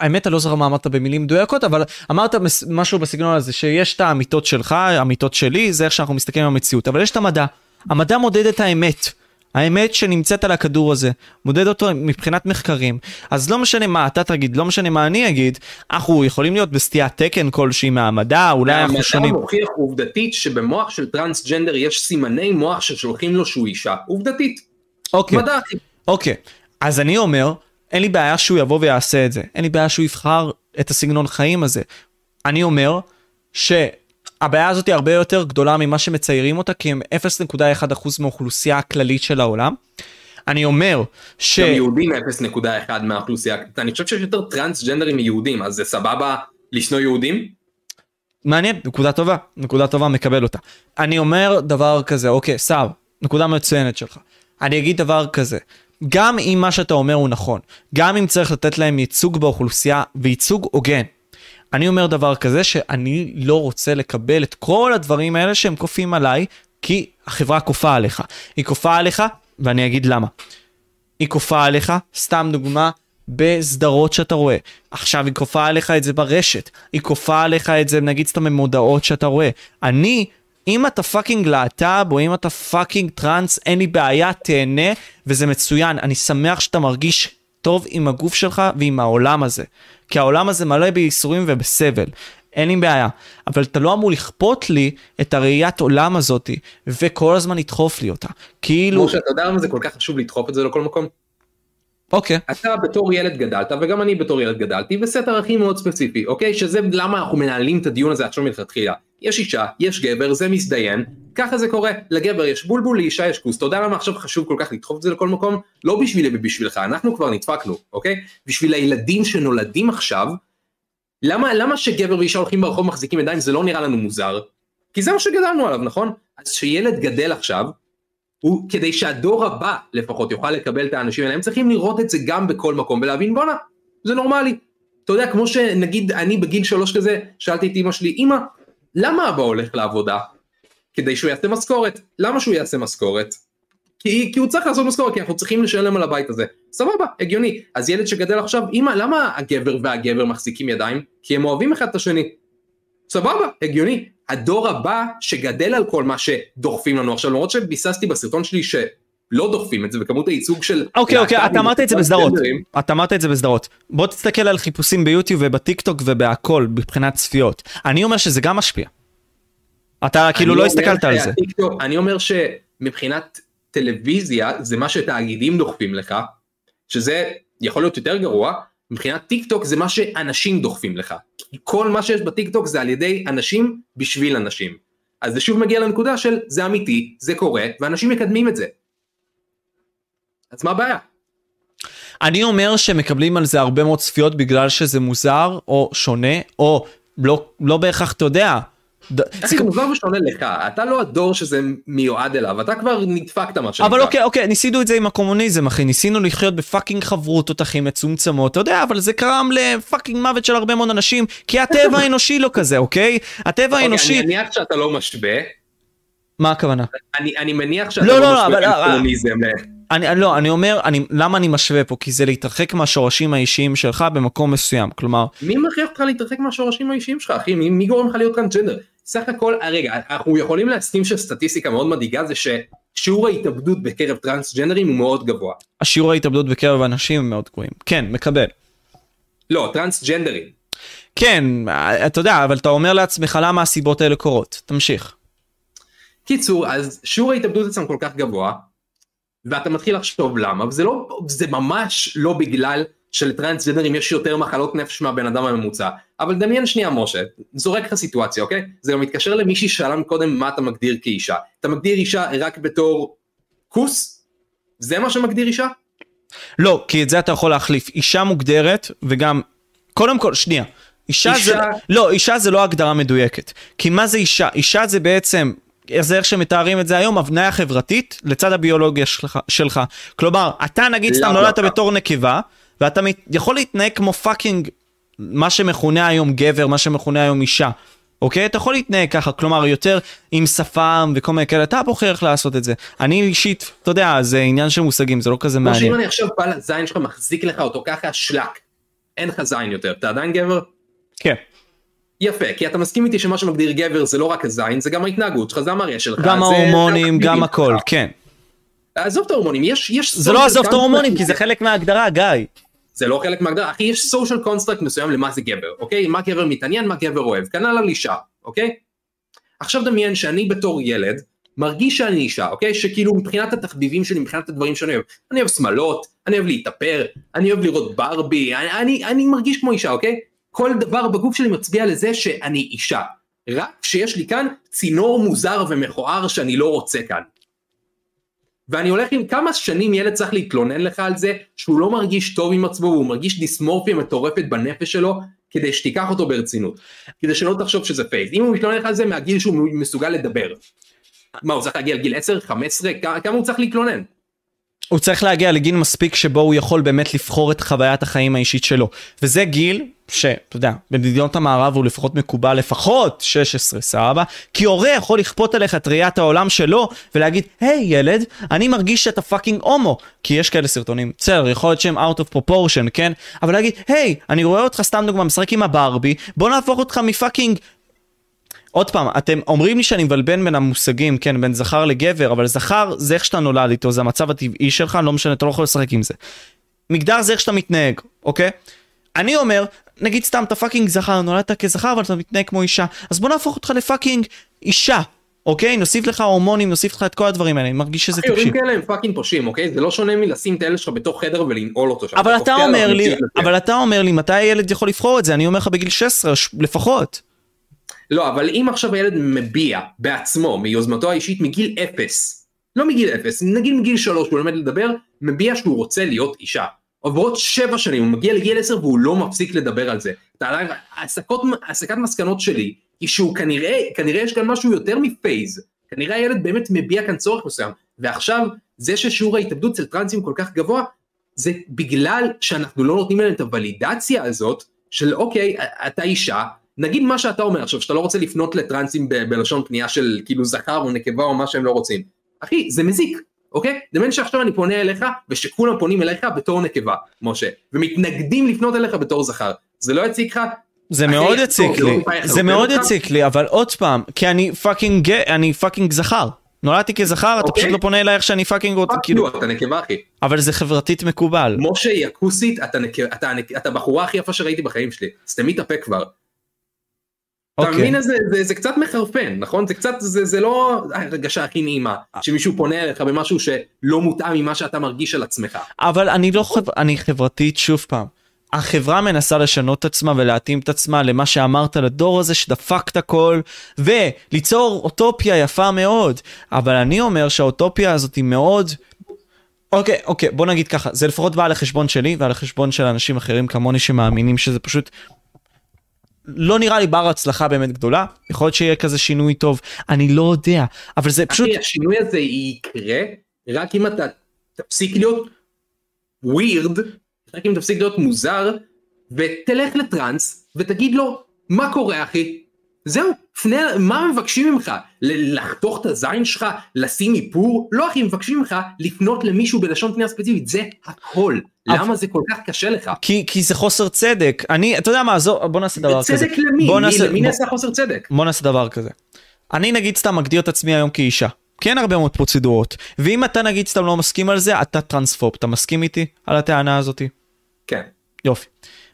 S1: האמת, אני לא זוכר מה אמרת במילים מדויקות, אבל אמרת משהו בסגנון הזה, שיש את האמיתות שלך, האמיתות שלי, זה איך שאנחנו מסתכלים על המציאות. אבל יש את המדע. המדע מודד את האמת. האמת שנמצאת על הכדור הזה, מודד אותו מבחינת מחקרים, אז לא משנה מה אתה תגיד, לא משנה מה אני אגיד, אנחנו יכולים להיות בסטיית תקן כלשהי מהמדע, אולי אנחנו שונים.
S2: המדע מוכיח עובדתית שבמוח של טרנסג'נדר יש סימני מוח ששולחים לו שהוא אישה, עובדתית.
S1: אוקיי,
S2: מדע.
S1: אוקיי, אז אני אומר, אין לי בעיה שהוא יבוא ויעשה את זה, אין לי בעיה שהוא יבחר את הסגנון חיים הזה. אני אומר, ש... הבעיה הזאת היא הרבה יותר גדולה ממה שמציירים אותה, כי הם 0.1% מהאוכלוסייה הכללית של העולם. אני אומר ש...
S2: גם יהודים 0.1 מהאוכלוסייה, אני חושב שיש יותר טרנסג'נדרים מיהודים, אז זה סבבה לשנוא יהודים?
S1: מעניין, נקודה טובה, נקודה טובה, מקבל אותה. אני אומר דבר כזה, אוקיי, סער, נקודה מצוינת שלך. אני אגיד דבר כזה, גם אם מה שאתה אומר הוא נכון, גם אם צריך לתת להם ייצוג באוכלוסייה וייצוג הוגן, אני אומר דבר כזה שאני לא רוצה לקבל את כל הדברים האלה שהם כופים עליי, כי החברה כופה עליך. היא כופה עליך, ואני אגיד למה. היא כופה עליך, סתם דוגמה, בסדרות שאתה רואה. עכשיו היא כופה עליך את זה ברשת, היא כופה עליך את זה נגיד סתם במודעות שאתה רואה. אני, אם אתה fucking להט"ב או אם אתה fucking טראנס, אין לי בעיה, תהנה, וזה מצוין. אני שמח שאתה מרגיש טוב עם הגוף שלך ועם העולם הזה. כי העולם הזה מלא בייסורים ובסבל. אין לי בעיה. אבל אתה לא אמור לכפות לי את הראיית עולם הזאתי, וכל הזמן לדחוף לי אותה. כאילו...
S2: כמו שאתה יודע למה זה כל כך חשוב לדחוף את זה לכל מקום?
S1: אוקיי.
S2: אתה בתור ילד גדלת וגם אני בתור ילד גדלתי בסט ערכים מאוד ספציפי אוקיי? שזה למה אנחנו מנהלים את הדיון הזה עכשיו מלכתחילה. יש אישה יש גבר זה מזדיין ככה זה קורה. לגבר יש בולבול לאישה יש כוס. אתה יודע למה עכשיו חשוב כל כך לדחוף את זה לכל מקום? לא בשבילי ובשבילך אנחנו כבר נדפקנו אוקיי? בשביל הילדים שנולדים עכשיו למה למה שגבר ואישה הולכים ברחוב מחזיקים ידיים? זה לא נראה לנו מוזר. כי זה מה שגדלנו עליו נכון? אז שילד גדל עכשיו הוא כדי שהדור הבא לפחות יוכל לקבל את האנשים האלה הם צריכים לראות את זה גם בכל מקום ולהבין בואנה זה נורמלי. אתה יודע כמו שנגיד אני בגיל שלוש כזה שאלתי את אמא שלי אמא למה אבא הולך לעבודה? כדי שהוא יעשה משכורת למה שהוא יעשה משכורת? כי, כי הוא צריך לעשות משכורת כי אנחנו צריכים לשלם על הבית הזה סבבה הגיוני אז ילד שגדל עכשיו אמא למה הגבר והגבר מחזיקים ידיים? כי הם אוהבים אחד את השני. סבבה הגיוני הדור הבא שגדל על כל מה שדוחפים לנו עכשיו למרות שביססתי בסרטון שלי שלא דוחפים את זה וכמות הייצוג של
S1: אוקיי אוקיי
S2: להט"בים
S1: אתה אמרת את זה בסדרות אתה אמרת את זה בסדרות בוא תסתכל על חיפושים ביוטיוב ובטיק טוק ובהכל מבחינת צפיות אני אומר שזה גם משפיע. אתה כאילו לא הסתכלת על זה.
S2: שהטיקטוק- אני אומר שמבחינת טלוויזיה זה מה שתאגידים דוחפים לך שזה יכול להיות יותר גרוע מבחינת טיק טוק זה מה שאנשים דוחפים לך כל מה שיש בטיק טוק זה על ידי אנשים בשביל אנשים אז זה שוב מגיע לנקודה של זה אמיתי זה קורה ואנשים מקדמים את זה. אז מה הבעיה?
S1: אני אומר שמקבלים על זה הרבה מאוד צפיות בגלל שזה מוזר או שונה או לא לא בהכרח אתה יודע. זה
S2: מוזר ושונה לך. אתה לא הדור שזה מיועד אליו אתה כבר נדפקת מה שנקרא.
S1: אבל אוקיי אוקיי ניסינו את זה עם הקומוניזם אחי. ניסינו לחיות ב fucking חברותות אחי מצומצמות. אתה יודע אבל זה גרם ל fucking מוות של הרבה מאוד אנשים כי הטבע האנושי לא כזה אוקיי? הטבע
S2: אוקיי,
S1: האנושי
S2: אני מניח שאתה לא משווה.
S1: מה הכוונה?
S2: אני, אני מניח שאתה
S1: לא,
S2: לא,
S1: לא, לא,
S2: משווה
S1: אבל-
S2: קומוניזם.
S1: אני- לא אני אומר אני למה אני משווה פה? כי זה להתרחק מהשורשים האישיים שלך במקום מסוים. כלומר
S2: מי מכריח אותך להתרחק מהשורשים האישיים שלך אחי? מי, מי גורם לך להיות טרנסג'נדר סך הכל אה, רגע אנחנו יכולים להסכים שסטטיסטיקה מאוד מדאיגה זה ששיעור ההתאבדות בקרב טרנסג'נדרים הוא מאוד גבוה.
S1: השיעור ההתאבדות בקרב אנשים מאוד גבוהים. כן מקבל.
S2: לא טרנסג'נדרים.
S1: כן אתה יודע אבל אתה אומר לעצמך למה הסיבות האלה קורות? תמשיך.
S2: קיצור אז שיעור ההתאבדות אצלם כל כך גבוה ואתה מתחיל לחשוב למה וזה לא זה ממש לא בגלל שלטרנסג'נדרים יש יותר מחלות נפש מהבן אדם הממוצע אבל דמיין שנייה משה זורק לך סיטואציה אוקיי זה גם מתקשר למישהי ששאלה מקודם מה אתה מגדיר כאישה אתה מגדיר אישה רק בתור כוס זה מה שמגדיר אישה
S1: לא, כי את זה אתה יכול להחליף. אישה מוגדרת, וגם, קודם כל, שנייה. אישה,
S2: אישה-
S1: זה, לא, אישה זה לא הגדרה מדויקת. כי מה זה אישה? אישה זה בעצם, זה איך שמתארים את זה היום, הבניה חברתית לצד הביולוגיה שלך. שלך. כלומר, אתה נגיד סתם נולדת. בתור נקבה, ואתה יכול להתנהג כמו פאקינג, מה שמכונה היום גבר, מה שמכונה היום אישה. אוקיי? אתה יכול להתנהג ככה, כלומר יותר עם שפם וכל מיני כאלה, אתה בוחר איך לעשות את זה. אני אישית, אתה יודע, זה עניין של מושגים, זה לא כזה
S2: כמו
S1: מעניין.
S2: שאם אני עכשיו בא לזין שלך מחזיק לך אותו ככה שלק אין לך זין יותר אתה עדיין גבר
S1: כן.
S2: יפה כי אתה מסכים איתי שמה שמגדיר גבר זה לא רק הזין זה גם ההתנהגות שלך זה המראה שלך
S1: גם ההורמונים, גם הכל. כן.
S2: עזוב את ההורמונים יש יש
S1: זה לא עזוב את ההורמונים, כי זה חלק מההגדרה, גיא.
S2: זה לא חלק מהגדרה אחי יש social construct מסוים למה זה גבר אוקיי? מה גבר מתעניין מה גבר אוהב. כנ"ל על אישה אוקיי. עכשיו דמיין שאני בתור ילד מרגיש שאני אישה אוקיי? שכאילו מבחינת התחביבים שלי מבחינת הדברים שאני אוהב אני אוהב שמלות אני אוהב להתאפר אני אוהב לראות ברבי אני, אני, אני מרגיש כמו אישה אוקיי? כל דבר בגוף שלי מצביע לזה שאני אישה. רק שיש לי כאן צינור מוזר ומכוער שאני לא רוצה כאן. ואני הולך עם כמה שנים ילד צריך להתלונן לך על זה שהוא לא מרגיש טוב עם עצמו והוא מרגיש דיסמורפיה מטורפת בנפש שלו כדי שתיקח אותו ברצינות. כדי שלא תחשוב שזה phase. אם הוא מתלונן לך על זה מהגיל שהוא מסוגל לדבר. מה הוא צריך להגיע לגיל 10, 15, כמה הוא צריך להתלונן?
S1: הוא צריך להגיע לגיל מספיק שבו הוא יכול באמת לבחור את חוויית החיים האישית שלו. וזה גיל שאתה יודע, במדינות המערב הוא לפחות מקובל לפחות 16, סבבה? כי הורה יכול לכפות עליך את ראיית העולם שלו ולהגיד, hey, ילד, אני מרגיש שאתה fucking הומו. כי יש כאלה סרטונים, בסדר, יכול להיות שהם out of proportion, כן? אבל להגיד, hey, אני רואה אותך סתם דוגמה משחק עם הברבי, בוא נהפוך אותך מ fucking עוד פעם, אתם אומרים לי שאני מבלבן בין המושגים, כן, בין זכר לגבר, אבל זכר זה איך שאתה נולד איתו, זה המצב הטבעי שלך, לא משנה, אתה לא יכול לשחק עם זה. מגדר זה איך שאתה מתנהג, אוקיי? אני אומר, נגיד סתם אתה fucking זכר, נולדת כזכר אבל אתה מתנהג כמו אישה, אז בוא נהפוך אותך ל fucking אישה. אוקיי? נוסיף לך הורמונים, נוסיף לך את כל הדברים האלה, אני מרגיש שזה
S2: טיפשי. אחי, הורים כאלה הם fucking פושעים, אוקיי? זה לא שונה מלשים את הילד שלך בתוך חדר ולנעול אותו שם.
S1: אבל אתה אומר לי, אבל אתה אומר לי, מתי הילד יכול לבחור את זה? אני אומר לך בגיל 16 לפחות.
S2: לא, אבל אם עכשיו הילד מביע בעצמו, מיוזמתו האישית, מגיל אפס, לא מגיל אפס, נגיד מגיל שלוש, הוא לומד לדבר, מביע שהוא רוצה להיות אישה. עוברות שבע שנים, הוא מגיע לגיל עשר והוא לא מפסיק לדבר על זה. הסקת מסקנות שלי היא שהוא כנראה, כנראה יש כאן משהו יותר מ phase. כנראה הילד באמת מביע כאן צורך מסוים. ועכשיו, זה ששיעור ההתאבדות אצל טרנסים כל כך גבוה, זה בגלל שאנחנו לא נותנים להם את הוולידציה הזאת, של אוקיי, אתה אישה, נגיד מה שאתה אומר עכשיו, שאתה לא רוצה לפנות לטרנסים בלשון פנייה של כאילו זכר או נקבה או מה שהם לא רוצים. אחי, זה מזיק, אוקיי? דמיין שעכשיו אני פונה אליך ושכולם פונים אליך בתור נקבה, משה, ומתנגדים לפנות אליך בתור זכר. זה לא יציק לך?
S1: זה מאוד יציק לי, זה מאוד יציק לי, אבל עוד פעם, כי אני fucking, אני fucking זכר. נולדתי כזכר, אתה פשוט אוקיי. לא פונה אליי איך שאני fucking רוצה,
S2: כאילו... אתה נקבה אחי.
S1: אבל זה חברתית מקובל.
S2: משה היא הכוסית, אתה הבחורה הכי יפה שראיתי בחיים שלי. סתמי את הפה כבר. אתה אוקיי. מבין זה, זה, זה קצת מחרפן נכון זה קצת זה, זה לא הרגשה הכי נעימה שמישהו פונה אליך במשהו שלא מותאם ממה שאתה מרגיש על עצמך.
S1: אבל אני לא חבר... אני חברתית שוב פעם. החברה מנסה לשנות את עצמה ולהתאים את עצמה למה שאמרת לדור הזה שדפק את הכל וליצור אוטופיה יפה מאוד אבל אני אומר שהאוטופיה הזאת היא מאוד אוקיי אוקיי בוא נגיד ככה זה לפחות בא על החשבון שלי ועל החשבון של אנשים אחרים כמוני שמאמינים שזה פשוט לא נראה לי בר הצלחה באמת גדולה, יכול להיות שיהיה כזה שינוי טוב, אני לא יודע, אבל זה פשוט...
S2: אחי, השינוי הזה יקרה רק אם אתה תפסיק להיות ווירד, רק אם תפסיק להיות מוזר, ותלך לטראנס ותגיד לו, מה קורה אחי? זהו, פנה, מה מבקשים ממך? לחתוך את הזין שלך? לשים איפור? לא אחי, מבקשים ממך לפנות למישהו בלשון פנייה ספציפית, זה הכל. למה זה כל כך קשה לך?
S1: כי, כי זה חוסר צדק. אני, אתה יודע מה, זו, בוא נעשה דבר כזה.
S2: צדק למי? בוא נעשה, למי נעשה חוסר צדק?
S1: בוא נעשה דבר כזה. אני נגיד סתם מגדיר את עצמי היום כאישה. כי אין הרבה מאוד פרוצדורות. ואם אתה נגיד סתם לא מסכים על זה, אתה טרנספוב. אתה מסכים איתי על הטענה הזאתי?
S2: כן.
S1: יופי.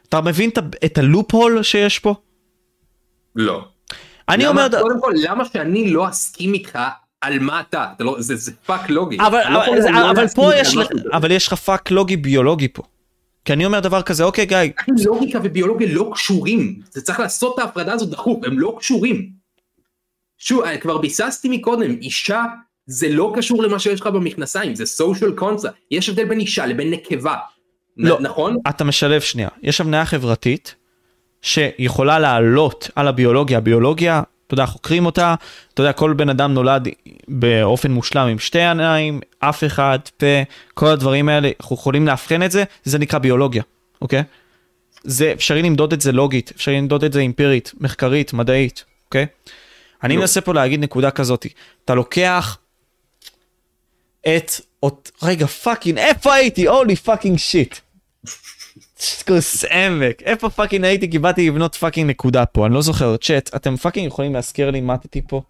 S1: אתה מבין את ה loophole שיש פה?
S2: לא.
S1: אני אומר...
S2: קודם כל, למה שאני לא אסכים איתך על מה אתה? אתה לא, זה, זה פאק לוגי.
S1: אבל, לא אבל, לא אבל פה יש, אבל יש לך פאק לוגי ביולוגי פה. כי אני אומר דבר כזה, אוקיי גיא.
S2: לוגיקה וביולוגיה לא קשורים. זה צריך לעשות את ההפרדה הזאת דחוף, הם לא קשורים. שוב, כבר ביססתי מקודם, אישה זה לא קשור למה שיש לך במכנסיים, זה social concept. יש הבדל בין אישה לבין נקבה. לא, נכון?
S1: אתה משלב שנייה. יש הבניה חברתית שיכולה לעלות על הביולוגיה. הביולוגיה, אתה יודע, חוקרים אותה, אתה יודע, כל בן אדם נולד באופן מושלם עם שתי עיניים, אף אחד, פה, כל הדברים האלה, אנחנו יכולים לאבחן את זה, זה נקרא ביולוגיה, אוקיי? זה אפשרי למדוד את זה לוגית, אפשרי למדוד את זה אמפירית, מחקרית, מדעית, אוקיי? אני לא. מנסה פה להגיד נקודה כזאתי, אתה לוקח את, רגע fucking, איפה הייתי? holy fucking shit. כוס עמק, איפה fucking הייתי? כי באתי לבנות fucking נקודה פה, אני לא זוכר, צ'אט, אתם fucking יכולים להזכיר לי מה מתתי פה?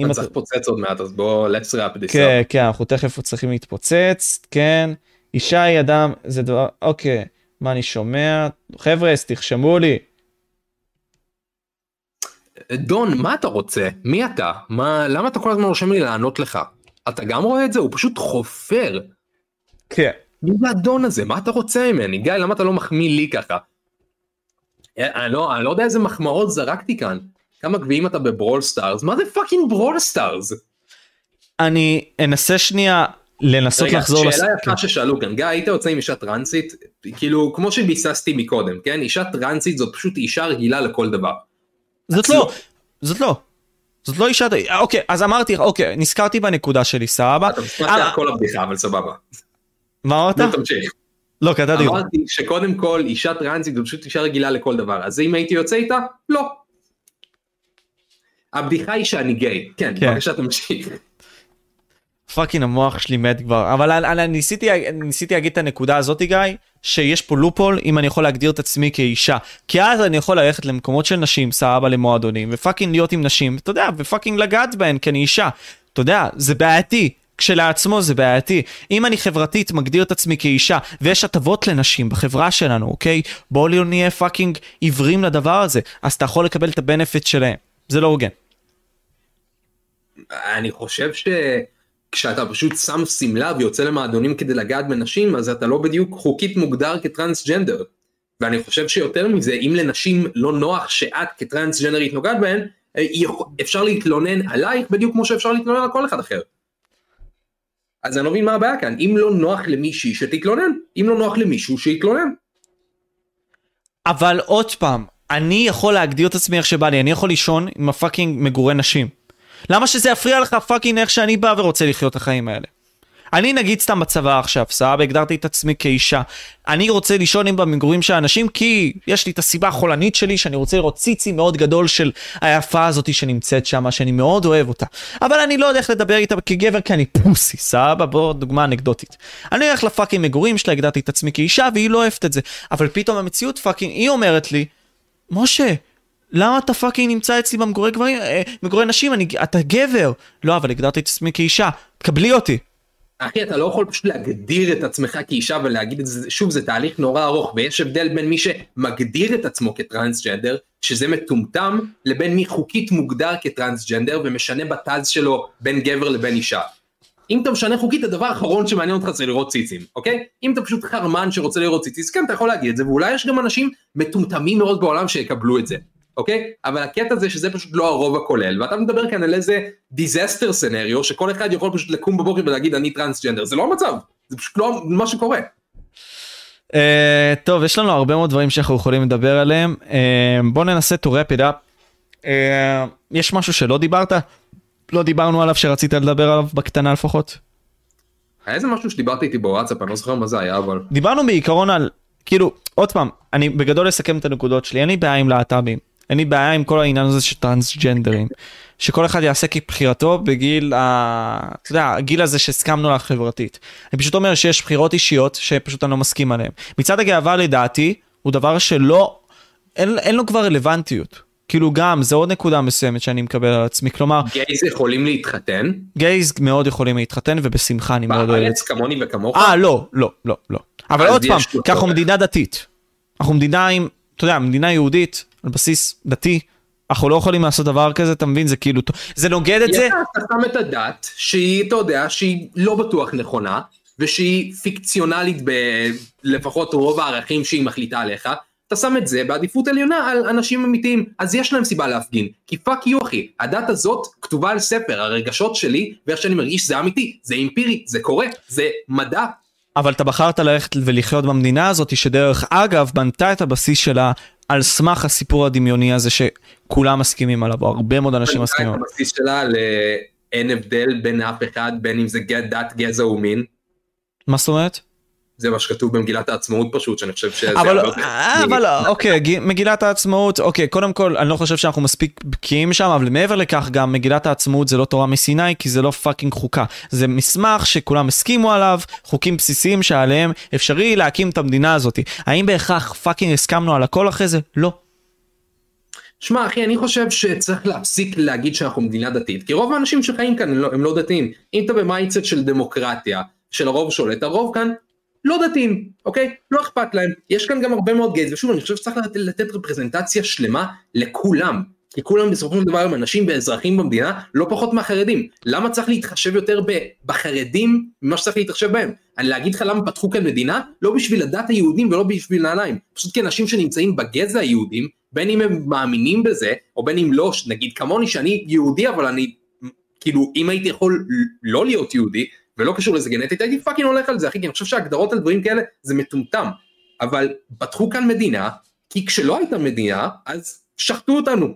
S2: אני צריך לפוצץ עוד מעט, אז בוא, let's wrap this
S1: כן, כן, אנחנו תכף צריכים להתפוצץ, כן. אישה היא אדם, זה דבר, אוקיי, מה אני שומע? חבר'ה, תרשמו לי.
S2: דון, מה אתה רוצה? מי אתה? מה, למה אתה כל הזמן רושם לי לענות לך? אתה גם רואה את זה? הוא פשוט חופר.
S1: כן.
S2: מי זה האדון הזה? מה אתה רוצה ממני? גיא, למה אתה לא מחמיא לי ככה? אה, אני לא, אני לא יודע איזה מחמאות זרקתי כאן. כמה גביעים אתה בברול סטארס? מה זה fucking ברול סטארס?
S1: אני אנסה שנייה לנסות רגע, לחזור...
S2: רגע, שאלה לס... יפה כן. ששאלו כאן, גיא, היית יוצא עם אישה טרנסית? כאילו, כמו שביססתי מקודם, כן? אישה טרנסית זאת פשוט אישה רגילה לכל דבר.
S1: זאת לא, זאת לא. זאת לא אישה, אוקיי, אז אמרתי, אוקיי, נזכרתי בנקודה שלי, סבבה?
S2: אתה מספרת
S1: אה,
S2: על כל הבדיחה, אבל סבבה.
S1: מה אמרת?
S2: נו, תמשיך.
S1: לא, קטעתי.
S2: אמרתי שקודם כל אישה טרנסית זו פשוט אישה רגילה לכל דבר, אז אם הייתי יוצא איתה? לא. הבדיחה היא שאני גיי. כן,
S1: כן.
S2: בבקשה תמשיך.
S1: fucking המוח שלי מת כבר אבל אני, אני ניסיתי ניסיתי להגיד את הנקודה הזאת גיא שיש פה loophole אם אני יכול להגדיר את עצמי כאישה כי אז אני יכול ללכת למקומות של נשים סבבה למועדונים ו fucking להיות עם נשים אתה יודע ו fucking לגעת בהן כי אני אישה אתה יודע זה בעייתי כשלעצמו זה בעייתי אם אני חברתית מגדיר את עצמי כאישה ויש הטבות לנשים בחברה שלנו אוקיי בואו לא נהיה fucking עיוורים לדבר הזה אז אתה יכול לקבל את ה benefit שלהם זה לא הוגן.
S2: אני חושב שכשאתה פשוט שם שמלה ויוצא למועדונים כדי לגעת בנשים, אז אתה לא בדיוק חוקית מוגדר כטרנסג'נדר. ואני חושב שיותר מזה, אם לנשים לא נוח שאת כטרנסג'נדרית נוגעת בהן, אה, אפשר להתלונן עלייך בדיוק כמו שאפשר להתלונן על כל אחד אחר. אז אני לא מבין מה הבעיה כאן, אם לא נוח למישהי שתתלונן, אם לא נוח למישהו שיתלונן.
S1: אבל עוד פעם, אני יכול להגדיר את עצמי איך שבא לי, אני יכול לישון עם ה fucking מגורי נשים. למה שזה יפריע לך fucking איך שאני בא ורוצה לחיות את החיים האלה? אני נגיד סתם בצבא עכשיו, סבבה, הגדרתי את עצמי כאישה. אני רוצה לישון עם במגורים של אנשים כי יש לי את הסיבה החולנית שלי שאני רוצה לראות ציצי מאוד גדול של היפה הזאתי שנמצאת שם, שאני מאוד אוהב אותה. אבל אני לא יודע איך לדבר איתה כגבר כי אני pussy, סבבה? בוא, דוגמה אנקדוטית. אני הולך ל fucking מגורים שלה, הגדרתי את עצמי כאישה והיא לא אוהבת את זה. אבל פתאום המציאות fucking, היא אומרת לי, משה, למה אתה fucking נמצא אצלי במגורי גברים, אה, מגורי נשים, אני, אתה גבר. לא, אבל הגדרתי את עצמי כאישה, קבלי אותי.
S2: אחי אתה לא יכול פשוט להגדיר את עצמך כאישה ולהגיד את זה שוב זה תהליך נורא ארוך ויש הבדל בין מי שמגדיר את עצמו כטרנסג'נדר שזה מטומטם לבין מי חוקית מוגדר כטרנסג'נדר ומשנה בת"ז שלו בין גבר לבין אישה. אם אתה משנה חוקית הדבר האחרון שמעניין אותך זה לראות ציצים אוקיי אם אתה פשוט חרמן שרוצה לראות ציצים כן אתה יכול להגיד את זה ואולי יש גם אנשים מטומטמים מאוד בעולם שיקבלו את זה אוקיי אבל הקטע זה שזה פשוט לא הרוב הכולל ואתה מדבר כאן על איזה disaster scenario שכל אחד יכול פשוט לקום בבוקר ולהגיד אני טרנסג'נדר זה לא המצב זה פשוט לא מה שקורה.
S1: Uh, טוב, יש לנו הרבה מאוד דברים שאנחנו יכולים לדבר עליהם. Uh, בוא ננסה to wrap it up. Uh, יש משהו שלא דיברת? לא דיברנו עליו שרצית לדבר עליו בקטנה לפחות?
S2: היה איזה משהו שדיברתי איתי בוואטסאפ אני לא זוכר מה זה היה אבל
S1: דיברנו בעיקרון על, כאילו, עוד פעם, אני בגדול אסכם את הנקודות שלי, אין לי בעיה עם להט"בים. אין לי בעיה עם כל העניין הזה של טרנסג'נדרים. שכל אחד יעשה כבחירתו בגיל, ה... אתה יודע, הגיל הזה שהסכמנו לה חברתית. אני פשוט אומר שיש בחירות אישיות שפשוט אני לא מסכים עליהן. מצעד הגאווה לדעתי הוא דבר שלא, אין, אין לו כבר רלוונטיות. כאילו גם, זה עוד נקודה מסוימת שאני מקבל על עצמי. כלומר,
S2: גייז יכולים להתחתן
S1: גייז מאוד יכולים להתחתן ובשמחה אני מאוד אוהב.
S2: בארץ כמוני וכמוך
S1: אה, לא, לא, לא, לא. אבל עוד פעם, כי אנחנו. מדינה דתית. אנחנו מדינה עם, אתה יודע, מדינה יהודית, על בסיס דתי. אנחנו לא יכולים לעשות דבר כזה, אתה מבין? זה כאילו, זה נוגד את זה.
S2: אתה שם את הדת שהיא אתה יודע שהיא לא בטוח נכונה ושהיא fictionalית בלפחות רוב הערכים שהיא מחליטה עליך אתה שם את זה בעדיפות עליונה על אנשים אמיתיים אז יש להם סיבה להפגין כי fuck you אחי הדת הזאת כתובה על ספר הרגשות שלי ואיך שאני מרגיש זה אמיתי זה אמפירי זה קורה זה מדע
S1: אבל אתה בחרת ללכת ולחיות במדינה הזאת, שדרך אגב בנתה את הבסיס שלה על סמך הסיפור הדמיוני הזה שכולם מסכימים עליו, או הרבה מאוד אנשים מסכימים עליו.
S2: הבסיס שלה לאין הבדל בין אף אחד בין אם זה דת גזע ומין
S1: מה זאת אומרת?
S2: זה מה שכתוב במגילת העצמאות פשוט שאני חושב שזה
S1: אבל, אה, אבל אוקיי, מגילת העצמאות, אוקיי, קודם כל, אני לא חושב שאנחנו מספיק בקיאים שם, אבל מעבר לכך, גם מגילת העצמאות זה לא תורה מסיני, כי זה לא fucking חוקה. זה מסמך שכולם הסכימו עליו, חוקים בסיסיים שעליהם אפשרי להקים את המדינה הזאת. האם בהכרח fucking הסכמנו על הכל אחרי זה? לא.
S2: שמע אחי אני חושב שצריך להפסיק להגיד שאנחנו מדינה דתית כי רוב האנשים שחיים כאן הם לא, הם לא דתיים אם אתה ב mindset של דמוקרטיה של הרוב שולט הרוב כאן לא דתיים אוקיי? לא אכפת להם. יש כאן גם הרבה מאוד גייז ושוב אני חושב שצריך לתת, לתת רפרזנטציה שלמה לכולם. כי כולם בסופו של דבר הם אנשים ואזרחים במדינה לא פחות מהחרדים. למה צריך להתחשב יותר בחרדים ממה שצריך להתחשב בהם? אני להגיד לך למה פתחו כאן מדינה? לא בשביל הדת היהודים ולא בשביל נעליים פשוט כי אנשים שנמצאים בגזע היהודים בין אם הם מאמינים בזה או בין אם לא נגיד כמוני שאני יהודי אבל אני כאילו אם הייתי יכול לא להיות יהודי ולא קשור לזה גנטית הייתי fucking הולך על זה אחי כי אני חושב שהגדרות על דברים כאלה זה מטומטם אבל פתחו כאן מדינה כי כשלא הייתה מדינה אז שחטו אותנו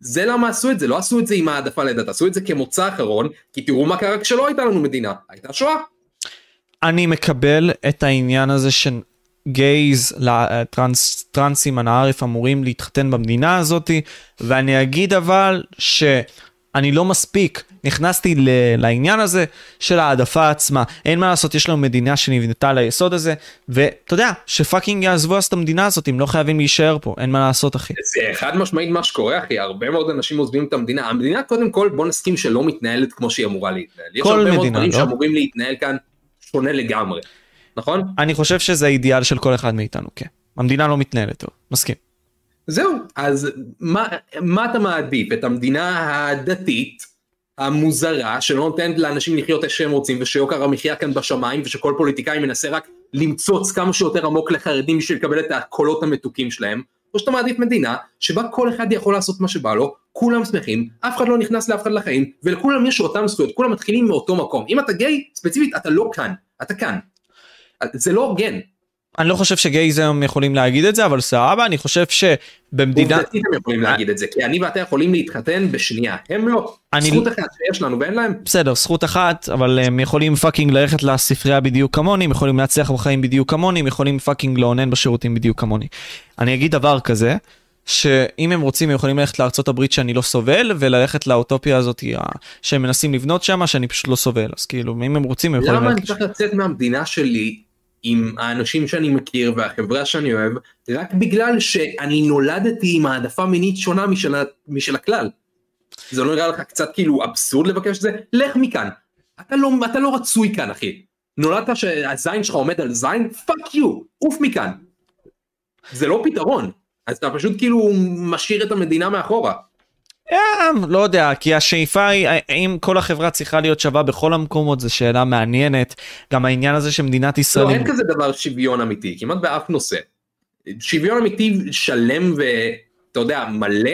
S2: זה למה עשו את זה, לא עשו את זה עם העדפה לדת, עשו את זה כמוצא אחרון, כי תראו מה קרה כשלא הייתה לנו מדינה, הייתה שואה.
S1: אני מקבל את העניין הזה ש gays, trans, טרנסים, הנערף אמורים להתחתן במדינה הזאתי, ואני אגיד אבל שאני לא מספיק נכנסתי ל- לעניין הזה של העדפה עצמה. אין מה לעשות, יש לנו מדינה שנבנתה על היסוד הזה, ואתה יודע, שפאקינג יעזבו אז את המדינה הזאת, הם לא חייבים להישאר פה, אין מה לעשות אחי.
S2: זה חד משמעית מה שקורה אחי, הרבה מאוד אנשים עוזבים את המדינה, המדינה קודם כל בוא נסכים שלא מתנהלת כמו שהיא אמורה להתנהל. יש
S1: כל
S2: הרבה מאוד
S1: מדינה,
S2: דברים
S1: לא?
S2: שאמורים להתנהל כאן שונה לגמרי, נכון?
S1: אני חושב שזה האידיאל של כל אחד מאיתנו, כן. המדינה לא מתנהלת טוב, מסכים.
S2: זהו, אז מה, מה אתה מעדיף? את המדינה הדתית המוזרה שלא נותנת לאנשים לחיות איך שהם רוצים ושיוקר המחיה כאן בשמיים ושכל פוליטיקאי מנסה רק למצוץ כמה שיותר עמוק לחרדים בשביל לקבל את הקולות המתוקים שלהם, או שאתה מעדיף מדינה שבה כל אחד יכול לעשות מה שבא לו, כולם שמחים, אף אחד לא נכנס לאף אחד לחיים ולכולם יש אותם זכויות, כולם מתחילים מאותו מקום. אם אתה גיי, ספציפית אתה לא כאן, אתה כאן. זה לא הוגן.
S1: אני לא חושב ש gays היום יכולים להגיד את זה, אבל סבבה, אני חושב שבמדינה...
S2: עובדתית הם יכולים להגיד את זה, כי אני ואתה יכולים להתחתן בשנייה, הם לא.
S1: אני-
S2: זכות אחת שיש לנו ואין להם.
S1: בסדר, זכות אחת, אבל הם יכולים fucking ללכת לספרייה בדיוק כמוני, הם יכולים להצליח בחיים בדיוק כמוני, הם יכולים fucking לאונן בשירותים בדיוק כמוני. אני אגיד דבר כזה, שאם הם רוצים הם יכולים ללכת לארצות הברית שאני לא סובל, וללכת לאוטופיה הזאת שהם מנסים לבנות שם, שאני פשוט לא סובל. אז כאילו, אם הם רוצים הם יכולים
S2: למה אני
S1: ללכת...
S2: צריך לצאת מהמדינה שלי עם האנשים שאני מכיר והחברה שאני אוהב, רק בגלל שאני נולדתי עם העדפה מינית שונה משל, משל הכלל. זה לא נראה לך קצת כאילו אבסורד לבקש את זה? לך מכאן. אתה לא, אתה לא רצוי כאן אחי. נולדת שהזין שלך עומד על זין? fuck you, עוף מכאן. זה לא פתרון. אז אתה פשוט כאילו משאיר את המדינה מאחורה.
S1: אה, לא יודע, כי השאיפה היא, האם כל החברה צריכה להיות שווה בכל המקומות, זו שאלה מעניינת. גם העניין הזה שמדינת ישראל...
S2: לא, אין כזה דבר שוויון אמיתי, כמעט באף נושא. שוויון אמיתי שלם ואתה יודע, מלא,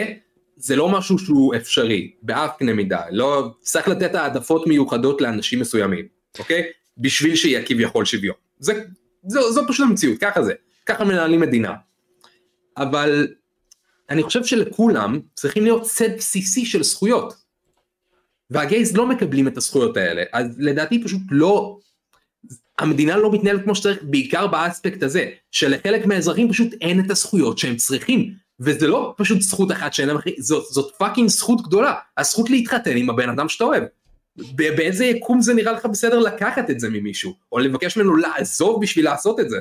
S2: זה לא משהו שהוא אפשרי, באף קנה מידה. לא, צריך לתת העדפות מיוחדות לאנשים מסוימים, אוקיי? בשביל שיהיה כביכול שוויון. זה, זו, זו פשוט המציאות, ככה זה. ככה מנהלים מדינה. אבל אני חושב שלכולם צריכים להיות סט בסיסי של זכויות. וה gays לא מקבלים את הזכויות האלה, אז לדעתי פשוט לא, המדינה לא מתנהלת כמו שצריך, בעיקר באספקט הזה, שלחלק מהאזרחים פשוט אין את הזכויות שהם צריכים, וזה לא פשוט זכות אחת שאין להם, זאת, זאת fucking זכות גדולה, הזכות להתחתן עם הבן אדם שאתה אוהב. באיזה יקום זה נראה לך בסדר לקחת את זה ממישהו, או לבקש ממנו לעזוב בשביל לעשות את זה.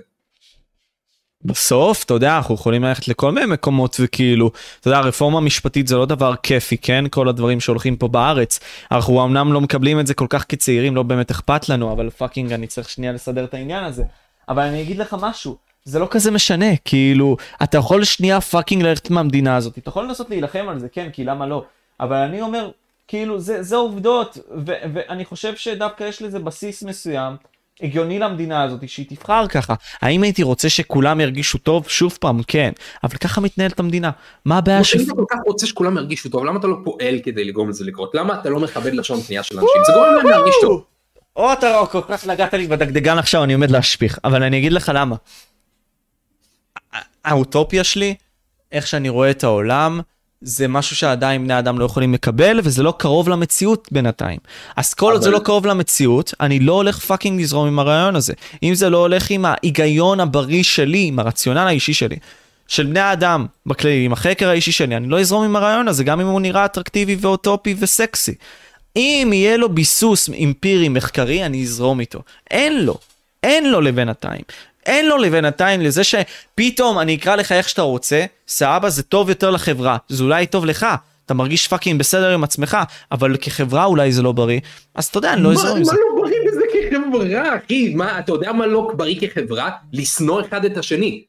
S1: בסוף, אתה יודע, אנחנו יכולים ללכת לכל מיני מקומות וכאילו, אתה יודע, רפורמה משפטית זה לא דבר כיפי, כן? כל הדברים שהולכים פה בארץ. אנחנו אמנם לא מקבלים את זה כל כך כצעירים, לא באמת אכפת לנו, אבל fucking אני צריך שנייה לסדר את העניין הזה. אבל אני אגיד לך משהו, זה לא כזה משנה, כאילו, אתה יכול שנייה fucking ללכת מהמדינה הזאת, אתה יכול לנסות להילחם על זה, כן, כי למה לא? אבל אני אומר, כאילו, זה, זה עובדות, ואני חושב שדווקא יש לזה בסיס מסוים. הגיוני למדינה הזאת שהיא תבחר ככה. האם הייתי רוצה שכולם ירגישו טוב? שוב פעם, כן. אבל ככה מתנהלת המדינה. מה הבעיה ש...
S2: אם אתה כל כך רוצה שכולם ירגישו טוב, למה אתה לא פועל כדי לגרום לזה לקרות? למה אתה לא מכבד לשון פנייה של אנשים? זה גורם להם להרגיש טוב.
S1: או אתה לא כל כך נגעת לי בדגדגן עכשיו, אני עומד להשפיך. אבל אני אגיד לך למה. האוטופיה שלי, איך שאני רואה את העולם, זה משהו שעדיין בני אדם לא יכולים לקבל, וזה לא קרוב למציאות בינתיים. אז כל עוד זה
S2: אבל-
S1: לא קרוב למציאות, אני לא הולך fucking לזרום עם הרעיון הזה. אם זה לא הולך עם ההיגיון הבריא שלי, עם הרציונל האישי שלי, של בני האדם בכללי, עם החקר האישי שלי, אני לא אזרום עם הרעיון הזה, גם אם הוא נראה אטרקטיבי ואוטופי וסקסי. אם יהיה לו ביסוס אמפירי מחקרי, אני אזרום איתו. אין לו. אין לו לבינתיים. אין לו לבינתיים לזה שפתאום אני אקרא לך איך שאתה רוצה, סבבה, זה טוב יותר לחברה. זה אולי טוב לך. אתה מרגיש fucking בסדר עם עצמך, אבל כחברה אולי זה לא בריא. אז אתה יודע, אני לא
S2: מה
S1: אזרום עם
S2: מה
S1: זה.
S2: לא בריא בזה כחברה, אחי? מה, אתה יודע מה לא בריא כחברה? לשנוא אחד את השני.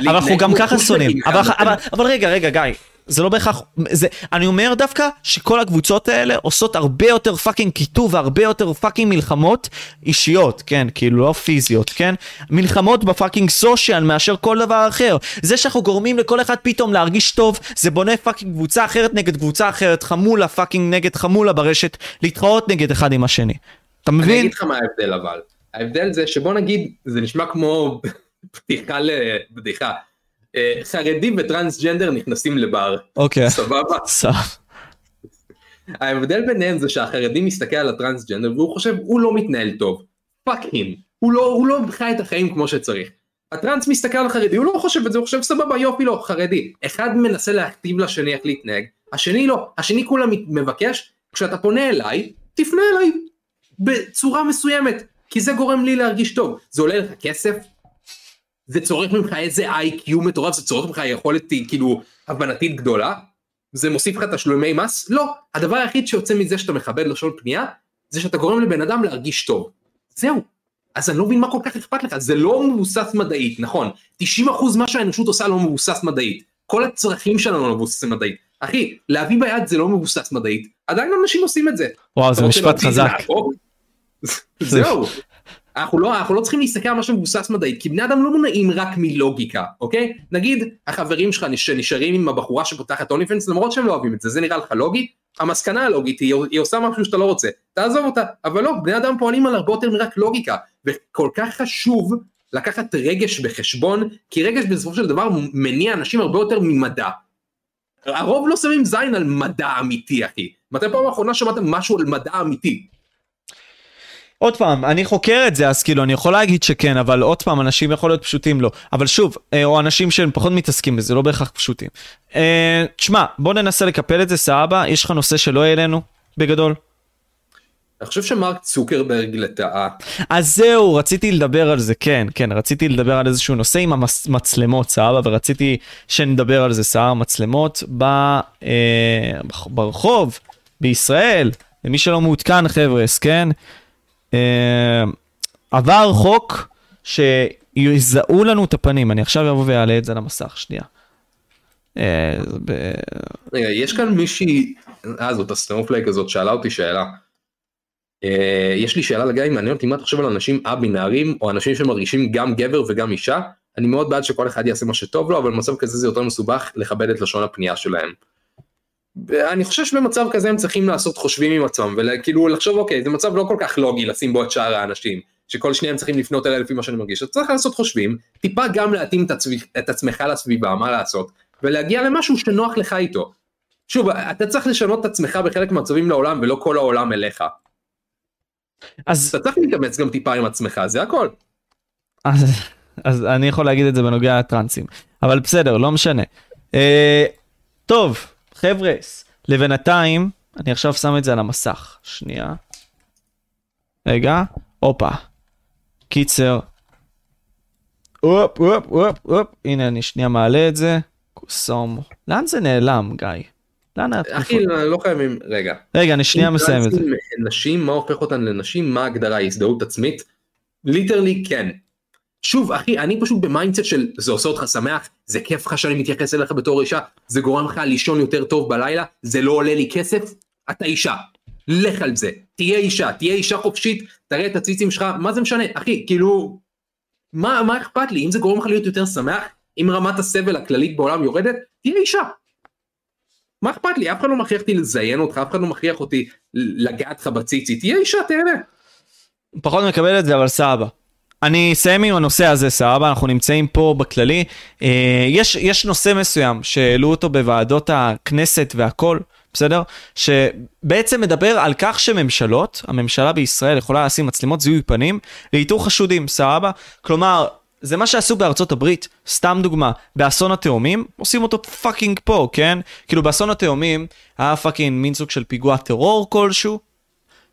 S1: אבל אנחנו גם ככה שונאים. אבל,
S2: לשני.
S1: אבל, אבל רגע, רגע, גיא. זה לא בהכרח, זה, אני אומר דווקא שכל הקבוצות האלה עושות הרבה יותר fucking קיטוב והרבה יותר fucking מלחמות אישיות, כן, כאילו לא פיזיות, כן? מלחמות ב fucking social מאשר כל דבר אחר. זה שאנחנו גורמים לכל אחד פתאום להרגיש טוב, זה בונה fucking קבוצה אחרת נגד קבוצה אחרת, חמולה fucking נגד חמולה ברשת, להתחרות נגד אחד עם השני. אתה
S2: אני
S1: מבין?
S2: אגיד לך מה ההבדל אבל. ההבדל זה שבוא נגיד, זה נשמע כמו פתיחה לבדיחה. אה, חרדים וטרנסג'נדר נכנסים לבר,
S1: אוקיי.
S2: סבבה?
S1: סבבה.
S2: ההבדל ביניהם זה שהחרדי מסתכל על הטרנסג'נדר והוא חושב הוא לא מתנהל טוב. fuck him. הוא לא, הוא לא חי את החיים כמו שצריך. הטרנס מסתכל על החרדי, הוא לא חושב את זה, הוא חושב סבבה יופי לא, חרדי. אחד מנסה להכתיב לשני איך להתנהג, השני לא, השני כולה מבקש, כשאתה פונה אליי, תפנה אליי בצורה מסוימת, כי זה גורם לי להרגיש טוב. זה עולה לך כסף? זה צורך ממך איזה IQ מטורף, זה צורך ממך יכולת כאילו הבנתית גדולה? זה מוסיף לך תשלומי מס? לא. הדבר היחיד שיוצא מזה שאתה מכבד לשון פנייה, זה שאתה גורם לבן אדם להרגיש טוב. זהו. אז אני לא מבין מה כל כך אכפת לך, זה לא מבוסס מדעית, נכון. 90% מה שהאנושות עושה לא מבוסס מדעית. כל הצרכים שלנו לא מבוססים מדעית. אחי, להביא ביד זה לא מבוסס מדעית, עדיין אנשים עושים את זה.
S1: וואו, זה משפט חזק.
S2: זהו. אנחנו לא, אנחנו לא צריכים להסתכל על משהו מבוסס מדעית, כי בני אדם לא מונעים רק מלוגיקה, אוקיי? נגיד, החברים שלך שנשארים עם הבחורה שפותחת אוניפנס, למרות שהם לא אוהבים את זה, זה נראה לך לוגי? המסקנה הלוגית היא, היא עושה משהו שאתה לא רוצה, תעזוב אותה, אבל לא, בני אדם פועלים על הרבה יותר מרק לוגיקה, וכל כך חשוב לקחת רגש בחשבון, כי רגש בסופו של דבר מניע אנשים הרבה יותר ממדע. הרוב לא שמים זין על מדע אמיתי, אחי. מתי פעם האחרונה שמעתם משהו על מדע אמיתי?
S1: עוד פעם, אני חוקר את זה, אז כאילו, אני יכול להגיד שכן, אבל עוד פעם, אנשים יכול להיות פשוטים לא. אבל שוב, אה, או אנשים שהם פחות מתעסקים בזה, לא בהכרח פשוטים. אה, תשמע, בוא ננסה לקפל את זה, סבבה, יש לך נושא שלא העלינו, בגדול?
S2: אני חושב שמרק צוקרברג לטאה.
S1: אז זהו, רציתי לדבר על זה, כן, כן, רציתי לדבר על איזשהו נושא עם המצלמות, סבבה, ורציתי שנדבר על זה, סבבה, מצלמות ב, אה, ברחוב, בישראל, למי שלא מעודכן, חבר'ס, כן? אה, עבר חוק שיזהו לנו את הפנים, אני עכשיו אבוא ואעלה את זה למסך, שנייה.
S2: אה, רגע, יש כאן מישהי, אה זאת הסטרופלייק הזאת שאלה אותי שאלה. אה, יש לי שאלה לגיא, מעניין אותי מה אתה חושב על אנשים א-בינאריים או אנשים שמרגישים גם גבר וגם אישה. אני מאוד בעד שכל אחד יעשה מה שטוב לו, אבל במצב כזה זה יותר מסובך לכבד את לשון הפנייה שלהם. אני חושב שבמצב כזה הם צריכים לעשות חושבים עם עצמם וכאילו לחשוב אוקיי זה מצב לא כל כך לוגי לשים בו את שאר האנשים שכל שנייה הם צריכים לפנות אליה לפי מה שאני מרגיש, אתה צריך לעשות חושבים, טיפה גם להתאים את, עצמך, את עצמך לסביבה, מה לעשות, ולהגיע למשהו שנוח לך איתו. שוב, אתה צריך לשנות את עצמך בחלק מהמצבים לעולם ולא כל העולם אליך. אז אתה צריך להתאמץ גם טיפה עם עצמך, זה הכל.
S1: אז, אז אני יכול להגיד את זה בנוגע לטרנסים, אבל בסדר, לא משנה. אה, טוב, חבר'ס, לבינתיים, אני עכשיו שם את זה על המסך. שנייה. רגע, הופה. קיצר. הופ, הופ, הופ, הופ. הנה, אני שנייה מעלה את זה. קוסום. לאן זה נעלם, גיא? לאן?
S2: אחי, לא, לא חייבים, רגע.
S1: רגע, אני שנייה מסיים את זה.
S2: נשים, מה הופך אותן לנשים? מה ההגדרה? הזדהות עצמית? literally כן. שוב אחי אני פשוט ב mindset של זה עושה אותך שמח זה כיף לך שאני מתייחס אליך בתור אישה זה גורם לך לישון יותר טוב בלילה זה לא עולה לי כסף אתה אישה לך על זה תהיה אישה תהיה אישה חופשית תראה את הציצים שלך מה זה משנה אחי כאילו מה מה אכפת לי אם זה גורם לך להיות יותר שמח אם רמת הסבל הכללית בעולם יורדת תהיה אישה. מה אכפת לי אף אחד לא מכריח אותי לזיין אותך אף אחד לא מכריח אותי לגעת לך בציצי תהיה אישה תהנה.
S1: פחות מקבל את זה אבל סבבה. אני אסיים עם הנושא הזה, סבבה, אנחנו נמצאים פה בכללי. אה, יש, יש נושא מסוים שהעלו אותו בוועדות הכנסת והכל, בסדר? שבעצם מדבר על כך שממשלות, הממשלה בישראל יכולה לשים מצלמות זיהוי פנים לאיתור חשודים, סבבה? כלומר, זה מה שעשו בארצות הברית, סתם דוגמה, באסון התאומים, עושים אותו fucking פה, כן? כאילו באסון התאומים היה fucking מין סוג של פיגוע טרור כלשהו,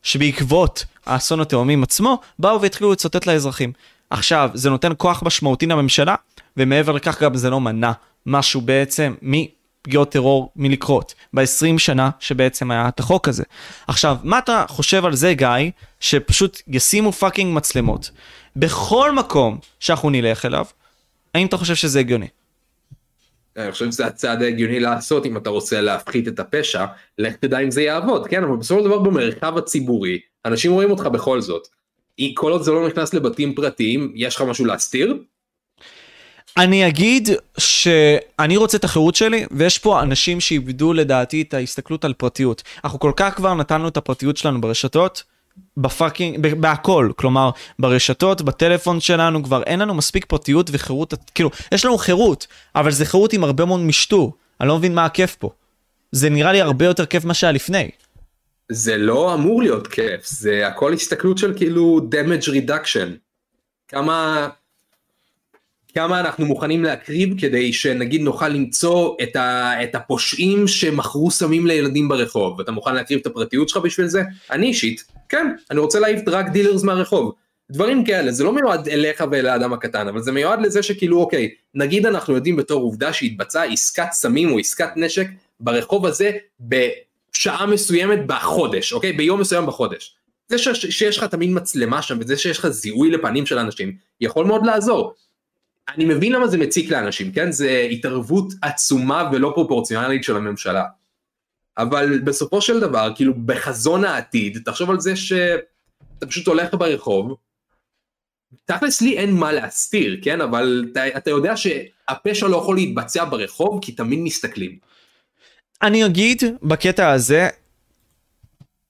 S1: שבעקבות האסון התאומים עצמו, באו והתחילו לצוטט לאזרחים. עכשיו, זה נותן כוח משמעותי לממשלה, ומעבר לכך גם זה לא מנע משהו בעצם מפגיעות טרור מלקרות, ב-20 שנה שבעצם היה את החוק הזה. עכשיו, מה אתה חושב על זה, גיא, שפשוט ישימו fucking מצלמות בכל מקום שאנחנו נלך אליו, האם אתה חושב שזה הגיוני?
S2: אני חושב שזה הצעד ההגיוני לעשות אם אתה רוצה להפחית את הפשע, לך תדע אם זה יעבוד, כן, אבל בסופו של דבר במרחב הציבורי, אנשים רואים אותך בכל זאת. כל עוד זה לא נכנס לבתים פרטיים, יש לך משהו להסתיר?
S1: אני אגיד שאני רוצה את החירות שלי, ויש פה אנשים שאיבדו לדעתי את ההסתכלות על פרטיות. אנחנו כל כך כבר נתנו את הפרטיות שלנו ברשתות, בפאקינג, בהכל, כלומר ברשתות, בטלפון שלנו, כבר אין לנו מספיק פרטיות וחירות, כאילו, יש לנו חירות, אבל זה חירות עם הרבה מאוד משטור, אני לא מבין מה הכיף פה. זה נראה לי הרבה יותר כיף מה שהיה לפני.
S2: זה לא אמור להיות כיף, זה הכל הסתכלות של כאילו damage reduction. כמה, כמה אנחנו מוכנים להקריב כדי שנגיד נוכל למצוא את, ה, את הפושעים שמכרו סמים לילדים ברחוב. אתה מוכן להקריב את הפרטיות שלך בשביל זה? אני אישית, כן, אני רוצה להעיף drug dealers מהרחוב. דברים כאלה, זה לא מיועד אליך ולאדם הקטן, אבל זה מיועד לזה שכאילו אוקיי, נגיד אנחנו יודעים בתור עובדה שהתבצעה עסקת סמים או עסקת נשק ברחוב הזה בשעה מסוימת בחודש, אוקיי? ביום מסוים בחודש. זה ש- שיש לך תמיד מצלמה שם וזה שיש לך זיהוי לפנים של אנשים יכול מאוד לעזור. אני מבין למה זה מציק לאנשים, כן? זה התערבות עצומה ולא פרופורציונלית של הממשלה. אבל בסופו של דבר, כאילו בחזון העתיד, תחשוב על זה שאתה פשוט הולך ברחוב, תכלס לי אין מה להסתיר, כן? אבל אתה, אתה יודע שהפשע לא יכול להתבצע ברחוב כי תמיד מסתכלים.
S1: אני אגיד בקטע הזה,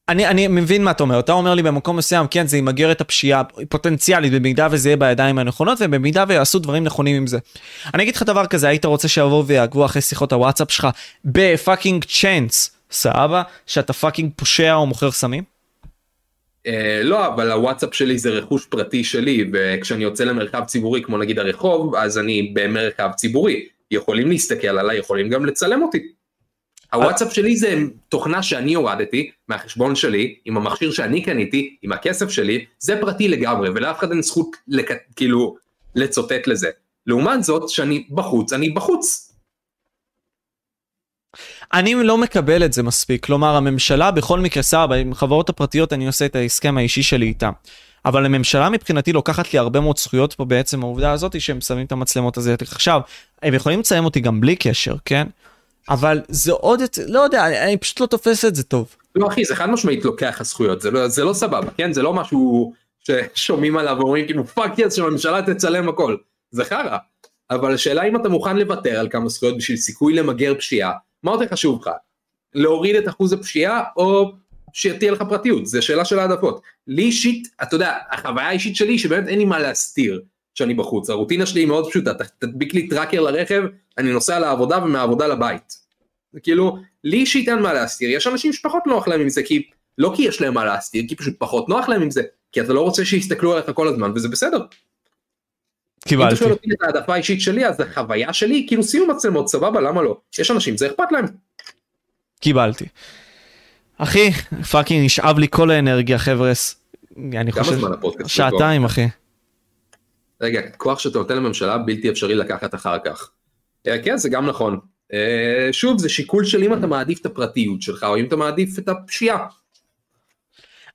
S1: אני, אני מבין מה אתה אומר, אתה אומר לי במקום מסוים, כן, זה ימגר את הפשיעה פוטנציאלית במידה וזה יהיה בידיים הנכונות ובמידה ויעשו דברים נכונים עם זה. אני אגיד לך דבר כזה, היית רוצה שיבואו ויעקבו אחרי שיחות הוואטסאפ שלך ב fucking צ'אנס, סבבה? שאתה fucking פושע או מוכר סמים?
S2: אה, לא, אבל הוואטסאפ שלי זה רכוש פרטי שלי, וכשאני יוצא למרחב ציבורי כמו נגיד הרחוב, אז אני במרחב ציבורי. יכולים להסתכל עליי, יכולים גם לצלם אותי. הוואטסאפ שלי זה תוכנה שאני הורדתי מהחשבון שלי, עם המכשיר שאני קניתי, עם הכסף שלי, זה פרטי לגמרי, ולאף אחד אין זכות לק... כאילו לצוטט לזה. לעומת זאת, שאני בחוץ, אני בחוץ.
S1: אני לא מקבל את זה מספיק, כלומר הממשלה בכל מקרה סבבה, עם חברות הפרטיות אני עושה את ההסכם האישי שלי איתם. אבל הממשלה מבחינתי לוקחת לי הרבה מאוד זכויות פה בעצם העובדה הזאת שהם שמים את המצלמות הזה. עכשיו, הם יכולים לצלם אותי גם בלי קשר, כן? אבל זה עוד, לא יודע, אני, אני פשוט לא תופס את זה טוב.
S2: לא אחי, זה חד משמעית לוקח לך זכויות, זה לא, זה לא סבבה, כן? זה לא משהו ששומעים עליו ואומרים כאילו fuck yes שהממשלה תצלם הכל. זה חרא. אבל השאלה אם אתה מוכן לוותר על כמה זכויות בשביל סיכוי למגר פשיעה, מה יותר חשוב לך? להוריד את אחוז הפשיעה או שתהיה לך פרטיות? זו שאלה של העדפות. לי אישית, אתה יודע, החוויה האישית שלי שבאמת אין לי מה להסתיר שאני בחוץ. הרוטינה שלי היא מאוד פשוטה, תדביק לי tracker לרכב, אני נוסע לעבודה ומהעבודה לבית. זה כאילו, לי אישית אין מה להסתיר, יש אנשים שפחות נוח להם עם זה, כי לא כי יש להם מה להסתיר, כי פשוט פחות נוח להם עם זה, כי אתה לא רוצה שיסתכלו עליך כל הזמן, וזה בסדר. אם אתה
S1: קיבלתי.
S2: שואל אותי את העדפה האישית שלי, אז החוויה שלי, כאילו שימו מצלמות, סבבה, למה לא? יש אנשים, זה אכפת להם.
S1: קיבלתי. אחי, fucking נשאב לי כל האנרגיה חבר'ס. אני
S2: כמה
S1: חושב...
S2: זמן הפודקאסט?
S1: שעתיים אחי.
S2: רגע, כוח שאתה נותן לממשלה בלתי אפשרי לקחת אחר כך. אה, כן, זה גם נכון. אה, שוב, זה שיקול של אם אתה מעדיף את הפרטיות שלך, או אם אתה מעדיף את הפשיעה.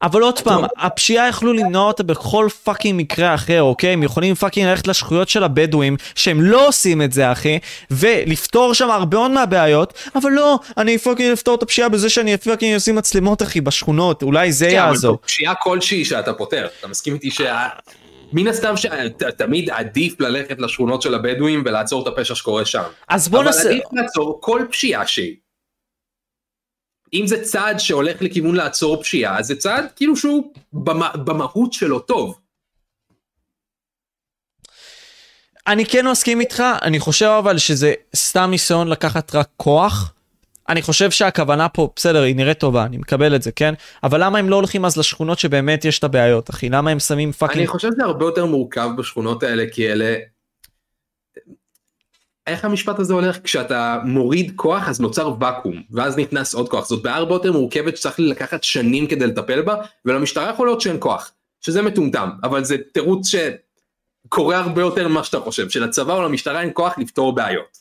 S1: אבל עוד פעם, הפשיעה יכלו למנוע אותה בכל fucking מקרה אחר, אוקיי? הם יכולים פאקינג ללכת לשכויות של הבדואים, שהם לא עושים את זה, אחי, ולפתור שם הרבה מאוד מהבעיות, אבל לא, אני fucking אפתור את הפשיעה בזה שאני fucking אשים מצלמות, אחי, בשכונות, אולי זה
S2: כן, אבל
S1: יעזור.
S2: פשיעה כלשהי שאתה פותר, אתה מסכים איתי שה... מן הסתם שתמיד עדיף ללכת לשכונות של הבדואים ולעצור את הפשע שקורה שם.
S1: אז בוא
S2: אבל
S1: נעשה...
S2: עדיף לעצור כל פשיעה שהיא. אם זה צעד שהולך לכיוון לעצור פשיעה, אז זה צעד כאילו שהוא במה, במהות שלו טוב.
S1: אני כן מסכים איתך, אני חושב אבל שזה סתם ניסיון לקחת רק כוח. אני חושב שהכוונה פה, בסדר, היא נראית טובה, אני מקבל את זה, כן? אבל למה הם לא הולכים אז לשכונות שבאמת יש את הבעיות, אחי? למה הם שמים
S2: אני
S1: פאקינג...
S2: חושב שזה הרבה יותר מורכב בשכונות האלה, כי אלה... איך המשפט הזה הולך? כשאתה מוריד כוח אז נוצר ואקום, ואז נכנס עוד כוח. זאת בעיה הרבה יותר מורכבת שצריך לקחת שנים כדי לטפל בה, ולמשטרה יכול להיות שאין כוח, שזה מטומטם, אבל זה תירוץ שקורה הרבה יותר ממה שאתה חושב, שלצבא או למשטרה אין כוח לפתור בעיות.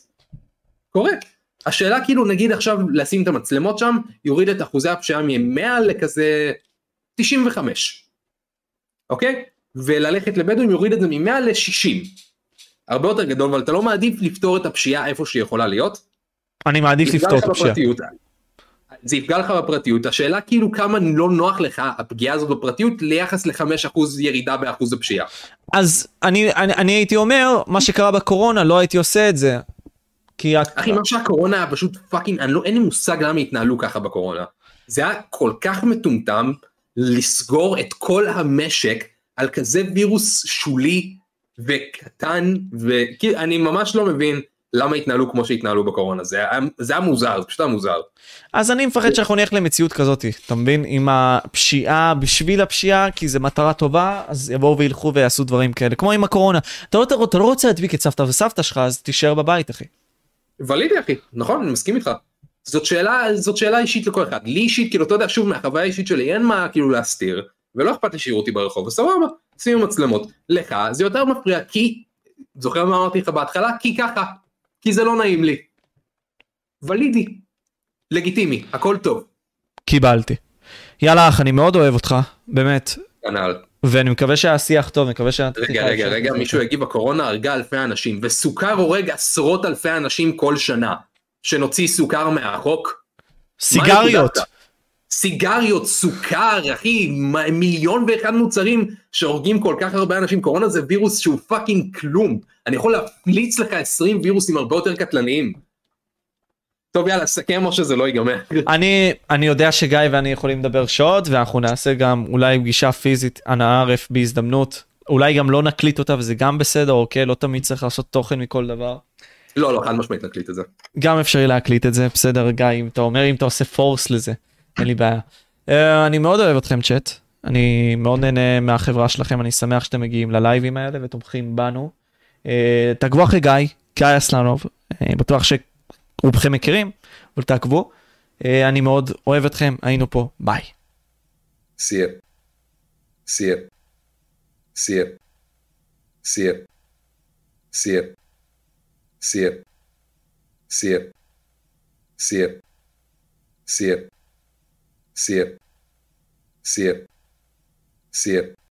S2: קורה. השאלה כאילו נגיד עכשיו לשים את המצלמות שם, יוריד את אחוזי הפשיעה מ-100 לכזה 95. אוקיי? וללכת לבדואים יוריד את זה מ-100 ל-60. הרבה יותר גדול, אבל אתה לא מעדיף לפתור את הפשיעה איפה שהיא יכולה להיות?
S1: אני מעדיף לפתור את הפשיעה.
S2: בפרטיות. זה יפגע לך בפרטיות, השאלה כאילו כמה לא נוח לך הפגיעה הזאת בפרטיות ליחס ל-5% ירידה באחוז הפשיעה.
S1: אז אני, אני, אני הייתי אומר, מה שקרה בקורונה, לא הייתי עושה את זה. כי... את-
S2: אחי, מה שהקורונה היה פשוט פאקינג, אני לא, אין לי מושג למה התנהלו ככה בקורונה. זה היה כל כך מטומטם, לסגור את כל המשק על כזה וירוס שולי וקטן ואני ממש לא מבין למה התנהלו כמו שהתנהלו בקורונה זה היה, זה היה מוזר זה פשוט היה מוזר.
S1: אז אני מפחד שאנחנו נלך למציאות כזאת, אתה מבין? עם הפשיעה בשביל הפשיעה, כי זה מטרה טובה, אז יבואו וילכו ויעשו דברים כאלה, כמו עם הקורונה. אתה לא, אתה, אתה לא רוצה להדביק את סבתא וסבתא שלך, אז תישאר בבית, אחי.
S2: ולידי אחי, נכון, אני מסכים איתך. זאת שאלה, זאת שאלה אישית לכל אחד. לי אישית, כאילו, אתה יודע, שוב, מהחוויה האישית שלי, אין מה כאילו להסתיר, ולא אכפת לי שיראו אותי ברחוב, וסבבה, שימו מצלמות. לך זה יותר מפריע, כי, זוכר מה אמרתי לך בהתחלה? כי ככה, כי זה לא נעים לי. ולידי, לגיטימי, הכל טוב.
S1: קיבלתי. יאללה אח, אני מאוד אוהב אותך, באמת.
S2: כנ"ל.
S1: ואני מקווה שהיה שיח טוב, מקווה ש...
S2: רגע, רגע, רגע, מישהו יגיב, הקורונה הרגה אלפי אנשים, וסוכר הורג עשרות אלפי אנשים כל שנה. שנוציא סוכר מהחוק?
S1: סיגריות.
S2: סיגריות, סוכר, אחי, מיליון ואחד מוצרים שהורגים כל כך הרבה אנשים. קורונה זה וירוס שהוא fucking כלום. אני יכול להפליץ לך 20 וירוסים הרבה יותר קטלניים. טוב יאללה סכם או שזה לא ייגמר.
S1: אני אני יודע שגיא ואני יכולים לדבר שעות ואנחנו נעשה גם אולי פגישה פיזית אנא ערף בהזדמנות אולי גם לא נקליט אותה וזה גם בסדר אוקיי לא תמיד צריך לעשות תוכן מכל דבר.
S2: לא לא חד משמעית נקליט את זה.
S1: גם אפשרי להקליט את זה בסדר גיא אם אתה אומר אם אתה עושה force לזה אין לי בעיה. אה, אני מאוד אוהב אתכם צ'אט אני מאוד נהנה מהחברה שלכם אני שמח שאתם מגיעים ללייבים האלה ותומכים בנו. אה, תעקבו אחרי גיא גיא אסלנוב אה, בטוח שרובכם מכירים אבל תעקבו. אה, אני מאוד אוהב אתכם היינו פה ביי.
S2: See it. See it. See it. See it. See it. See it. See it. See it. See it. See it. See it. See it.